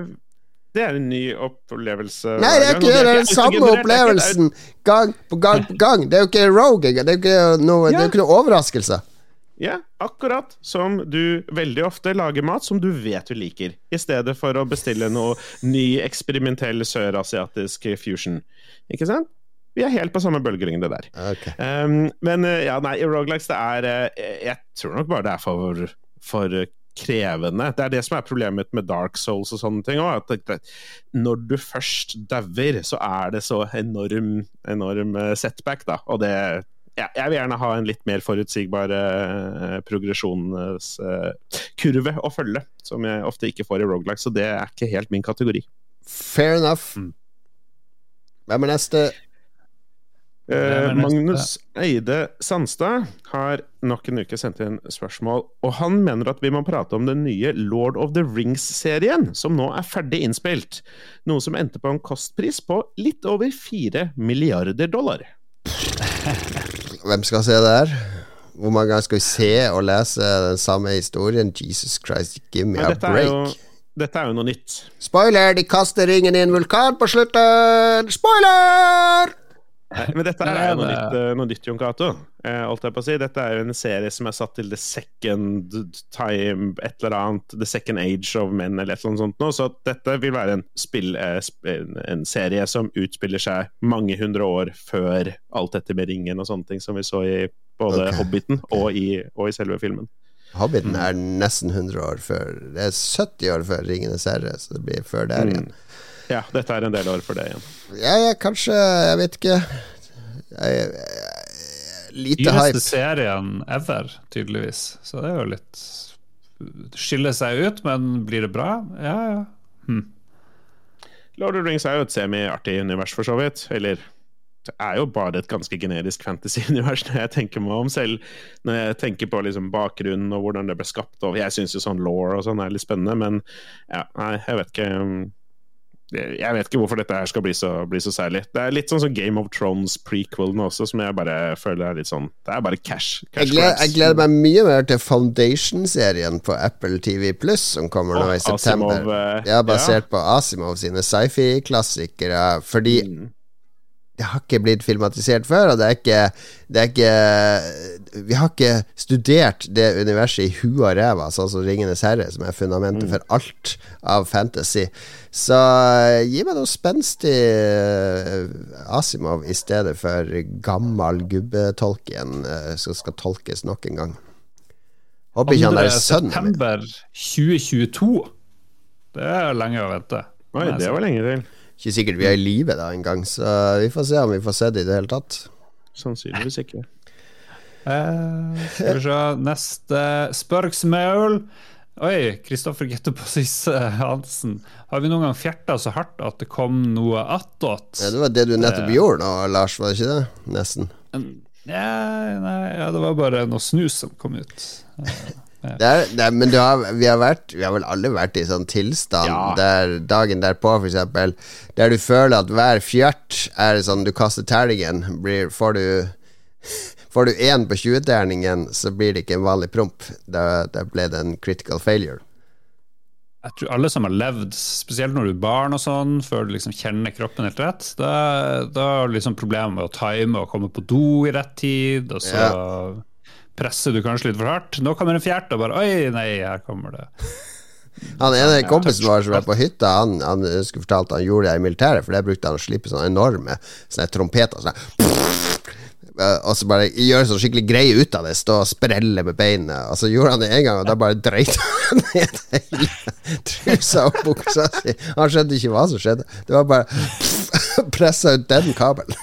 det er en ny opplevelse. Nei, det er ikke det. Er den samme opplevelsen gang på gang på gang. Det er jo ikke rogue. Det er jo ikke noe, det er jo ikke noe overraskelse. Ja, akkurat som du veldig ofte lager mat som du vet du liker, i stedet for å bestille noe ny eksperimentell sørasiatisk fusion. Ikke sant? Vi er helt på samme bølgelengde der. Okay. Um, men uh, ja, nei, Rogalikes, det er uh, Jeg tror nok bare det er for, for krevende. Det er det som er problemet med Dark Souls og sånne ting òg. Når du først dauer, så er det så enorm, enorm uh, setback, da. Og det ja, jeg vil gjerne ha en litt mer forutsigbar uh, progresjonskurve å følge, som jeg ofte ikke får i Rogalike, så det er ikke helt min kategori. Fair enough. Mm. Hvem er neste? Uh, er neste? Magnus Eide Sandstad har nok en uke sendt inn spørsmål, og han mener at vi må prate om den nye Lord of the Rings-serien, som nå er ferdig innspilt. Noe som endte på en kostpris på litt over fire milliarder dollar. Hvem skal se det her? Hvor mange ganger skal vi se og lese den samme historien? Jesus Christ, give me Men a jo, break. dette er jo noe nytt. Spoiler! De kaster ringen i en vulkan på slutten! Spoiler! Nei, Men dette er jo noe nytt, eh, noe nytt Jon Cato. Eh, si. Dette er jo en serie som er satt til the second time et eller annet The second age of men, eller et eller annet sånt nå. Så dette vil være en, spill, eh, sp- en, en serie som utspiller seg mange hundre år før alt dette med ringen og sånne ting som vi så i både okay. Hobbiten og, i, og i selve filmen. Hobbiten er nesten 100 år før Det er 70 år før Ringenes herre, så det blir før der igjen. Ja, dette er en del år for det igjen. Ja, ja, kanskje Jeg vet ikke. Jeg, jeg, lite Dyreste hype. serien ever, tydeligvis. Så det er jo litt Skiller seg ut, men blir det bra? Ja, ja. Lord of Rings er jo et semi-artig univers, for så vidt. Eller det er jo bare et ganske generisk fantasy-univers når jeg tenker meg om selv. Når jeg tenker på liksom bakgrunnen og hvordan det ble skapt. Og jeg syns jo sånn law og sånn er litt spennende, men ja, nei, jeg vet ikke um, jeg vet ikke hvorfor dette her skal bli så, bli så særlig. Det er litt sånn som Game of Thrones prequelen også, som jeg bare føler er litt sånn Det er bare cash. cash Jeg gleder, jeg gleder meg mye mer til Foundation-serien på Apple TV Pluss, som kommer nå i september. Asimov, eh, ja, basert på Asimov sine sci-fi-klassikere. Fordi Mm. Det har ikke blitt filmatisert før, og det er ikke, det er ikke Vi har ikke studert det universet i huet og ræva, sånn som Ringenes herre, som er fundamentet for alt av fantasy. Så eh, gi meg noe spenstig eh, Asimov i stedet for gammel gubbetolken uh, som skal tolkes nok en gang. Håper ikke han er sønnen min. september 2022. Det er lenge å vente. Oi, det var lenge til. Ikke sikkert vi er i live da engang, så vi får se om vi får se det i det hele tatt. Sannsynligvis ikke. Eh, skal vi se Neste spørsmål. Oi, Kristoffer Gettebossis Hansen. Har vi noen gang fjerta så hardt at det kom noe attåt? Ja, det var det du nettopp gjorde nå, Lars, var det ikke det? Nesten. Ja, nei, ja, det var bare noe snus som kom ut. Det er, det er, men du har, vi, har vært, vi har vel alle vært i sånn tilstand Ja. der dagen derpå, eksempel, der du føler at hver fjert er sånn du kaster terningen, blir, får du Får du én på 20-terningen, så blir det ikke en vanlig promp. Da, da ble det en critical failure. Jeg tror alle som har levd, spesielt når du er barn og sånn, før du liksom kjenner kroppen helt rett, da, da har du liksom problemer med å time og komme på do i rett tid, og så presser du kanskje litt for hardt. Nå kommer en fjert og bare Oi, nei, her kommer det. Han ene kompisen vår som var på hytta, han, han skulle fortalt han gjorde det i militæret, for det brukte han å slippe sånne enorme sånne trompeter. Sånne Eh, og så bare gjøre sånn skikkelig greie ut av det, stå og sprelle med beina. Og så gjorde han det en gang, og da bare dreit han ned hele trusa og buksa si. Han skjønte ikke hva som skjedde. Det var bare pressa ut den kabelen.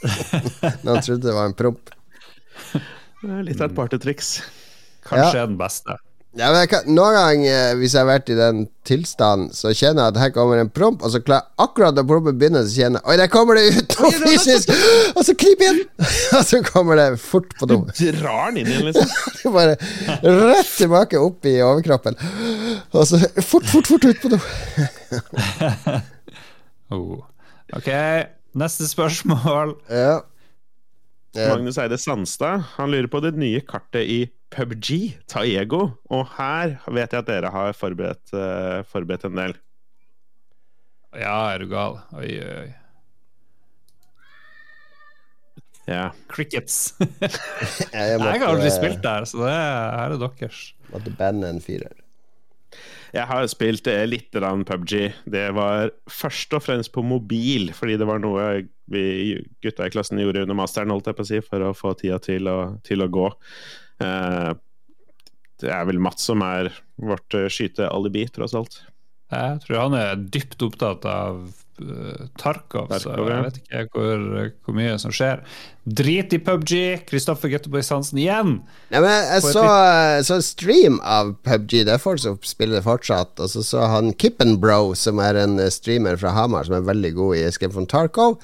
Når han trodde det var en promp. Litt av et partytriks. Kanskje Ja. den beste. Ja, men kan, Noen ganger hvis jeg har vært i den tilstanden, så kjenner jeg at her kommer en promp, og så klarer jeg akkurat da prompen begynner, så kjenner jeg Oi, der kommer det ut noe fysisk! Og så kryper jeg inn! og så kommer det fort på do. Du drar den inn igjen, liksom. det er bare rett tilbake opp i overkroppen. Og så fort, fort, fort ut på do. oh. Ok, neste spørsmål. Ja. Magnus Eide Sandstad Han lurer på det nye kartet i PubG, Taego. Og her vet jeg at dere har forberedt, uh, forberedt en del. Ja, er du gal? Oi, oi, oi. Ja. Crickets. jeg, måtte, jeg har aldri spilt der, så det er, her er deres. Måtte banne en firer. Jeg har spilt eh, litt PubG. Det var først og fremst på mobil, fordi det var noe vi gutta i klassen gjorde under masteren, holdt jeg på å si, for å få tida til å, til å gå. Eh, det er vel Mats som er vårt eh, skytealibi, tross alt. Jeg tror han er dypt opptatt av Tarkov, Tarkov, så jeg vet ikke hvor, hvor, mye som skjer. Drit i PubG! Kristoffer Getterboy Hansen igjen! Nei, men jeg så, så, stream av PubG, det er folk som spiller det fortsatt. Og så så han Kippenbro, som er en streamer fra Hamar, som er veldig god i Escape from Tarkov.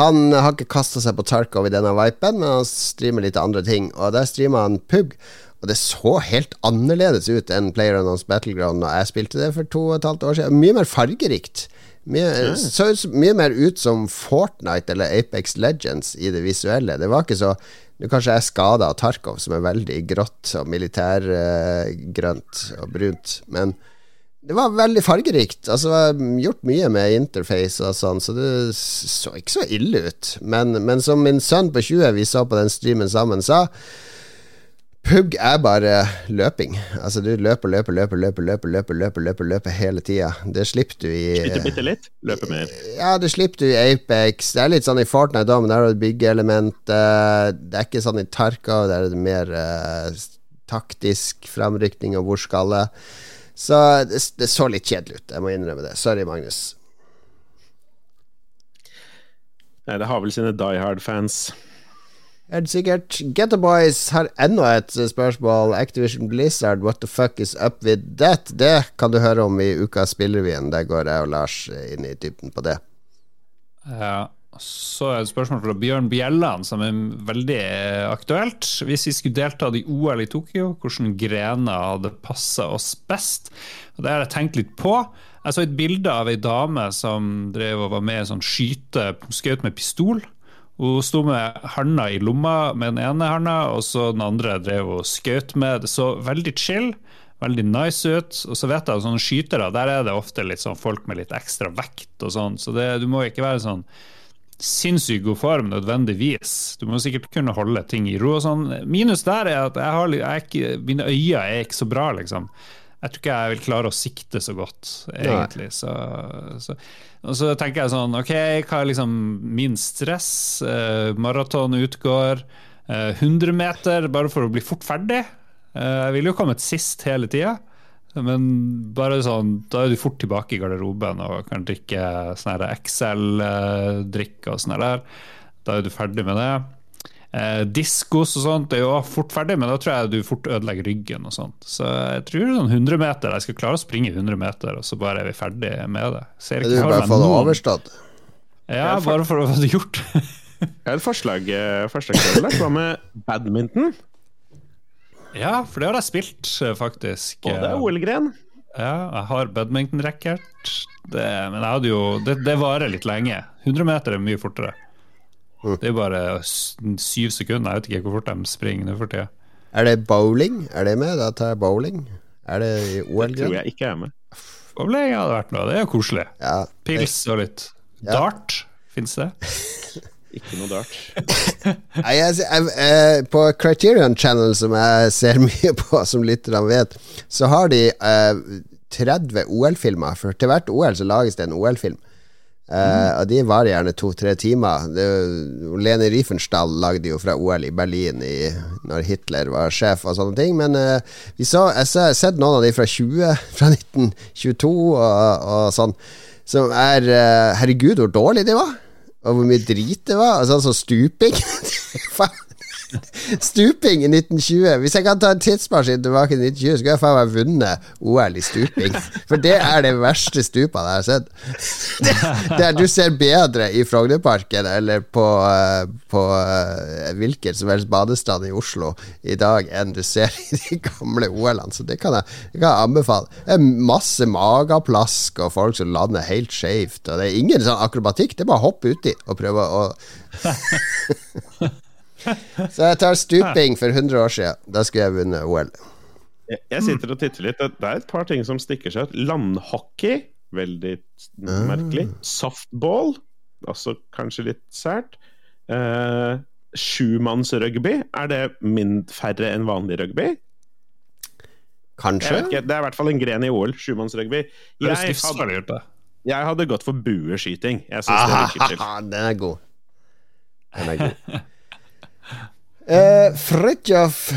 Han har ikke kasta seg på Tarkov i denne vipen, men han streamer litt andre ting. Og der streamer han Pug. Og det så helt annerledes ut enn PlayerUnknown's Battleground da jeg spilte det for to og et halvt år siden. Mye mer fargerikt. Mye. Så mye mer ut som Fortnite eller Apex Legends i det visuelle. Det var ikke så Nå kanskje jeg er skada av Tarkov, som er veldig grått og militærgrønt uh, og brunt, men det var veldig fargerikt. Altså, det var gjort mye med interface og sånn, så det så ikke så ille ut. Men, men som min sønn på 20, vi så på den streamen sammen, sa Pug er bare løping. Altså Du løper, løper, løper, løper, løper, løper, løper, løper, løper hele tida. Det slipper du i Skyter bitte litt? Løper mer? Ja, det slipper du i Apex. Det er litt sånn i Fortnite da, men der har du byggeelement. Det er ikke sånn i Tarka, der er det mer uh, taktisk framrykning og hvor skal det. Så det, det så litt kjedelig ut, jeg må innrømme det. Sorry, Magnus. Nei, det har vel sine Die Hard-fans. Helt sikkert. Get the Boys har enda et spørsmål. Activision Blizzard, what the fuck is up with that? Det kan du høre om i ukas Spillrevyen. Der går jeg og Lars inn i dybden på det. Ja, så er det et spørsmål fra Bjørn Bjelland, som er veldig aktuelt. Hvis vi skulle deltatt i OL i Tokyo, hvilke grener hadde passa oss best? Og Det har jeg tenkt litt på. Jeg så et bilde av ei dame som drev og var med i sånn skyte, skjøt med pistol. Hun sto med handa i lomma med den ene handa, og så den andre drev og skjøt med. Det så veldig chill, veldig nice ut. Og så vet jeg sånne skytere, der er det ofte litt sånn folk med litt ekstra vekt og sånn, så det, du må ikke være sånn sinnssykt god form nødvendigvis. Du må sikkert kunne holde ting i ro og sånn. Minus der er at jeg har, jeg ikke, mine øyne er ikke så bra, liksom jeg tror ikke jeg vil klare å sikte så godt, egentlig. Så, så, og så tenker jeg sånn Ok, hva er liksom min stress? Uh, maraton utgår. Uh, 100 meter bare for å bli fort ferdig. Uh, jeg ville jo kommet sist hele tida. Men bare sånn, da er du fort tilbake i garderoben og kan drikke sånn XL-drikk og sånn der. Da er du ferdig med det. Eh, diskos og sånt er jo fort ferdig, men da tror jeg du fort ødelegger ryggen. og sånt. Så jeg tror sånn 100 meter, jeg skal klare å springe 100 meter, og så bare er vi ferdig med det. Ser ikke du bare få det overstått? Ja, bare for å få det gjort. jeg har et forslag. Eh, forslag Hva med badminton? Ja, for det har jeg spilt, eh, faktisk. Og det er OL-gren. Ja, jeg har badminton-racket. Men jeg hadde jo det, det varer litt lenge. 100 meter er mye fortere. Det er bare syv sekunder. Jeg vet ikke hvor fort de springer nå for tida. Er det bowling? Er det med? Da tar jeg bowling. Er det i OL? Det tror jeg ikke er med. Bowling hadde vært noe. Det er jo koselig. Ja, Pils og litt ja. dart. Fins det? ikke noe dart. Nei, jeg, jeg, jeg, på Criterion Channel, som jeg ser mye på, som lytterne vet, så har de eh, 30 OL-filmer. For til hvert OL så lages det en OL-film. Uh, og de varer gjerne to-tre timer. Det, Lene Riefenstahl lagde jo fra OL i Berlin i, når Hitler var sjef og sånne ting. Men uh, vi så, jeg har sett noen av de fra 20, fra 1922 og, og sånn, som er uh, Herregud, hvor dårlig de var! Og hvor mye drit det var. Og Altså, så stuping. Stuping i 1920. Hvis jeg kan ta en tidsmaskin tilbake til 1920, skulle jeg faen meg vunnet OL i stuping. For det er det verste stupa jeg har sett. Det, du ser bedre i Frognerparken eller på, eh, på uh, hvilken som helst badestrand i Oslo i dag enn du ser i de gamle OL-ene. Så det kan jeg, det kan jeg anbefale. Det er masse mageplask og folk som lander helt skjevt. Og det er ingen sånn akrobatikk, det er bare å hoppe uti og prøve å Så jeg tar stuping for 100 år siden. Da skulle jeg vunnet OL. Jeg sitter og titter litt. Det er et par ting som stikker seg ut. Landhockey, veldig merkelig. Softball, også kanskje litt sært. Uh, Sjumannsrugby, er det mindre, færre enn vanlig rugby? Kanskje? Det er i hvert fall en gren i OL, sjumannsrugby. Jeg, hadde, jeg hadde gått for bueskyting. Jeg syns det virker chill. Den er god. Den er god. uh, Fridtjof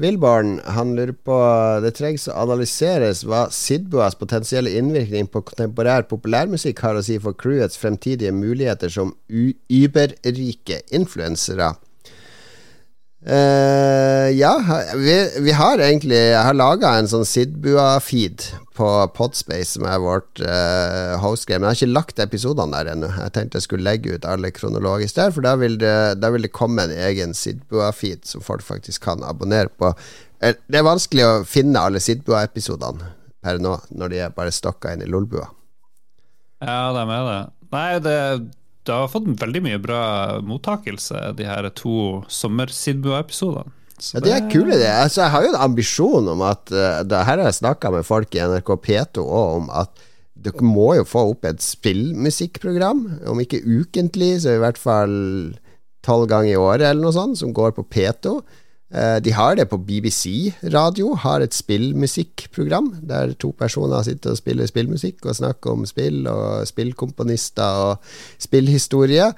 Wilborn han lurer på Det trengs å analyseres hva Sidboas potensielle innvirkning på kontemporær populærmusikk har å si for crewets fremtidige muligheter som überrike influensere. Uh, ja, vi, vi, har egentlig Jeg har laga en sånn Sidbua-feed på Podspace, som er vårt uh, hostgame. Men jeg har ikke lagt episodene der ennå. Jeg tenkte jeg skulle legge ut alle kronologisk der, for da vil det, vil det komme en egen Sidbua-feed som folk faktisk kan abonnere på. Uh, det er vanskelig å finne alle Sidbua-episodene per nå, når de er bare stokka inn i Lolbua. Ja, de er det. Nei, det det har fått veldig mye bra mottakelse, de her to sommer-Sidbua-episodene. Ja, det er kule, det. Altså, jeg har jo en ambisjon om at uh, det Her har jeg snakka med folk i NRK P2 òg om at dere må jo få opp et spillmusikkprogram. Om ikke ukentlig, så i hvert fall tolv ganger i året eller noe sånt, som går på P2. Eh, de har det på BBC radio, har et spillmusikkprogram der to personer sitter og spiller spillmusikk og snakker om spill og spillkomponister og spillhistorie.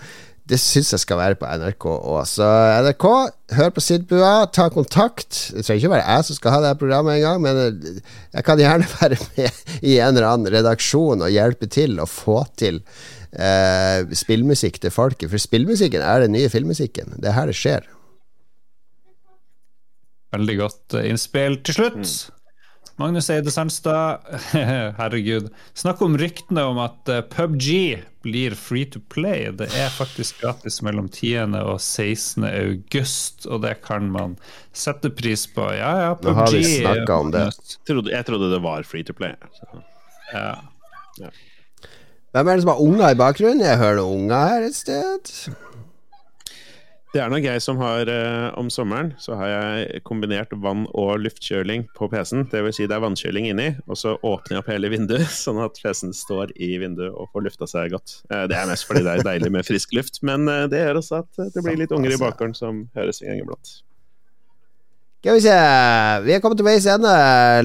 Det syns jeg skal være på NRK òg. Så NRK, hør på Sidbua, ta kontakt. Det trenger ikke være jeg som skal ha det programmet engang, men jeg kan gjerne være med i en eller annen redaksjon og hjelpe til å få til eh, spillmusikk til folket. For spillmusikken er den nye filmmusikken. Det er her det skjer. Veldig godt eh, innspill. Til slutt, mm. Magnus Eide Sandstad, herregud. Snakk om ryktene om at eh, PubG blir free to play. Det er faktisk gratis mellom 10. og 16. august, og det kan man sette pris på. Ja, ja, PubG Nå har vi snakka om det. Jeg trodde, jeg trodde, det var free to play. Ja. ja. Hvem er det som har unger i bakgrunnen? Jeg hører noen unger her et sted. Det er nok jeg som har eh, Om sommeren så har jeg kombinert vann- og luftkjøling på PC-en. Det vil si det er vannkjøling inni, og så åpner jeg opp hele vinduet, sånn at PC-en står i vinduet og får lufta seg godt. Eh, det er mest fordi det er deilig med frisk luft, men eh, det gjør også at det blir litt unger i bakgården som høres en gang iblant. Skal vi se Vi er kommet til veis ende.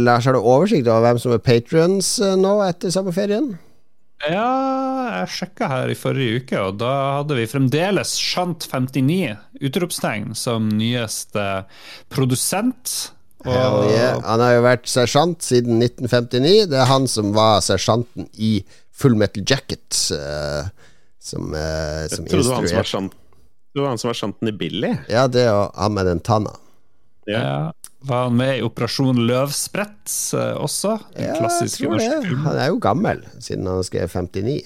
Lars, har du oversikt over hvem som er patrions nå etter sommerferien? Ja, jeg sjekka her i forrige uke, og da hadde vi fremdeles Shant59 utropstegn som nyeste produsent. Og... Yeah. Han har jo vært sersjant siden 1959. Det er han som var sersjanten i Full Metal Jacket, uh, som, uh, som Jeg trodde han som var sjant, det var han som var sjanten i Billy. Ja, det og han med den tanna. Ja. Var han med i Operasjon Løvsprett uh, også? Den ja, klassiske tror det. Han er jo gammel, siden han skrev 59.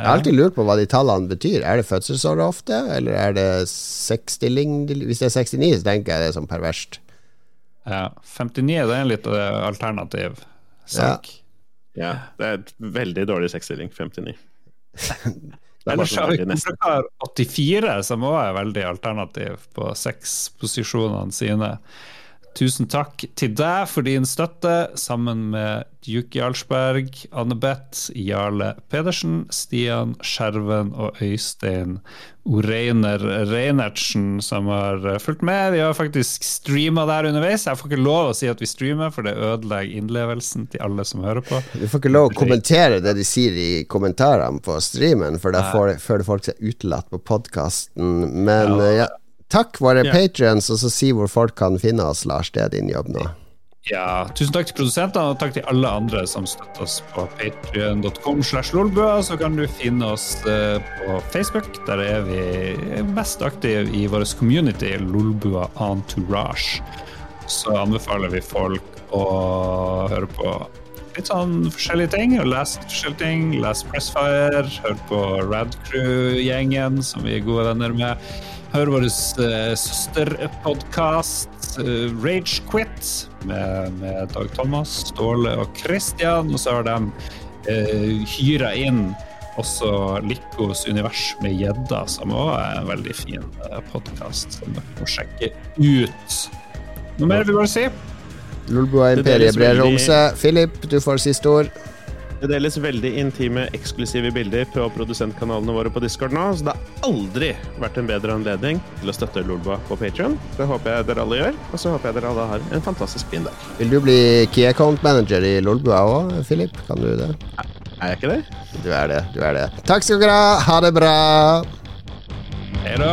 Jeg har alltid lurt på hva de tallene betyr. Er det fødselsåret ofte, eller er det sexstilling? Hvis det er 69, så tenker jeg det er sånn perverst. Ja, 59 det er en litt alternativ sak. Ja. ja det er et veldig dårlig sexstilling, 59. Ellers har vi 84, som òg er veldig alternativ på sexposisjonene sine. Tusen takk til deg for din støtte, sammen med Duke Jarlsberg, Anne-Beth, Jarle Pedersen, Stian Skjerven og Øystein Oreiner Reinertsen, som har fulgt med. Vi har faktisk streama der underveis. Jeg får ikke lov å si at vi streamer, for det ødelegger innlevelsen til alle som hører på. Du får ikke lov å kommentere det de sier i kommentarene på streamen, for da føler folk seg utelatt på podkasten. Men ja. ja Takk, våre ja. patrions, og så si hvor folk kan finne oss, Lars. Det er din jobb nå. Ja, tusen takk til produsentene, og takk til alle andre som støtter oss på patrion.com slash lolbua. Så kan du finne oss eh, på Facebook. Der er vi mest aktive i vår community, Lolbua Entourage. Så anbefaler vi folk å høre på litt sånn forskjellige ting. Og lese forskjellige ting. Lese Pressfire, høre på Radcrew-gjengen, som vi er gode venner med. Hør vår uh, søsterpodkast uh, Rage Quit med, med, Dag Thomas, Ståle og Christian. Og så har de uh, hyra inn også Likos univers med gjedda, som òg er en veldig fin uh, podkast som dere må sjekke ut. Noe mer vil du bare si? Lolbua Imperiebrer om seg. Philip, du får siste ord. Det deles veldig intime, eksklusive bilder på produsentkanalene våre på Discord nå, så det har aldri vært en bedre anledning til å støtte Lolba på Patrion. Det håper jeg dere alle gjør, og så håper jeg dere alle har en fantastisk fin dag. Vil du bli key account manager i Lolbua òg, Philip? Kan du det? Er jeg ikke det? Du er det. Du er det. Takk skal dere ha. Ha det bra. Hei da.